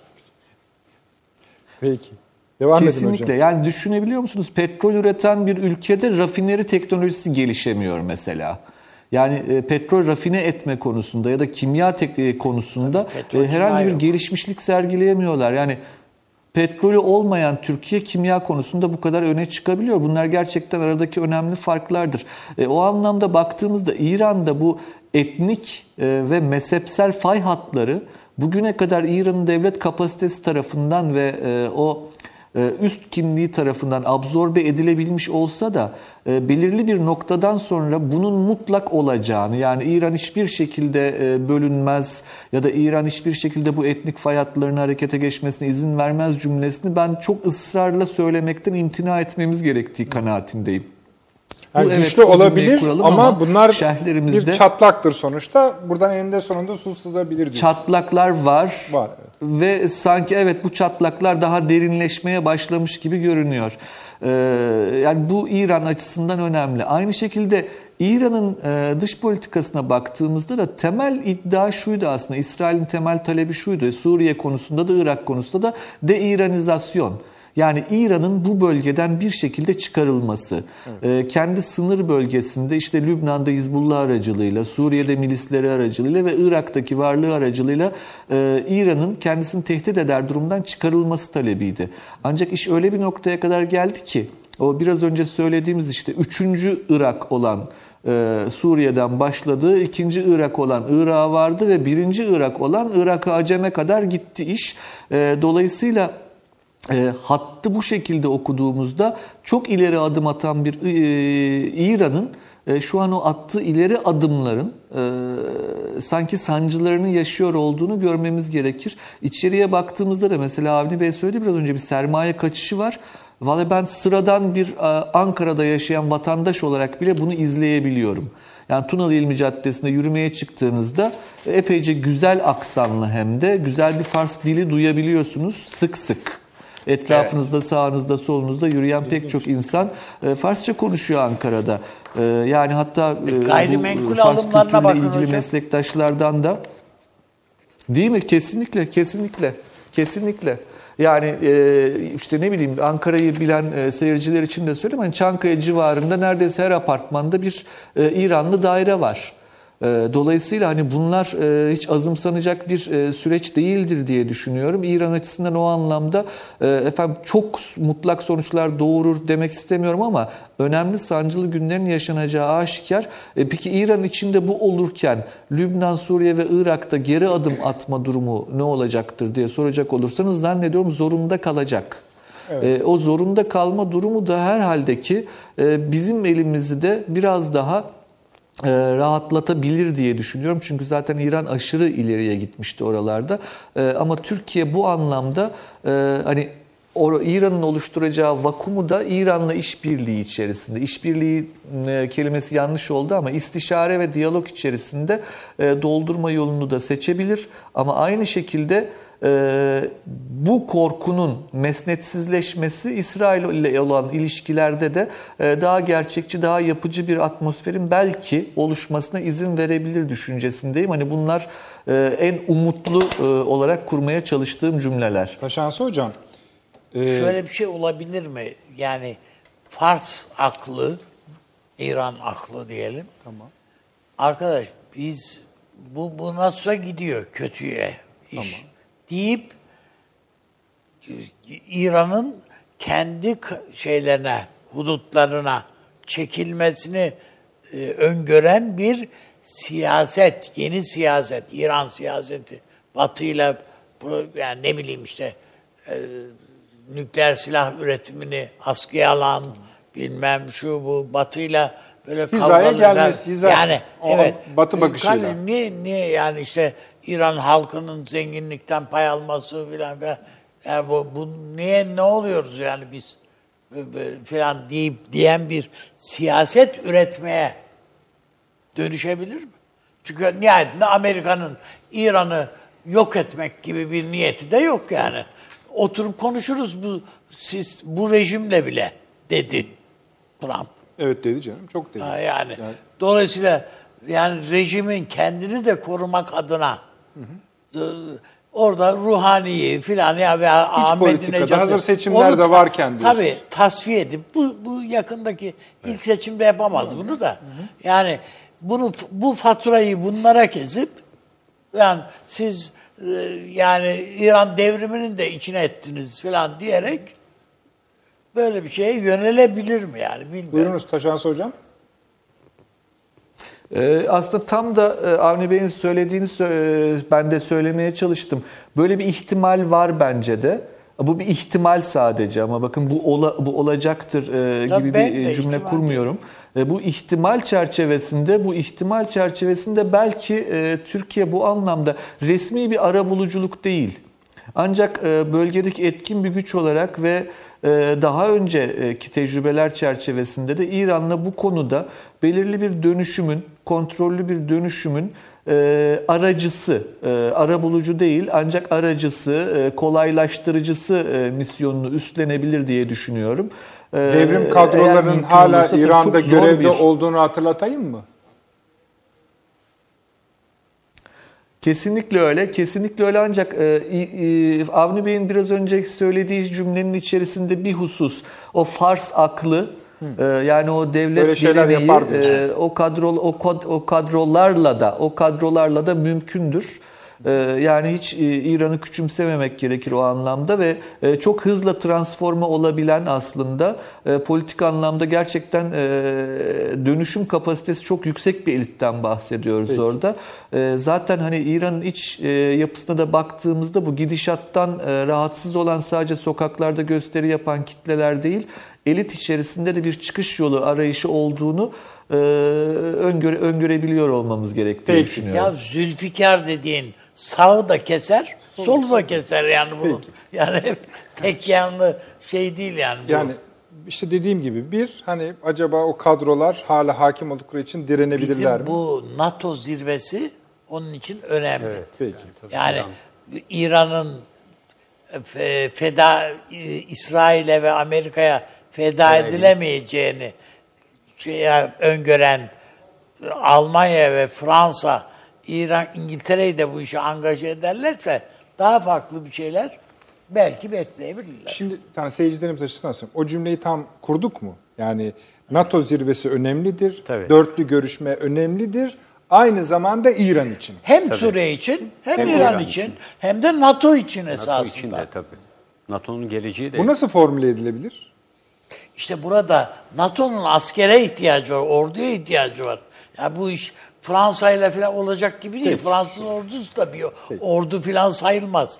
Peki. Devam edin Kesinlikle. hocam. Yani düşünebiliyor musunuz? Petrol üreten bir ülkede rafineri teknolojisi gelişemiyor mesela. Yani e, petrol rafine etme konusunda ya da kimya tek- e, konusunda petrol, e, herhangi bir yok. gelişmişlik sergileyemiyorlar. Yani petrolü olmayan Türkiye kimya konusunda bu kadar öne çıkabiliyor. Bunlar gerçekten aradaki önemli farklardır. E, o anlamda baktığımızda İran'da bu etnik e, ve mezhepsel fay hatları bugüne kadar İran'ın devlet kapasitesi tarafından ve e, o üst kimliği tarafından absorbe edilebilmiş olsa da e, belirli bir noktadan sonra bunun mutlak olacağını yani İran hiçbir şekilde e, bölünmez ya da İran hiçbir şekilde bu etnik fay hatlarının harekete geçmesine izin vermez cümlesini ben çok ısrarla söylemekten imtina etmemiz gerektiği kanaatindeyim. Yani Bu evet, güçlü cümleyi olabilir ama, ama bunlar şerhlerimizde- bir çatlaktır sonuçta. Buradan eninde sonunda su sızabilir diyorsun. Çatlaklar var. Var, Ve sanki evet bu çatlaklar daha derinleşmeye başlamış gibi görünüyor. Ee, yani bu İran açısından önemli. Aynı şekilde İran'ın e, dış politikasına baktığımızda da temel iddia şuydu aslında. İsrail'in temel talebi şuydu. Suriye konusunda da Irak konusunda da de-İranizasyon. Yani İran'ın bu bölgeden bir şekilde çıkarılması, e, kendi sınır bölgesinde işte Lübnan'da Hizbullah aracılığıyla, Suriye'de milisleri aracılığıyla ve Irak'taki varlığı aracılığıyla e, İran'ın kendisini tehdit eder durumdan çıkarılması talebiydi. Ancak iş öyle bir noktaya kadar geldi ki, o biraz önce söylediğimiz işte üçüncü Irak olan e, Suriye'den başladığı ikinci Irak olan Irak'a vardı ve birinci Irak olan Irak'a Acem'e kadar gitti iş. E, dolayısıyla e, hattı bu şekilde okuduğumuzda çok ileri adım atan bir e, İran'ın e, şu an o attığı ileri adımların e, sanki sancılarını yaşıyor olduğunu görmemiz gerekir. İçeriye baktığımızda da mesela Avni Bey söyledi biraz önce bir sermaye kaçışı var. Vallahi ben sıradan bir e, Ankara'da yaşayan vatandaş olarak bile bunu izleyebiliyorum. Yani Tunalı İlmi Caddesi'nde yürümeye çıktığınızda epeyce güzel aksanlı hem de güzel bir Fars dili duyabiliyorsunuz sık sık. Etrafınızda, sağınızda, solunuzda yürüyen pek çok insan e, Farsça konuşuyor Ankara'da. E, yani hatta e, Gayrimenkul bu Fars kültürüyle ilgili hocam. meslektaşlardan da Değil mi? Kesinlikle, kesinlikle, kesinlikle. Yani işte ne bileyim Ankara'yı bilen seyirciler için de söyleyeyim. Hani Çankaya civarında neredeyse her apartmanda bir İranlı daire var. E, dolayısıyla hani bunlar e, hiç azımsanacak bir e, süreç değildir diye düşünüyorum. İran açısından o anlamda e, efendim çok mutlak sonuçlar doğurur demek istemiyorum ama önemli sancılı günlerin yaşanacağı aşikar. E, peki İran içinde bu olurken Lübnan, Suriye ve Irak'ta geri adım atma durumu ne olacaktır diye soracak olursanız zannediyorum zorunda kalacak. E, o zorunda kalma durumu da herhalde ki e, bizim elimizi de biraz daha rahatlatabilir diye düşünüyorum. Çünkü zaten İran aşırı ileriye gitmişti oralarda. E, ama Türkiye bu anlamda e, hani İran'ın oluşturacağı vakumu da İran'la işbirliği içerisinde. İşbirliği e, kelimesi yanlış oldu ama istişare ve diyalog içerisinde e, doldurma yolunu da seçebilir. Ama aynı şekilde e, bu korkunun mesnetsizleşmesi İsrail ile olan ilişkilerde de e, daha gerçekçi, daha yapıcı bir atmosferin belki oluşmasına izin verebilir düşüncesindeyim. Hani bunlar e, en umutlu e, olarak kurmaya çalıştığım cümleler. Taşansı hocam. e, Şöyle bir şey olabilir mi? Yani Fars aklı, İran aklı diyelim. Tamam. Arkadaş biz bu bu nasılsa gidiyor kötüye iş deyip İran'ın kendi şeylerine, hudutlarına çekilmesini e, öngören bir siyaset, yeni siyaset, İran siyaseti. Batı'yla yani ne bileyim işte e, nükleer silah üretimini askıya alan bilmem şu bu Batı'yla böyle Hizaya kavgalı gelmesi, hiza- yani evet Batı E, bakışıyla. niye niye yani işte İran halkının zenginlikten pay alması filan filan yani bu, bu niye ne oluyoruz yani biz filan deyip diyen bir siyaset üretmeye dönüşebilir mi? Çünkü nihayetinde Amerika'nın İran'ı yok etmek gibi bir niyeti de yok yani. Oturup konuşuruz bu siz bu rejimle bile dedi Trump. evet dedi canım. Çok dedi. Ha, yani, dolayısıyla yani rejimin kendini de korumak adına orada ruhaniyi filan ya ve Ahmet politikada, Necat'ı- hazır seçimler de varken diyorsunuz. Tabii tasfiye edip bu, bu yakındaki ilk seçimde yapamaz bunu da. Yani bunu bu faturayı bunlara kesip yani siz e, yani İran devriminin de içine ettiniz falan diyerek böyle bir şeye yönelebilir mi yani bilmiyorum. Buyurunuz Taşansı Hocam. Ee, aslında tam da e, Avni Bey'in söylediğini sö- e, ben de söylemeye çalıştım. Böyle bir ihtimal var bence de. Bu bir ihtimal sadece ama bakın bu ola, bu olacaktır e, gibi ben bir cümle ihtimal kurmuyorum. Bu ihtimal çerçevesinde bu ihtimal çerçevesinde belki Türkiye bu anlamda resmi bir ara buluculuk değil. Ancak bölgedeki etkin bir güç olarak ve daha önceki tecrübeler çerçevesinde de İran'la bu konuda belirli bir dönüşümün, kontrollü bir dönüşümün e, aracısı, e, arabulucu değil ancak aracısı, e, kolaylaştırıcısı e, misyonunu üstlenebilir diye düşünüyorum. E, Devrim kadrolarının hala olursa İran'da görevde bir- olduğunu hatırlatayım mı? Kesinlikle öyle, kesinlikle öyle ancak e, i- Avni Bey'in biraz önceki söylediği cümlenin içerisinde bir husus, o Fars aklı, e, yani o devlet diyorsun. e, o kadro o, kad- o kadrolarla da o kadrolarla da mümkündür. E, yani hiç e, İran'ı küçümsememek gerekir o anlamda ve e, çok hızla transforme olabilen aslında e, politik anlamda gerçekten dönüşüm kapasitesi çok yüksek bir elitten bahsediyoruz orada. E, zaten hani İran'ın iç yapısına da baktığımızda bu gidişattan rahatsız olan sadece sokaklarda gösteri yapan kitleler değil, elit içerisinde de bir çıkış yolu arayışı olduğunu e, öngöre, öngörebiliyor olmamız gerektiğini Peki. düşünüyorum. Ya Zülfikar dediğin sağı da keser, solu da keser yani bu. Yani hep tek yanlı şey değil yani bu. Yani işte dediğim gibi bir hani acaba o kadrolar hala hakim oldukları için direnebilirler Bizim mi? bu NATO zirvesi onun için önemli. Peki. Yani İran'ın fe- feda İsrail'e ve Amerika'ya feda edilemeyeceğini öngören Almanya ve Fransa, İran, İngiltere'yi de bu işe angaje ederlerse daha farklı bir şeyler belki besleyebilirler. Şimdi tane seyircilerimiz açısından söyleyeyim. O cümleyi tam kurduk mu? Yani NATO zirvesi önemlidir. Tabii. Dörtlü görüşme önemlidir. Aynı zamanda İran için. Hem Suriye için, hem, Hem İran, İran için, hem de NATO için NATO esasında. için de tabii. NATO'nun geleceği de Bu nasıl formüle edilebilir? İşte burada NATO'nun askere ihtiyacı var, orduya ihtiyacı var. Ya bu iş Fransa ile falan olacak gibi değil. Fransız ordusu da bir ordu falan sayılmaz.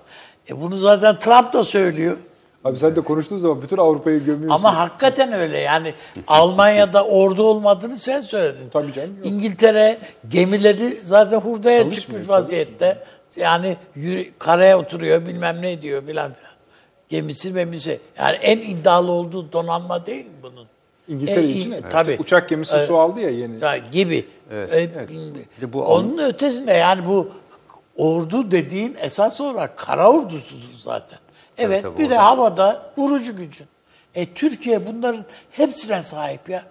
E bunu zaten Trump da söylüyor. Abi sen de konuştuğun zaman bütün Avrupa'yı gömüyorsun. Ama hakikaten öyle yani Almanya'da ordu olmadığını sen söyledin. Tabii canım, yok. İngiltere gemileri zaten hurdaya Çalışmıyor, çıkmış vaziyette. Yani yürü- karaya oturuyor bilmem ne diyor filan filan. Gemisi memisi. Yani en iddialı olduğu donanma değil mi bunun? İngiltere E, için evet. tabii. Uçak gemisi Evet. su aldı ya yeni. Ya gibi. E, de bu Onun ötesinde yani bu ordu dediğin esas olarak kara ordusudur zaten. Evet tabii, bir de havada vurucu gücün. E Türkiye bunların hepsine sahip ya.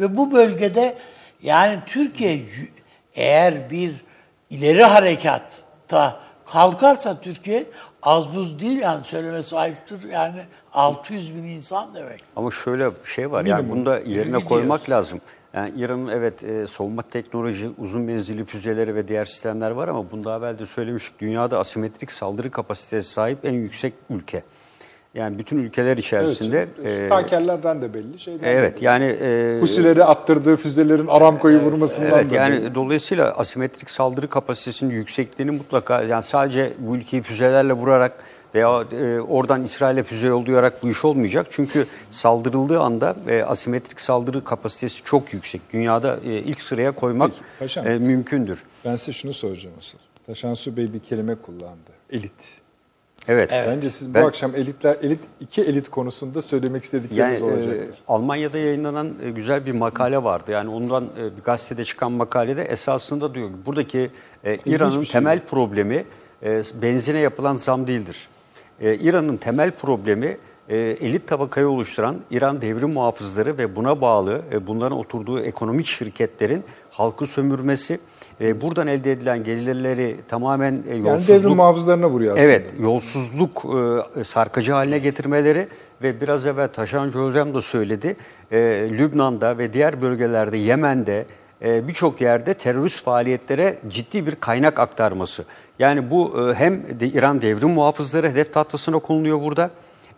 Ve bu bölgede yani Türkiye eğer bir ileri harekatta kalkarsa Türkiye az buz değil yani söyleme sahiptir yani 600 bin insan demek. Ama şöyle bir şey var yani bunu da yerine koymak lazım. Yani İran'ın evet e, savunma teknoloji, uzun menzilli füzeleri ve diğer sistemler var ama bunu daha evvel de söylemiştik. Dünyada asimetrik saldırı kapasitesi sahip en yüksek ülke. Yani bütün ülkeler içerisinde Evet, e, tankerlerden de belli. Şeyden de evet belli. yani e, Husileri attırdığı füzelerin Aramco'yu vurmasından Evet da yani belli. dolayısıyla asimetrik saldırı kapasitesinin yüksekliğini mutlaka yani sadece bu ülkeyi füzelerle vurarak veya e, oradan İsrail'e füze yollayarak bu iş olmayacak. Çünkü saldırıldığı anda e, asimetrik saldırı kapasitesi çok yüksek. Dünyada e, ilk sıraya koymak Peki, paşam. e, mümkündür. Ben size şunu soracağım asıl. Taşansu Bey bir kelime kullandı. Elit. Evet. Bence siz Ben- bu akşam elitler, elit iki elit konusunda söylemek Yani istedikleriniz e, olacaktır. Almanya'da yayınlanan e, güzel bir makale vardı. Yani ondan e, bir gazetede çıkan makalede esasında diyor ki buradaki e, İran'ın şey temel problemi e, benzine yapılan zam değildir. E, İran'ın temel problemi e, e, elit tabakayı oluşturan İran devrim muhafızları ve buna bağlı e, bunların oturduğu ekonomik şirketlerin halkı sömürmesi, e, buradan elde edilen gelirleri tamamen e, Yani yolsuzluk... devrim muhafızlarına vuruyor aslında. Evet, yolsuzluk e, sarkacı haline getirmeleri ve biraz evvel Taşancı Hocam da söyledi. E, Lübnan'da ve diğer bölgelerde, Yemen'de e, birçok yerde terörist faaliyetlere ciddi bir kaynak aktarması. Yani bu e, hem de İran devrim muhafızları hedef tahtasına konuluyor burada.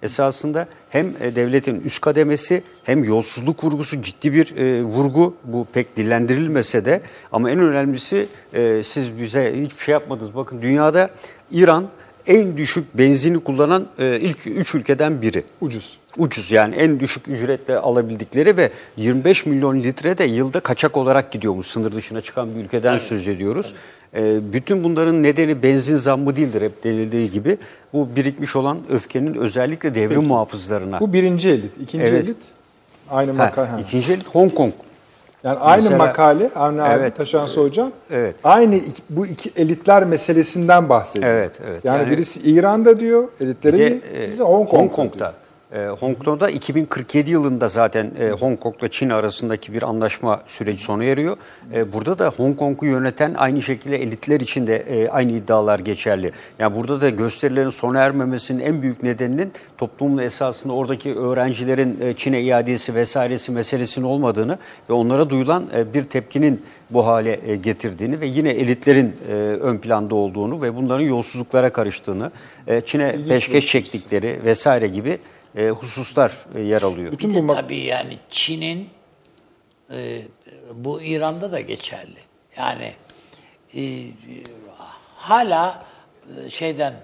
Esasında hem e, devletin üst kademesi hem yolsuzluk vurgusu ciddi bir e, vurgu. Bu pek dillendirilmese de ama en önemlisi e, siz bize hiçbir şey yapmadınız. Bakın dünyada İran en düşük benzini kullanan e, ilk üç ülkeden biri. Ucuz. Ucuz yani en düşük ücretle alabildikleri ve 25 milyon litre de yılda kaçak olarak gidiyormuş. Sınır dışına çıkan bir ülkeden söz ediyoruz. E, bütün bunların nedeni benzin zammı değildir hep denildiği gibi. Bu birikmiş olan öfkenin özellikle devrim muhafızlarına. Bu birinci elit. İkinci Evet. elit aynı ha. ikinci elit Hong Kong. Yani aynı Mesela- makale Avni abi Evet. Taşansı hocam. Evet. Aynı bu iki elitler meselesinden bahsediyor. Evet, evet. Yani, Yani- birisi İran'da diyor Bir elitlerin, de e, Hong Kong'da. Hong Kong'da. E, Hong Kong'da 2047 yılında zaten e, Hong Kong'la Çin arasındaki bir anlaşma süreci sona eriyor. E, burada da Hong Kong'u yöneten aynı şekilde elitler için de e, aynı iddialar geçerli. Yani burada da gösterilerin sona ermemesinin en büyük nedeninin toplumun esasında oradaki öğrencilerin e, Çin'e iadesi vesairesi meselesinin olmadığını ve onlara duyulan e, bir tepkinin bu hale e, getirdiğini ve yine elitlerin e, ön planda olduğunu ve bunların yolsuzluklara karıştığını, e, Çin'e peşkeş çektikleri vesaire gibi e, hususlar e, yer alıyor. Bütün Bir bu de mak- tabii yani Çin'in e, bu İran'da da geçerli. Yani e, hala e, şeyden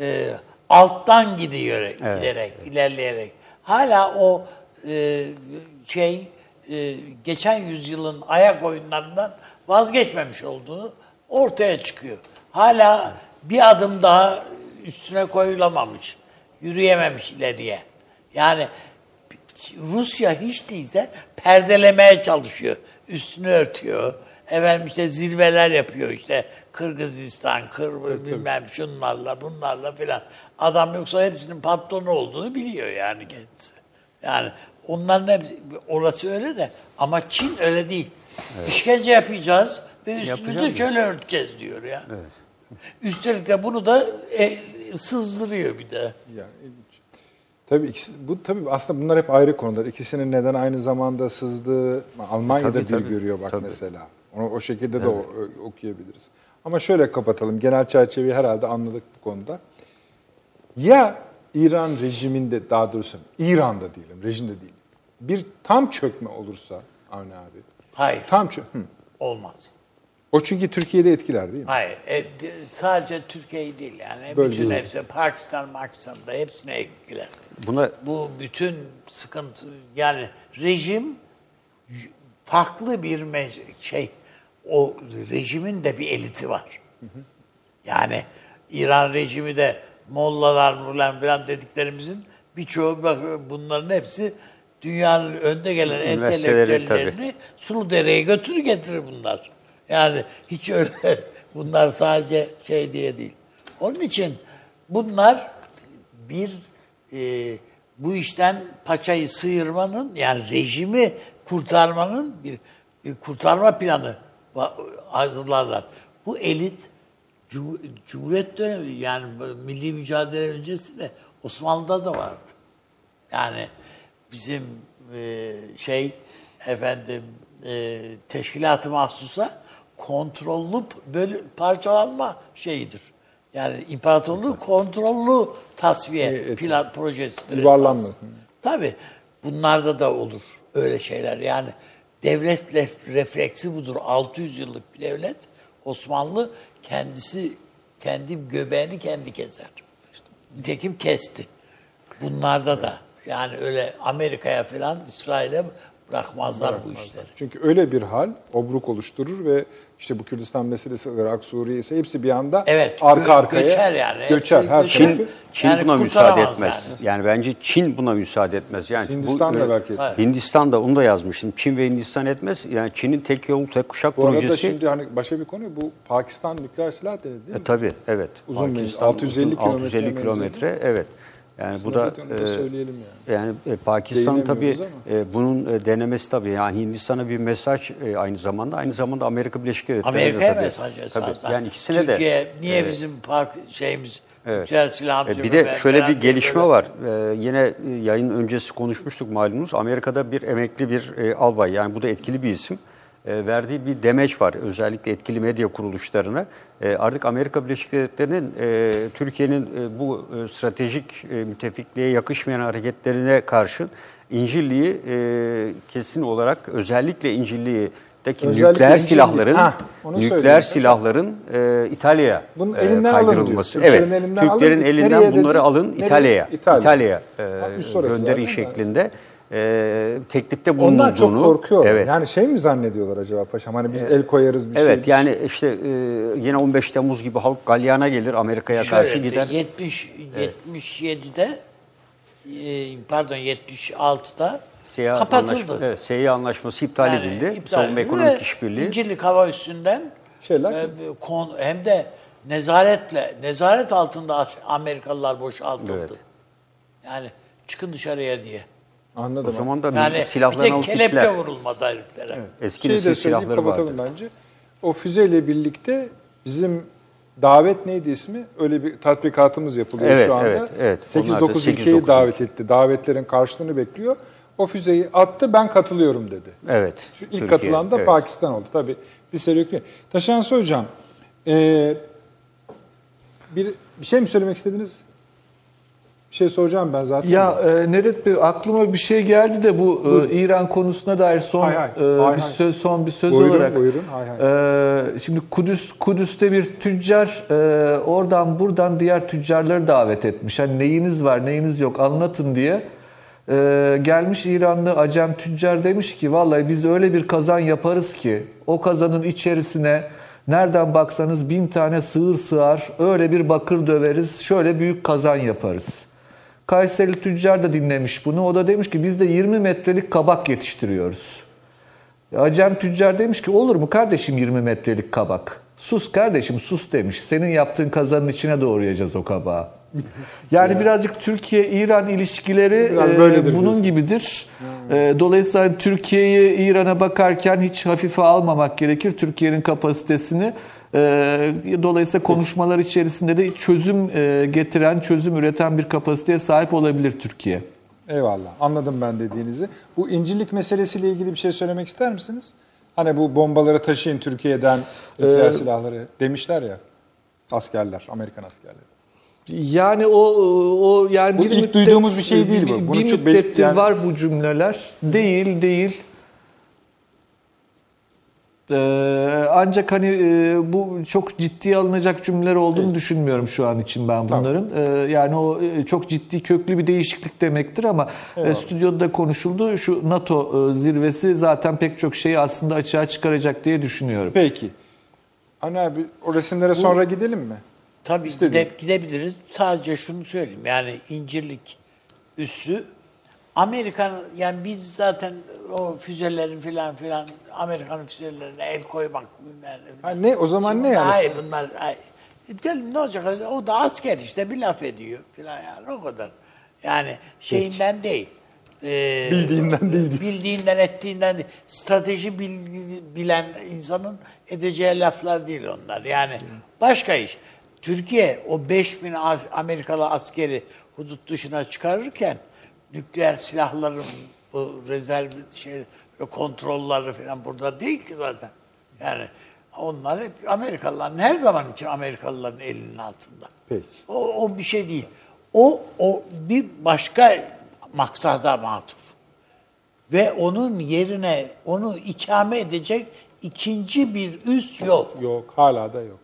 e, alttan gidiyor giderek ilerleyerek hala o e, şey e, geçen yüzyılın ayak oyunlarından vazgeçmemiş olduğu ortaya çıkıyor. Hala bir adım daha üstüne koyulamamış, yürüyememiş ileriye. Yani Rusya hiç değilse perdelemeye çalışıyor. Üstünü örtüyor. Efendim işte zirveler yapıyor işte. Kırgızistan, Kır, bilmem şunlarla bunlarla filan. Adam yoksa hepsinin patronu olduğunu biliyor yani kendisi. Yani onların hepsi, orası öyle de ama Çin öyle değil. İşkence yapacağız ve üstümüzü Yapacağız şöyle örteceğiz diyor ya. Üstelik de bunu da e, sızdırıyor bir de. Yani ilginç. Tabii ikisi, bu tabii aslında bunlar hep ayrı konular. İkisinin neden aynı zamanda sızdığı Almanya'da Tabii, bir tabii. görüyor bak Tabii. mesela. Onu o şekilde de o- okuyabiliriz. Ama şöyle kapatalım. Genel çerçeveyi herhalde anladık bu konuda. Ya İran rejiminde daha doğrusu İran'da diyelim, rejimde değil. Bir tam çökme olursa Avni abi. Hayır. Tam çö Hı. Olmaz. O çünkü Türkiye'de etkiler değil mi? Hayır. e, de- sadece Türkiye'yi değil yani. Bölge bütün hepsi Pakistan, Pakistan'da hepsine etkiler. Buna Bu bütün sıkıntı yani rejim farklı bir şey o rejimin de bir eliti var. Yani İran rejimi de mollalar falan dediklerimizin birçoğu bak bunların hepsi dünyanın önde gelen entelektüellerini sulu dereye götürür getirir bunlar. Yani hiç öyle bunlar sadece şey diye değil. Onun için bunlar bir e, bu işten paçayı sıyırmanın yani rejimi kurtarmanın bir, bir kurtarma planı hazırlarlar. Bu elit Cum- Cumhuriyet dönemi yani milli mücadele öncesinde Osmanlı'da da vardı. Yani bizim e, şey efendim e, teşkilat-ı mahsusa kontrollü böyle parçalanma şeyidir. Yani imparatorluğu kontrollü tasfiye Evet. plan projesidir. Yuvarlanmasın. Tabii. Bunlarda da olur öyle şeyler. Yani devlet refleksi budur. 600 yıllık bir devlet. Osmanlı kendisi kendi göbeğini kendi keser. Nitekim kesti. Bunlarda da yani öyle Amerika'ya falan İsrail'e bırakmazlar bu işleri. Çünkü öyle bir hal obruk oluşturur ve işte bu Kürdistan meselesi, Irak, Suriye ise hepsi bir anda Evet, arka arkaya göçer yani. Göçer her tarafı. Çin Çin Yani buna müsaade etmez. yani. Yani. bence Çin buna müsaade etmez. Yani Hindistan da e, belki etmez. Hindistan da onu da yazmıştım. Çin ve Hindistan etmez. Yani Çin'in tek yol tek kuşak Bu arada projesi. şimdi hani başka bir konu bu Pakistan nükleer silah denedi değil mi? E, tabii evet. Uzun Pakistan 650 uzun, kilometre 650 menzilli. kilometre evet. Yani bu da Aslında onu da e, söyleyelim yani. yani e, Pakistan tabii e, bunun e, denemesi tabii yani Hindistan'a bir mesaj e, aynı zamanda aynı zamanda Amerika Birleşik Devletleri'ne de Amerika'ya tabii. mesaj esasında. Tabii, yani ikisine de Türkiye niye bizim park şeyimiz Evet. E, Bir de şöyle bir gelişme böyle- var. Ee, yine e, yayın öncesi konuşmuştuk malumunuz. Amerika'da bir emekli bir e, albay yani bu da etkili bir isim. E, verdiği bir demeç var özellikle etkili medya kuruluşlarına. E, artık Amerika Birleşik Devletleri'nin e, Türkiye'nin bu stratejik müttefikliğe yakışmayan hareketlerine karşın İncirli'yi kesin olarak özellikle İncirli'deki Özellikle nükleer İncirli. silahların onu nükleer silahların e, İtalya'ya Bunun elinden alın kaydırılması. diyor. Evet. Türklerin elinden Türklerin alın. elinden bunları dedi? alın? İtalya'ya. İtalya. İtalya'ya e, Ha, üst orası gönderi zaten. şeklinde e, teklifte bulunduğunu. Onlar çok korkuyor. Evet. Yani şey mi zannediyorlar acaba paşam? Hani biz el koyarız bir Evet şey. yani işte e, yine 15 Temmuz gibi halk galyana gelir Amerika'ya karşı gider. 70 77'de e, pardon 76'da Siyah kapatıldı. Anlaşma, evet, SEYA anlaşması iptal Yani edildi. iptal Savunma edildi ekonomik işbirliği. İncirlik hava üstünden Şeyler. e, kon- hem de nezaretle nezaret altında Amerikalılar boşaltıldı. Evet. Yani çıkın dışarıya diye. Anladım. O zaman da Yani bir silahlarını tek kelepçe vurulmadı heriflere. Eski Şeyi de nesil söyleyip silahları vardı. bence. O füzeyle birlikte bizim davet neydi ismi? Öyle bir tatbikatımız yapılıyor Evet, şu anda. evet, evet. Onlar da 8-9 8-9 ülkeyi davet etti. Davetlerin karşılığını bekliyor. O füzeyi attı ben katılıyorum dedi. Evet. Şu ilk Türkiye, katılan da evet. Pakistan oldu. Tabii bir seri yok. Taşansı Hocam, eee, bir, bir şey mi söylemek istediniz? Bir şey soracağım ben zaten. Ya e, Nedet Bey aklıma bir şey geldi de bu e, İran konusuna dair son Hay hay, e, hay bir hay. söz son bir söz Buyurun, olarak. buyurun, hay e, şimdi Kudüs Kudüs'te bir tüccar e, oradan buradan diğer tüccarları davet etmiş. Hani neyiniz var, neyiniz yok anlatın diye. E, gelmiş İranlı acem tüccar demiş ki vallahi biz öyle bir kazan yaparız ki o kazanın içerisine nereden baksanız bin tane sığır sığar öyle bir bakır döveriz şöyle büyük kazan yaparız. Kayserili tüccar da dinlemiş bunu. O da demiş ki biz de 20 metrelik kabak yetiştiriyoruz. Acem tüccar demiş ki olur mu kardeşim 20 metrelik kabak? Sus kardeşim sus demiş. Senin yaptığın kazanın içine doğrayacağız o kabağı. Yani birazcık Türkiye-İran ilişkileri Biraz e, böyledir bunun diyorsun. gibidir. E, dolayısıyla Türkiye'yi İran'a bakarken hiç hafife almamak gerekir Türkiye'nin kapasitesini. E, dolayısıyla konuşmalar içerisinde de çözüm e, getiren, çözüm üreten bir kapasiteye sahip olabilir Türkiye. Eyvallah. Anladım ben dediğinizi. Bu incirlik meselesiyle ilgili bir şey söylemek ister misiniz? Hani bu bombaları taşıyın Türkiye'den Ee, silahları demişler ya askerler, Amerikan askerleri. Yani o o yani Bu ilk duyduğumuz bir şey değil bu. Bir, Bunu bir müddettir bekleyen- var bu cümleler. Değil değil. Ee, ancak hani e, bu çok ciddiye alınacak cümleler olduğunu düşünmüyorum şu an için ben bunların. Ee, yani o e, çok ciddi köklü bir değişiklik demektir ama e, stüdyoda da konuşuldu. Şu NATO e, zirvesi zaten pek çok şeyi aslında açığa çıkaracak diye düşünüyorum. Peki. Anne abi o resimlere sonra gidelim mi? Tabii gide- gidebiliriz. Sadece şunu söyleyeyim. Yani incirlik üssü Amerikan yani biz zaten o füzelerin filan filan Amerikan füzelerine el koymak bunlar. Ha, ne o zaman ne yani? Hayır bunlar ay, canım ne olacak o da asker işte bir laf ediyor filan yani o kadar. Yani şeyinden değil. Ee, Bildiğinden değil diyorsun. Bildiğinden ettiğinden değil. Strateji bil- bilen insanın edeceği laflar değil onlar. Yani başka iş. Türkiye o 5000 as- Amerikalı askeri hudut dışına çıkarırken nükleer silahların bu rezerv şey kontrolleri falan burada değil ki zaten. Yani onlar hep Amerikalıların her zaman için Amerikalıların elinin altında. Peki. O, o bir şey değil. O o bir başka maksada matuf. Ve onun yerine onu ikame edecek ikinci bir üs yok. Yok, hala da yok.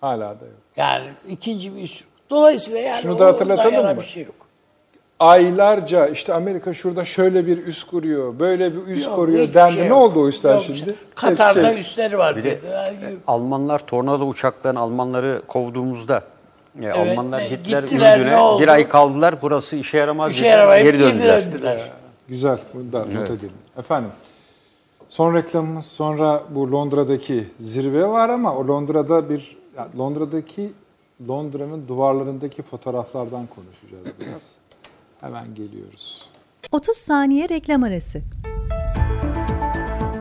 Hala da yok. Yani ikinci bir üs yok. Dolayısıyla yani Şunu da hatırlatalım mı? bir şey yok. Aylarca işte Amerika şurada şöyle bir üs kuruyor, böyle bir üs Yok, kuruyor dendi. şey ne oldu o üsler Yok, şimdi? Katar'da Hep üsleri var Bir de dedi. Yok. Almanlar tornado uçaklarını Almanları kovduğumuzda e, Almanlar ne- gittiler Ürdün'e bir ay kaldılar burası işe yaramaz İşe yaramayıp geri döndüler. döndüler. Güzel, bunu da not edelim. Efendim, son reklamımız sonra bu Londra'daki zirve var ama o Londra'da bir, ya Londra'daki Londra'nın duvarlarındaki fotoğraflardan konuşacağız biraz. Hemen geliyoruz. 30 saniye reklam arası.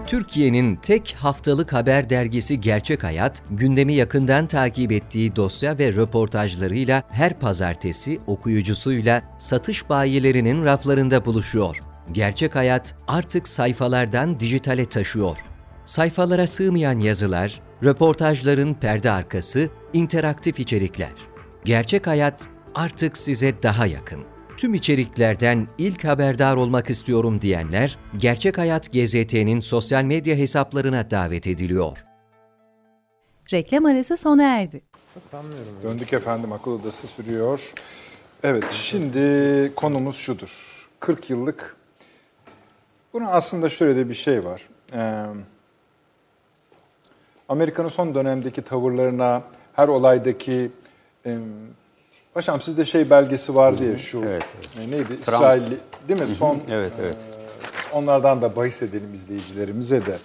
Türkiye'nin tek haftalık haber dergisi Gerçek Hayat, gündemi yakından takip ettiği dosya ve röportajlarıyla her pazartesi okuyucusuyla satış bayilerinin raflarında buluşuyor. Gerçek Hayat artık sayfalardan dijitale taşıyor. Sayfalara sığmayan yazılar, röportajların perde arkası, interaktif içerikler. Gerçek Hayat artık size daha yakın. Tüm içeriklerden ilk haberdar olmak istiyorum diyenler, Gerçek Hayat GZT'nin sosyal medya hesaplarına davet ediliyor. Reklam arası sona erdi. Döndük efendim akıl odası sürüyor. Evet şimdi konumuz şudur. 40 yıllık. Bunun aslında şöyle de bir şey var. Ee, Amerika'nın son dönemdeki tavırlarına, her olaydaki... E, Paşam sizde şey belgesi vardı ya şu. Evet, e, neydi? İsrailli değil mi? Son Evet, evet. e, onlardan da bahis edelim izleyicilerimize de.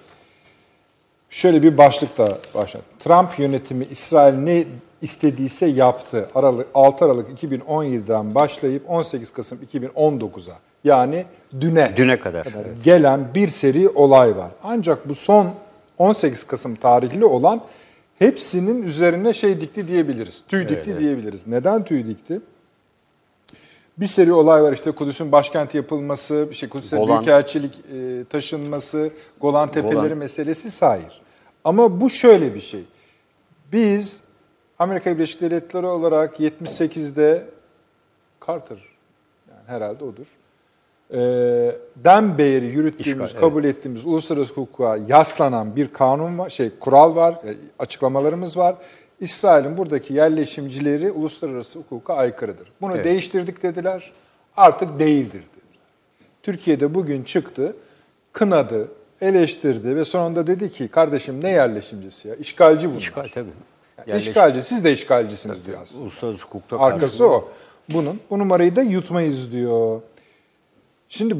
Şöyle bir başlıkla başladı. Trump yönetimi İsrail ne istediyse yaptı. Aralık, 6 Aralık 2017'den başlayıp 18 Kasım 2019'a yani düne, Düne kadar, gelen bir seri olay var. Ancak bu son 18 Kasım tarihli olan hepsinin üzerine şey dikti diyebiliriz. Tüy dikti diyebiliriz. Neden tüy dikti? Bir seri olay var işte Kudüs'ün başkenti yapılması, işte Kudüs'e Golan. büyükelçilik e, taşınması, Golan Tepeleri Golan. meselesi sair. Ama bu şöyle bir şey. Biz Amerika Birleşik Devletleri olarak 78'de Carter yani herhalde odur. E, den beri yürüttüğümüz, İşgal, kabul ettiğimiz uluslararası hukuka yaslanan bir kanun var, şey kural var, e, açıklamalarımız var. İsrail'in buradaki yerleşimcileri uluslararası hukuka aykırıdır. Bunu Evet. değiştirdik dediler. Artık değildir dediler. Türkiye'de bugün çıktı, kınadı, eleştirdi ve sonunda dedi ki kardeşim ne yerleşimcisi ya? İşgalci bunlar. İşgal tabii. Yani işgalci, siz de işgalcisiniz diyor aslında. Uluslararası hukukta Arkası o. Bunun. Bu numarayı da yutmayız diyor. Şimdi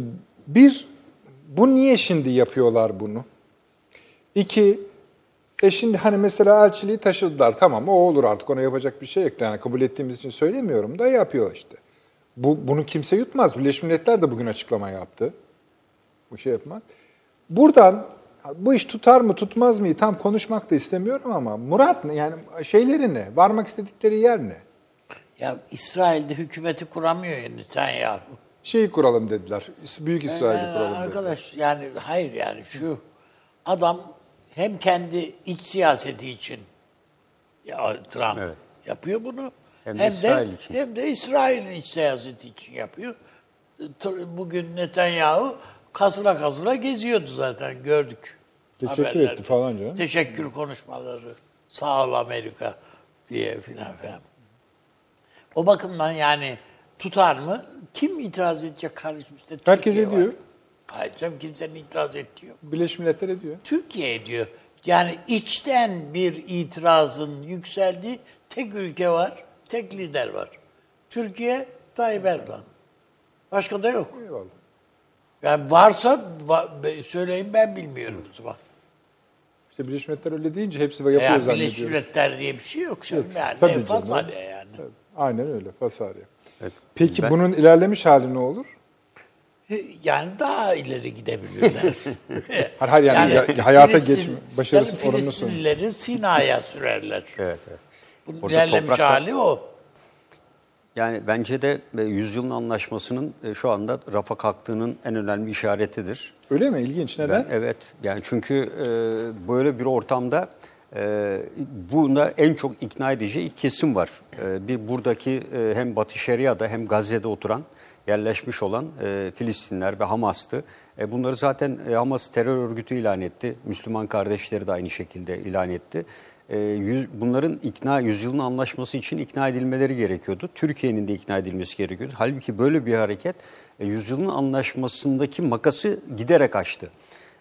bir, bu niye şimdi yapıyorlar bunu? İki, e şimdi hani mesela elçiliği taşıdılar. Tamam o olur artık ona yapacak bir şey yok. Yani kabul ettiğimiz için söylemiyorum da yapıyor işte. Bu, bunu kimse yutmaz. Birleşmiş Milletler de bugün açıklama yaptı. Bu şey yapmaz. Buradan bu iş tutar mı tutmaz mı tam konuşmak da istemiyorum ama Murat ne? Yani şeyleri ne? Varmak istedikleri yer ne? Ya İsrail'de hükümeti kuramıyor ya Netanyahu. Şeyi kuralım dediler. Büyük İsrail'i Yani kuralım dediler. arkadaş yani hayır yani şu adam hem kendi iç siyaseti için ya Trump Evet. yapıyor bunu Hem hem, de de İsrail için. hem de İsrail'in iç siyaseti için yapıyor. Bugün Netanyahu kasıla kasıla geziyordu zaten gördük. Teşekkür haberlerde. etti falan canım. Teşekkür konuşmaları. Sağ ol Amerika diye filan filan. O bakımdan yani tutar mı? Kim itiraz edecek kardeşim işte Herkes Türkiye var. ediyor. Hayır canım kimsenin itiraz ettiği yok. Birleşmiş Milletler ediyor. Türkiye ediyor. Yani içten bir itirazın yükseldiği tek ülke var, tek lider var. Türkiye, Tayyip Erdoğan. Başka da yok. Eyvallah. Yani varsa va- söyleyin ben bilmiyorum o zaman. İşte Birleşmiş Milletler öyle deyince hepsi yapıyor Yani Birleşmiş zannediyoruz. Milletler diye bir şey yok. Canım. Yok, Yani tabii canım. yani. Tabii. Aynen öyle. Fasarya. Evet. Peki Ben- bunun ilerlemiş hali ne olur? Yani daha ileri gidebilirler. Hayır, hayır, yani ya- hayata Filistin- geçme- başarısının tabii oranını. Filistinlileri Sina'ya sürerler. Evet, evet. Bunun Orada ilerlemiş topraklar- hali o. Yani bence de e, yüzyılın anlaşmasının e, şu anda rafa kalktığının en önemli işaretidir. Öyle mi? İlginç. Neden? Ben, evet. Yani çünkü e, böyle bir ortamda e, bunda en çok ikna edici kesim var. E, bir buradaki e, hem Batı Şeria'da hem Gazze'de oturan yerleşmiş olan e, Filistinler ve Hamas'tı. E, bunları zaten e, Hamas terör örgütü ilan etti. Müslüman kardeşleri de aynı şekilde ilan etti. E, yüz, bunların ikna yüzyılın anlaşması için ikna edilmeleri gerekiyordu. Türkiye'nin de ikna edilmesi gerekiyordu. Halbuki böyle bir hareket e, yüzyılın anlaşmasındaki makası giderek açtı.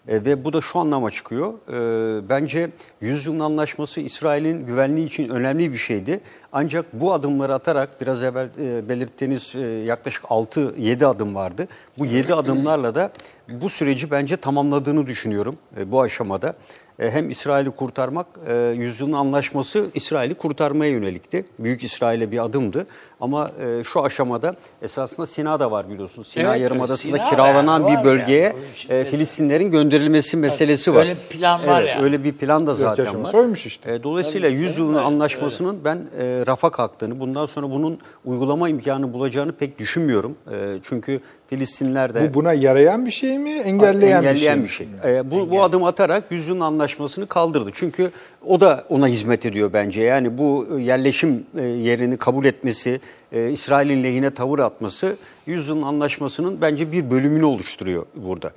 E, ve bu da şu anlama çıkıyor. E, bence yüzyılın anlaşması İsrail'in güvenliği için önemli bir şeydi. Ancak bu adımları atarak biraz evvel e, belirttiğiniz e, yaklaşık 6-7 adım vardı. Bu 7 adımlarla da bu süreci bence tamamladığını düşünüyorum bu aşamada. E, hem İsrail'i kurtarmak, e, yüzyılın anlaşması İsrail'i kurtarmaya yönelikti. Büyük İsrail'e bir adımdı. Ama e, şu aşamada esasında Sina da var biliyorsunuz. Sina Evet, Yarımadası'nda Sina kiralanan yani, bir bölgeye yani. Filistinlerin gönderilmesi meselesi var. öyle bir plan var evet, yani. Öyle bir plan da zaten var. oymuş işte. Dolayısıyla yüzyılın anlaşmasının ben rafa kalktığını, bundan sonra bunun uygulama imkanı bulacağını pek düşünmüyorum. Çünkü Filistinler de Bu buna yarayan bir şey mi, engelleyen, engelleyen bir bir şey şey. mi? Ee, bu, bu adım atarak yüzyılın anlaşmasını kaldırdı. Çünkü o da ona hizmet ediyor bence. Yani bu yerleşim e, yerini kabul etmesi, e, İsrail'in lehine tavır atması yüzyılın anlaşmasının bence bir bölümünü oluşturuyor burada.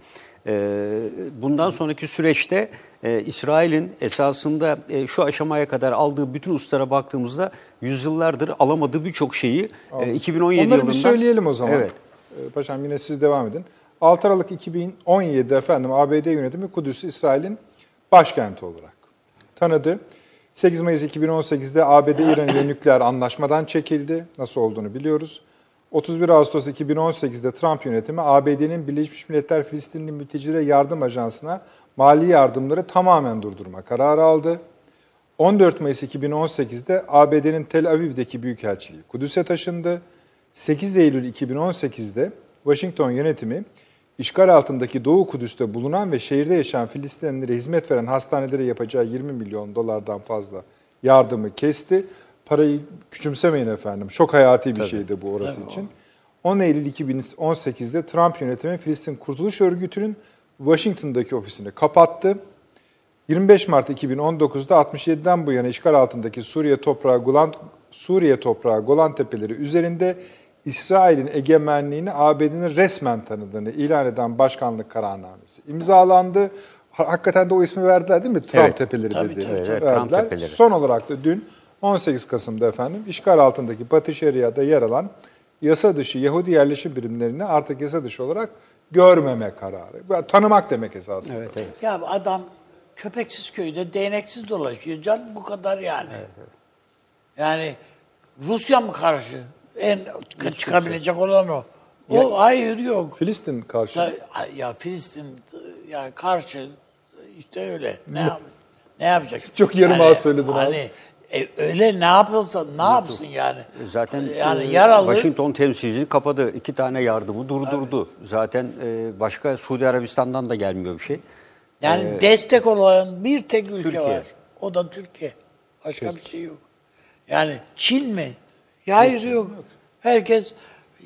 Ee, Bundan sonraki süreçte e, İsrail'in esasında e, şu aşamaya kadar aldığı bütün uslara baktığımızda yüzyıllardır alamadığı birçok şeyi e, 2017 Onları yılında... bir söyleyelim o zaman. Evet. Ee, Paşam yine siz devam edin. 6 Aralık 2017'de efendim ABD yönetimi Kudüs'ü İsrail'in başkenti olarak tanıdı. 8 Mayıs 2018'de ABD İran ile nükleer anlaşmadan çekildi. Nasıl olduğunu biliyoruz. 31 Ağustos 2018'de Trump yönetimi ABD'nin Birleşmiş Milletler Filistinli Mültecilere Yardım Ajansı'na mali yardımları tamamen durdurma kararı aldı. 14 Mayıs 2018'de ABD'nin Tel Aviv'deki büyükelçiliği Kudüs'e taşındı. 8 Eylül 2018'de Washington yönetimi işgal altındaki Doğu Kudüs'te bulunan ve şehirde yaşayan Filistinlilere hizmet veren hastanelere yapacağı 20 milyon dolardan fazla yardımı kesti. Parayı küçümsemeyin efendim. Çok hayati bir şeydi bu orası için. 10 Eylül 2018'de Trump yönetimi Filistin Kurtuluş Örgütü'nün Washington'daki ofisini kapattı. 25 Mart 2019'da 67'den bu yana işgal altındaki Suriye toprağı Golan Suriye toprağı Golan Tepeleri üzerinde İsrail'in egemenliğini ABD'nin resmen tanıdığını ilan eden başkanlık kararnamesi imzalandı. Ha- Hakikaten de o ismi verdiler değil mi? Trump Evet. Tepeleri Tabii, dedi. tabii. Evet, Verdiler. Trump Tepeleri. Son olarak da dün 18 Kasım'da efendim işgal altındaki Batı Şeria'da yer alan yasa dışı Yahudi yerleşim birimlerini artık yasa dışı olarak görmeme kararı. Tanımak demek esasında. Evet, evet. Ya adam köpeksiz köyde değneksiz dolaşıyor. Can bu kadar yani. Yani Rusya mı karşı? En çıkabilecek olan o. O hayır yok. Filistin karşı. Ya, ya Filistin ya karşı işte öyle. Ne yap, ne yapacak? Çok yarım ağız söyledin abi. hani, e, öyle ne yapılsa ne yapsın yani? Zaten yani e, yaralı Washington temsilciliği kapadı. İki tane yardımı durdurdu. Zaten e, başka Suudi Arabistan'dan da gelmiyor bir şey. Yani destek olan bir tek ülke Türkiye. var. O da Türkiye. Başka bir şey yok. Yani Çin mi? Ya hayır yok. Herkes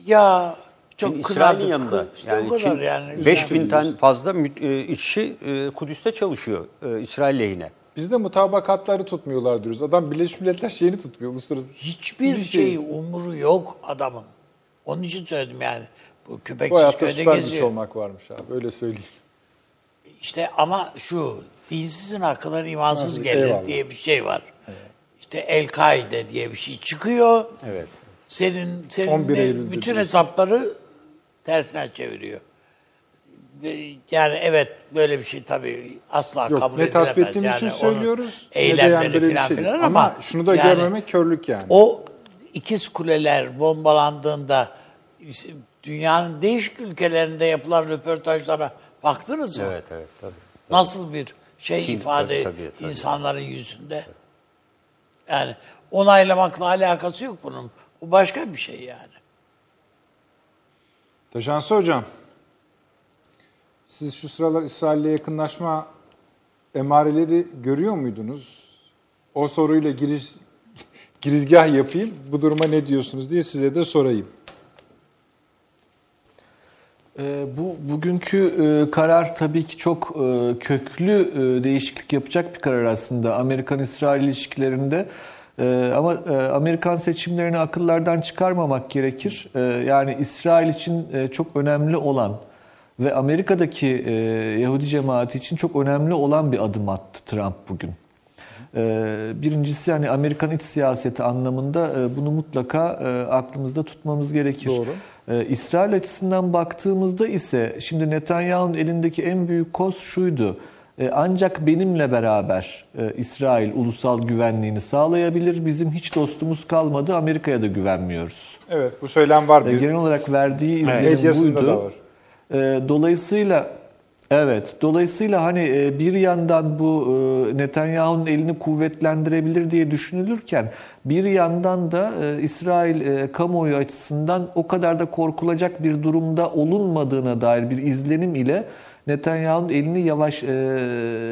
ya çok kırardık. İsrail'in yanında. İşte o kadar Çin yani. 5000 tane fazla e, işçi e, Kudüs'te çalışıyor e, İsrail lehine. Bizde mutabakatları tutmuyorlar diyoruz. Adam Birleşmiş Milletler şeyini tutmuyor. Uluslararası Hiçbir Bir şey şey. umuru yok adamın. Onun için söyledim yani. Bu köpeksiz köyde geziyor. olmak varmış abi. Öyle söyleyeyim. İşte ama şu dinsizin akılları imansız gelir eyvallah. diye bir şey var. İşte El-Kaide diye bir şey çıkıyor. Evet. Senin senin 11 de Eylül'de bütün diyorsun. hesapları tersine çeviriyor. Yani evet böyle bir şey tabii asla Yok kabul ne edilemez. tasvip ettiğimiz yani için söylüyoruz. ne Eylemleri yani filan şey. filan Ama, ama, şunu da yani görmemek körlük yani. O ikiz kuleler bombalandığında dünyanın değişik ülkelerinde yapılan röportajlara baktınız mı? Evet, evet tabii. Nasıl bir şey Kim- ifade tabii, tabii, tabii. insanların yüzünde. Yani onaylamakla alakası yok bunun. Bu başka bir şey yani. Taşansı Hocam, siz şu sıralar İsrail'le yakınlaşma emareleri görüyor muydunuz? O soruyla giriş, girizgah yapayım. Bu duruma ne diyorsunuz diye size de sorayım. Ee, Bu bugünkü e, karar tabii ki çok e, köklü e, değişiklik yapacak bir karar aslında Amerikan-İsrail ilişkilerinde. Ama Amerikan seçimlerini akıllardan çıkarmamak gerekir. Yani İsrail için çok önemli olan ve Amerika'daki Yahudi cemaati için çok önemli olan bir adım attı Trump bugün. Ee, Birincisi hani Amerikan iç siyaseti anlamında e, bunu mutlaka e, aklımızda tutmamız gerekir. Doğru. Ee, İsrail açısından baktığımızda ise şimdi Netanyahu'nun elindeki en büyük koz şuydu. E, Ancak benimle beraber İsrail ulusal güvenliğini sağlayabilir. Bizim hiç dostumuz kalmadı. Amerika'ya da güvenmiyoruz. Evet, bu söylem var. Bir Genel olarak verdiği izlenim medyasında buydu. da var. Dolayısıyla Evet, dolayısıyla hani e, bir yandan bu e, Netanyahu'nun elini kuvvetlendirebilir diye düşünülürken bir yandan da e, İsrail kamuoyu açısından o kadar da korkulacak bir durumda olunmadığına dair bir izlenim ile Netanyahu'nun elini yavaş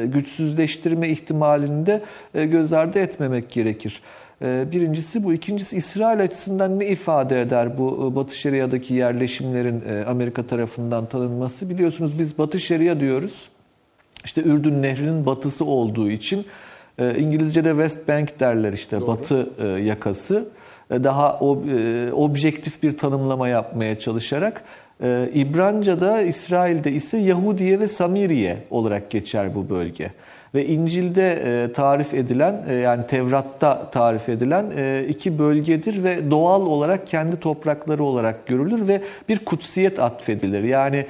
güçsüzleştirme ihtimalini de göz ardı etmemek gerekir. Birincisi bu. İkincisi İsrail açısından ne ifade eder bu Batı Şeria'daki yerleşimlerin Amerika tarafından tanınması? Biliyorsunuz biz Batı Şeria diyoruz. İşte Ürdün Nehri'nin batısı olduğu için İngilizce'de West Bank derler işte Doğru. batı yakası. Daha objektif bir tanımlama yapmaya çalışarak İbranca'da İsrail'de ise Yahudiye ve Samiriye olarak geçer bu bölge ve İncil'de e, tarif edilen e, yani Tevrat'ta tarif edilen e, iki bölgedir ve doğal olarak kendi toprakları olarak görülür ve bir kutsiyet atfedilir. Yani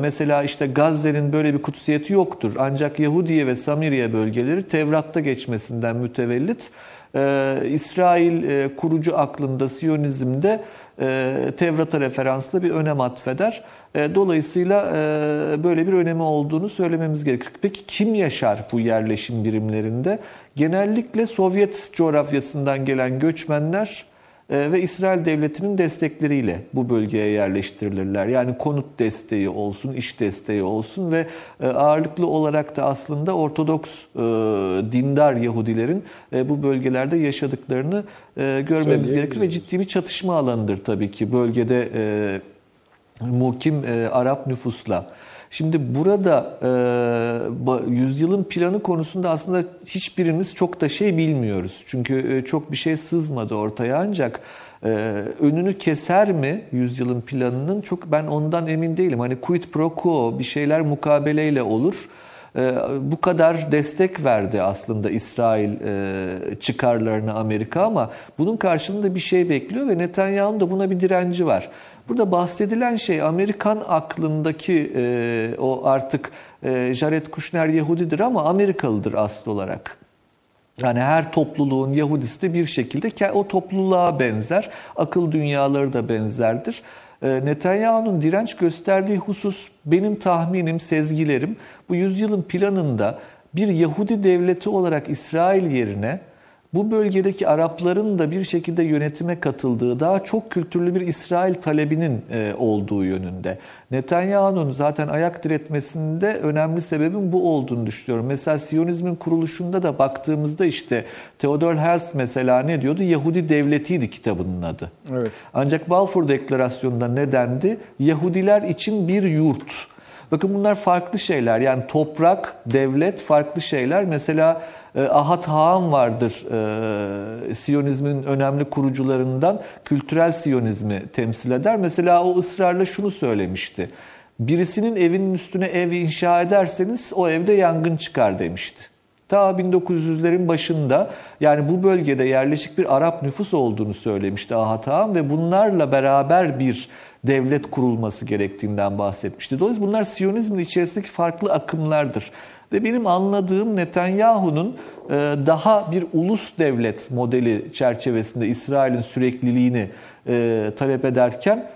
mesela işte Gazze'nin böyle bir kutsiyeti yoktur. Ancak Yahudiye ve Samiriye bölgeleri Tevrat'ta geçmesinden mütevellit İsrail kurucu aklında, Siyonizm'de Tevrat'a referanslı bir önem atfeder. E, dolayısıyla e, böyle bir önemi olduğunu söylememiz gerekir. Peki kim yaşar bu yerleşim birimlerinde? Genellikle Sovyet coğrafyasından gelen göçmenler e, ve İsrail devletinin destekleriyle bu bölgeye yerleştirilirler. Yani konut desteği olsun, iş desteği olsun ve ağırlıklı olarak da aslında Ortodoks dindar Yahudilerin bu bölgelerde yaşadıklarını görmemiz gerekir ve ciddi bir çatışma alanıdır tabii ki bölgede muhkim e, Arap nüfusla. Şimdi burada e, yüzyılın planı konusunda aslında hiçbirimiz çok da şey bilmiyoruz. Çünkü e, çok bir şey sızmadı ortaya ancak e, önünü keser mi yüzyılın planının çok ben ondan emin değilim. Hani quid pro quo bir şeyler mukabeleyle olur. E, bu kadar destek verdi aslında İsrail e, çıkarlarına Amerika ama bunun karşılığında bir şey bekliyor ve Netanyahu'nun da buna bir direnci var. Burada bahsedilen şey Amerikan aklındaki e, o artık e, Jared Kushner Yahudidir ama Amerikalıdır asıl olarak. Yani her topluluğun Yahudisi de bir şekilde o topluluğa benzer. Akıl dünyaları da benzerdir. E, Netanyahu'nun direnç gösterdiği husus benim tahminim, sezgilerim. Bu yüzyılın planında bir Yahudi devleti olarak İsrail yerine bu bölgedeki Arapların da bir şekilde yönetime katıldığı, daha çok kültürlü bir İsrail talebinin e, olduğu yönünde. Netanyahu'nun zaten ayak diretmesinde önemli sebebin bu olduğunu düşünüyorum. Mesela Siyonizmin kuruluşunda da baktığımızda işte Theodor Herzl mesela ne diyordu? Yahudi devletiydi kitabının adı. Evet. Ancak Balfour Deklarasyonu'nda ne dendi? Yahudiler için bir yurt. Bakın bunlar farklı şeyler. Yani toprak, devlet farklı şeyler. Mesela e, Ahat Haan vardır e, Siyonizmin önemli kurucularından kültürel Siyonizmi temsil eder. Mesela o ısrarla şunu söylemişti. Birisinin evinin üstüne ev inşa ederseniz o evde yangın çıkar demişti. Ta 1900'lerin başında yani bu bölgede yerleşik bir Arap nüfus olduğunu söylemişti Ahat Haan ve bunlarla beraber bir devlet kurulması gerektiğinden bahsetmişti. Dolayısıyla bunlar Siyonizmin içerisindeki farklı akımlardır. Ve benim anladığım Netanyahu'nun e, daha bir ulus devlet modeli çerçevesinde İsrail'in sürekliliğini e, talep ederken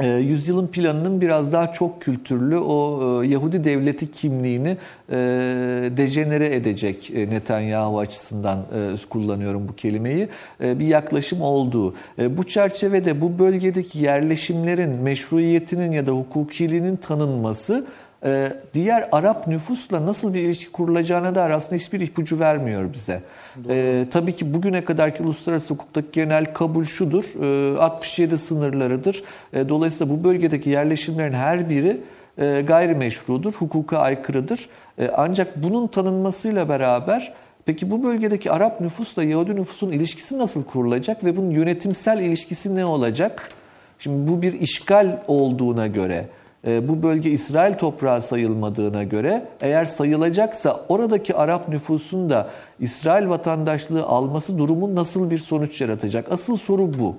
e, yüzyılın planının biraz daha çok kültürlü o Yahudi devleti kimliğini dejenere edecek Netanyahu açısından kullanıyorum bu kelimeyi bir yaklaşım olduğu. Bu çerçevede bu bölgedeki yerleşimlerin meşruiyetinin ya da hukukiliğinin tanınması diğer Arap nüfusla nasıl bir ilişki kurulacağına dair aslında hiçbir ipucu vermiyor bize. Ee, tabii ki bugüne kadarki uluslararası hukuktaki genel kabul şudur, e, 67 sınırlarıdır. E, dolayısıyla bu bölgedeki yerleşimlerin her biri e, gayrimeşrudur, hukuka aykırıdır. E, ancak bunun tanınmasıyla beraber Peki bu bölgedeki Arap nüfusla Yahudi nüfusun ilişkisi nasıl kurulacak ve bunun yönetimsel ilişkisi ne olacak? Şimdi bu bir işgal olduğuna göre, e, bu bölge İsrail toprağı sayılmadığına göre eğer sayılacaksa oradaki Arap nüfusun da İsrail vatandaşlığı alması durumu nasıl bir sonuç yaratacak? Asıl soru bu.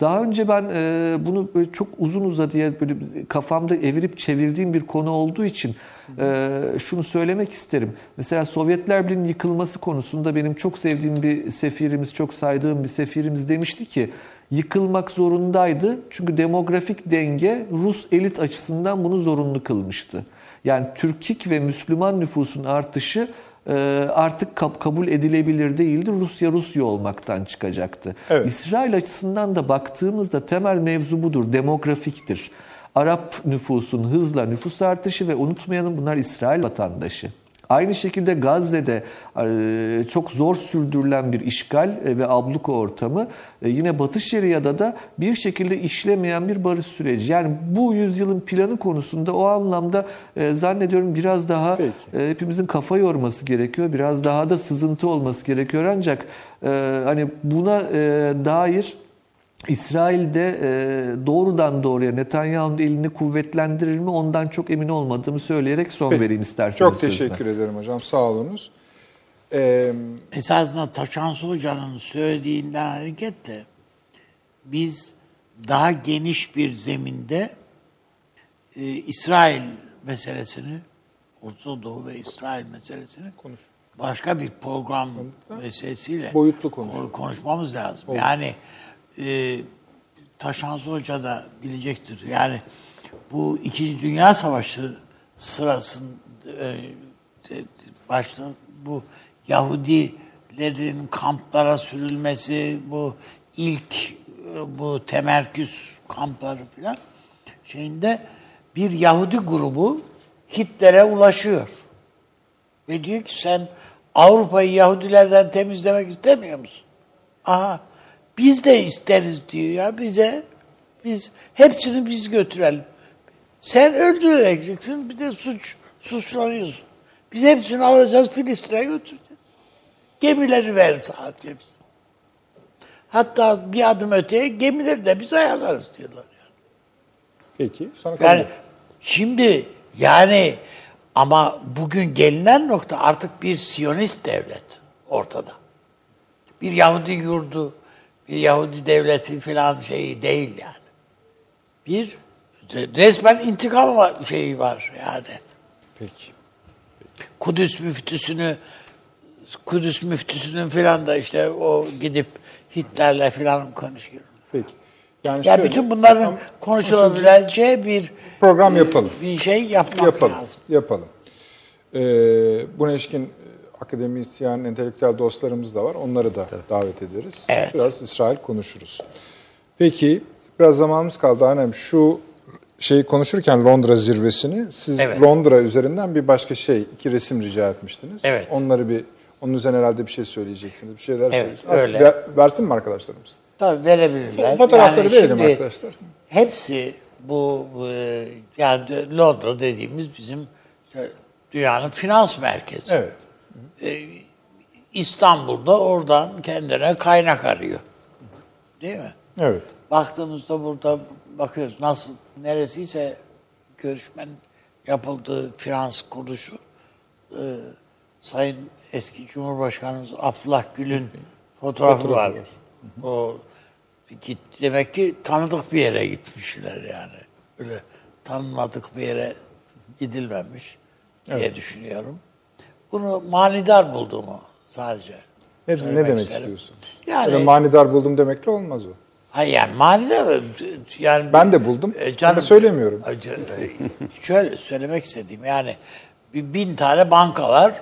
Daha önce ben e, bunu böyle çok uzun uzadıya böyle kafamda evirip çevirdiğim bir konu olduğu için e, şunu söylemek isterim. Mesela Sovyetler Birliği'nin yıkılması konusunda benim çok sevdiğim bir sefirimiz, çok saydığım bir sefirimiz demişti ki yıkılmak zorundaydı. Çünkü demografik denge Rus elit açısından bunu zorunlu kılmıştı. Yani Türkik ve Müslüman nüfusun artışı artık kab- kabul edilebilir değildi. Rusya Rusya olmaktan çıkacaktı. Evet. İsrail açısından da baktığımızda temel mevzu budur, demografiktir. Arap nüfusun hızla nüfus artışı ve unutmayalım bunlar İsrail vatandaşı. Aynı şekilde Gazze'de e, çok zor sürdürülen bir işgal e, ve abluka ortamı e, yine Batı Şeria'da da bir şekilde işlemeyen bir barış süreci. Yani bu yüzyılın planı konusunda o anlamda zannediyorum biraz daha Peki. hepimizin kafa yorması gerekiyor. Biraz daha da sızıntı olması gerekiyor. Ancak hani buna dair İsrail'de e, doğrudan doğruya Netanyahu'nun elini kuvvetlendirir mi ondan çok emin olmadığımı söyleyerek son Peki. vereyim isterseniz. Çok sözüne. teşekkür ederim hocam. Sağ olunuz. Ee, Esasında Taşansı Hoca'nın söylediğinden hareketle biz daha geniş bir zeminde e, İsrail meselesini, Orta Doğu ve İsrail meselesini Konuş. başka bir program vesilesiyle Boyutlu konuş. konu- konuşmamız lazım. Yani e, Taşansı Hoca da bilecektir. Yani bu İkinci Dünya Savaşı sırasında e, de- başta bu Yahudilerin kamplara sürülmesi, bu ilk e, bu temerküs kampları filan şeyinde bir Yahudi grubu Hitler'e ulaşıyor. Ve diyor ki sen Avrupa'yı Yahudilerden temizlemek istemiyor musun? Aha biz de isteriz diyor ya bize. Biz hepsini biz götürelim. Sen öldüreceksin bir de suç suçlanıyorsun. Biz hepsini alacağız Filistin'e götüreceğiz. Gemileri ver sadece bize. Hatta bir adım öteye gemileri de biz ayarlarız diyorlar yani. peki. Sonra Yani şimdi yani ama bugün gelinen nokta artık bir Siyonist devlet ortada. Bir Yahudi yurdu, bir Yahudi devleti falan şeyi değil yani. Bir resmen intikam şeyi var yani. Peki. Kudüs müftüsünü Kudüs müftüsünün falan da işte o gidip Hitler'le falan konuşuyor. Peki. Yani Ya şöyle, bütün bunların tam- konuşulabileceği bir Program yapalım. Bir şey yapmak yapalım. lazım. Yapalım. Ee, buna ilişkin akademisyen, entelektüel dostlarımız da var. Onları da davet ederiz. Evet. Biraz İsrail konuşuruz. Peki, biraz zamanımız kaldı. Hanem şu şeyi konuşurken Londra zirvesini, siz Evet. Londra üzerinden bir başka şey, iki resim rica etmiştiniz. Evet. Onları bir, onun üzerine herhalde bir şey söyleyeceksiniz. Bir şeyler Evet, söyleyeceksiniz. öyle. Ver- versin mi arkadaşlarımız? Tabii verebilirler. Fotoğrafları verelim şimdi arkadaşlar. Hepsi bu e, yani Londra dediğimiz bizim işte dünyanın finans merkezi. Evet. İstanbul'da oradan kendine kaynak arıyor. Değil mi? Evet. Baktığımızda burada bakıyoruz nasıl neresiyse görüşmenin yapıldığı finans kuruluşu e, Sayın eski Cumhurbaşkanımız Abdullah Gül'ün fotoğrafı var. O git demek ki tanıdık bir yere gitmişler yani. Öyle tanınmadık bir yere gidilmemiş diye düşünüyorum. Bunu manidar bulduğumu sadece. Ne, ne demek isterim. istiyorsun? Yani Öyle manidar buldum demekle olmaz o. Hayır yani manidar yani Ben de buldum. E, Ama söylemiyorum. Ay, can- e, Şöyle söylemek istediğim yani bin tane banka var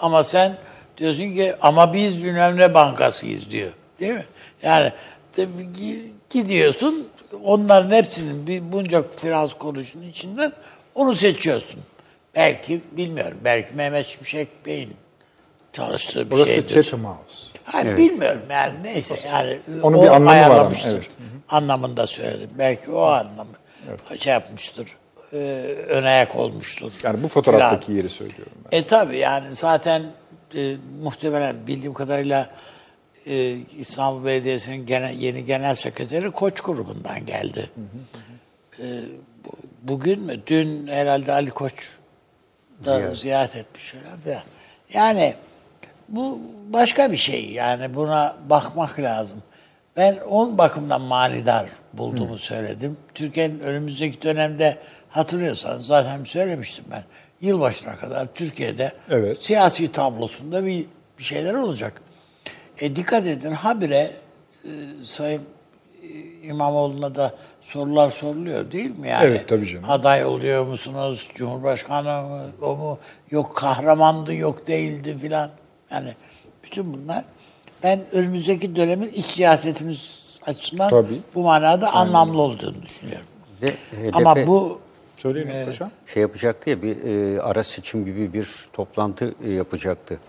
ama sen diyorsun ki ama biz bilmem ne bankasıyız diyor. Değil mi? Yani de- gi- gidiyorsun onların hepsinin bunca finans kuruluşunun içinden onu seçiyorsun. Belki bilmiyorum. Belki Mehmet Şimşek Bey'in çalıştığı bir Burası şeydir. Chatham House. Hani bilmiyorum yani neyse yani Onun o bir anlamı var ayarlamıştır. evet. Anlamında söyledim. Belki o anlamı şey yapmıştır. E, ön ayak olmuştur. Yani bu fotoğraftaki Filan. yeri söylüyorum ben. E tabi yani zaten e, muhtemelen bildiğim kadarıyla e, İstanbul Belediyesi'nin genel, yeni genel sekreteri Koç grubundan geldi. E, bu- bugün mü? Dün herhalde Ali Koç da ziyaret etmiş falan filan. Yani bu başka bir şey yani buna bakmak lazım. Ben on bakımdan manidar bulduğumu söyledim. Türkiye'nin önümüzdeki dönemde hatırlıyorsanız zaten söylemiştim ben. Yılbaşına kadar Türkiye'de Evet. siyasi tablosunda bir, bir şeyler olacak. E dikkat edin habire e, Sayın İmamoğlu'na da sorular soruluyor değil mi yani? Evet, tabii canım. Aday oluyor musunuz? Cumhurbaşkanı mı? O mu? Yok kahramandı, yok değildi filan. Yani bütün bunlar ben önümüzdeki dönemin iç siyasetimiz açısından Tabii. bu manada anlamlı olduğunu düşünüyorum. Ve HDP Ama bu Söyleyin paşam. şey yapacaktı ya bir e, ara seçim gibi bir toplantı e, yapacaktı.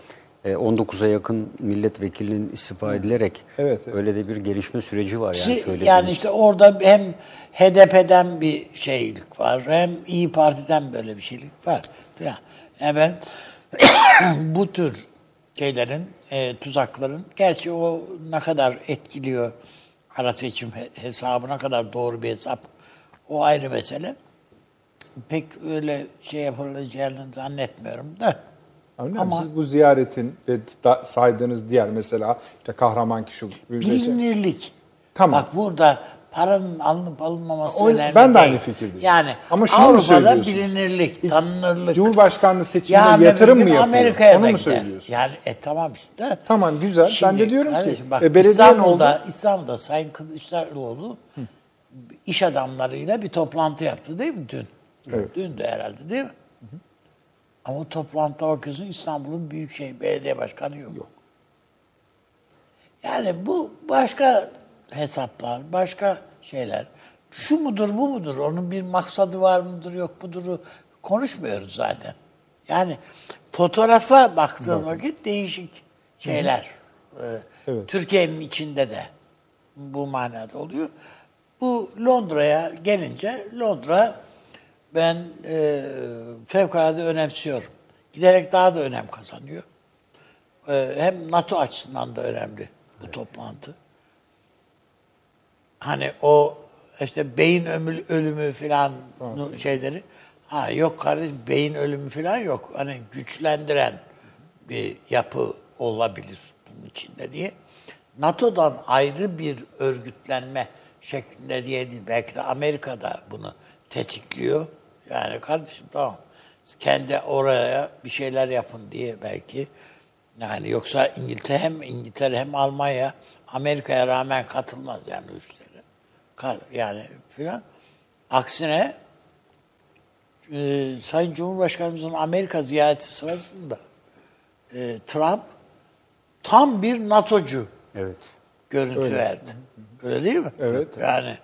E, 19'a yakın milletvekilinin istifa edilerek Evet, evet. öyle de bir gelişme süreci var yani söylediğiniz. yani işte orada hem HDP'den bir şeylik var, hem İyi Parti'den böyle bir şeylik var filan. Ben bu tür şeylerin, e, tuzakların, gerçi o ne kadar etkiliyor ara seçim he- hesabı, ne kadar doğru bir hesap, o ayrı mesele. Pek öyle şey yapılacağını zannetmiyorum da. Anladın Ama-? Siz bu ziyaretin ve saydığınız diğer mesela işte kahraman kişi şey- Bilinirlik. Tamam. Bak burada paranın alınıp alınmaması O- önemli ben de aynı fikirdeyim. Yani Ama şunu Avrupa'da bilinirlik, tanınırlık. Cumhurbaşkanlığı seçiminde Yarın yatırım mı yapıyor? Amerika'ya Onu mu söylüyorsun? Yani e, tamam işte. Tamam, güzel. Ben Şimdi de diyorum ki, kardeşim bak, e, belediye İstanbul'da, oldu. İstanbul'da Sayın Kılıçdaroğlu iş adamlarıyla bir toplantı yaptı değil mi dün? Evet. Dün de herhalde değil mi? Ama toplantıda bakıyorsun İstanbul'un Büyükşehir Belediye Başkanı yok. Yok. Yani bu başka hesaplar, başka şeyler. Şu mudur, bu mudur? Onun bir maksadı var mıdır, yok mudur? Konuşmuyoruz zaten. Yani fotoğrafa baktığın vakit değişik şeyler. Ee, Evet. Türkiye'nin içinde de bu manada oluyor. Bu Londra'ya gelince Londra ben e, fevkalade önemsiyorum. Giderek daha da önem kazanıyor. E, hem NATO açısından da önemli bu toplantı. Hani o işte beyin ömül, ölümü filan şeyleri. Ha yok kardeş beyin ölümü filan yok. Hani güçlendiren bir yapı olabilir bunun içinde diye. NATO'dan ayrı bir örgütlenme şeklinde diye değil. Belki de Amerika'da bunu tetikliyor. Yani kardeşim tamam. Kendi oraya bir şeyler yapın diye belki. Yani yoksa İngiltere hem İngiltere hem Almanya Amerika'ya rağmen katılmaz yani üçleri. Yani filan. Aksine e, Sayın Cumhurbaşkanımızın Amerika ziyareti sırasında e, Trump tam bir NATO'cu Evet. görüntü verdi. Öyle değil mi? Evet. Yani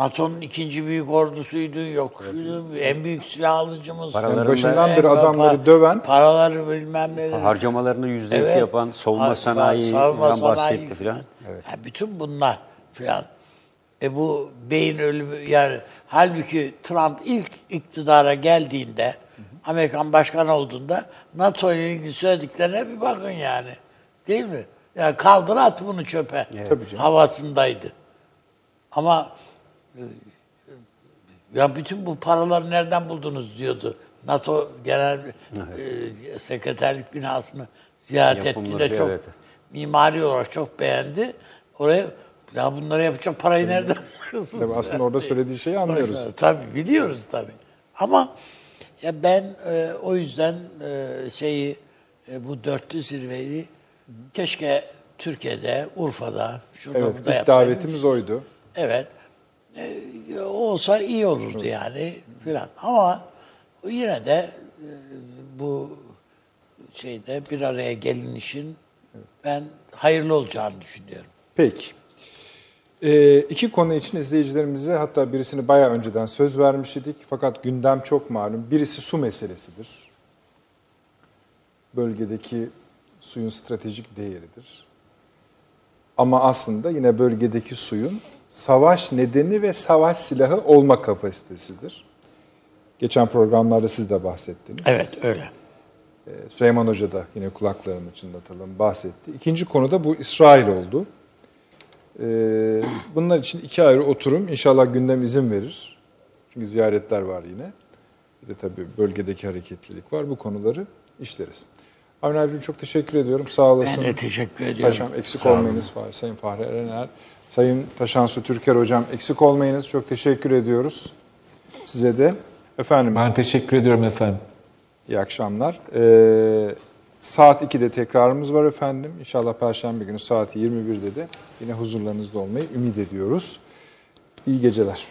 NATO'nun ikinci büyük ordusuydu, yok şuydu, en büyük silah alıcımız. Başından beri adamları pa- döven- Paraları bilmem ne. Harcamalarını yüzde Evet. yapan savunma savunma sanayi bahsetti filan. Evet. Ha, bütün bunlar filan. E bu beyin ölümü yani halbuki Trump ilk iktidara geldiğinde Amerikan başkanı olduğunda NATO ile ilgili söylediklerine bir bakın yani. Değil mi? Yani kaldır at bunu çöpe. Canım. Havasındaydı. Ama ya bütün bu paraları nereden buldunuz diyordu. NATO Genel e, Sekreterlik binasını ziyaret ettiğinde çok evet. mimari olarak çok beğendi. Oraya ya bunları yapacak parayı nereden buluyorsunuz? Tabii aslında orada söylediği şeyi anlıyoruz. Tabii biliyoruz tabii. Ama ya ben e, o yüzden e, şeyi e, bu dörtlü zirveyi keşke Türkiye'de, Urfa'da, şurada Evet, burada yapsaydım. davetimiz oydu. Evet. E, olsa iyi olurdu yani filan. Ama yine de e, bu şeyde bir araya gelinişin ben hayırlı olacağını düşünüyorum. Peki. Ee, iki konu için izleyicilerimize hatta birisini bayağı önceden söz vermiş idik. Fakat gündem çok malum. Birisi su meselesidir. Bölgedeki suyun stratejik değeridir. Ama aslında yine bölgedeki suyun savaş nedeni ve savaş silahı olma kapasitesidir. Geçen programlarda siz de bahsettiniz. Evet öyle. Süleyman Hoca da yine kulaklarını çınlatalım bahsetti. İkinci konu da bu İsrail oldu. Ee, bunlar için iki ayrı oturum. İnşallah gündem izin verir. Çünkü ziyaretler var yine. Bir de tabii bölgedeki hareketlilik var. Bu konuları işleriz. Avni abicim çok teşekkür ediyorum. Sağ olasın. Ben de teşekkür ediyorum. Paşam eksik olmayınız var. Sayın Fahri Erener, Sayın Taşansu Türker hocam eksik olmayınız. Çok teşekkür ediyoruz. Size de. Efendim Ben teşekkür ediyorum efendim. iyi akşamlar. Ee, saat 2'de tekrarımız var efendim. İnşallah Perşembe günü saat 21'de de yine huzurlarınızda olmayı ümit ediyoruz. İyi geceler.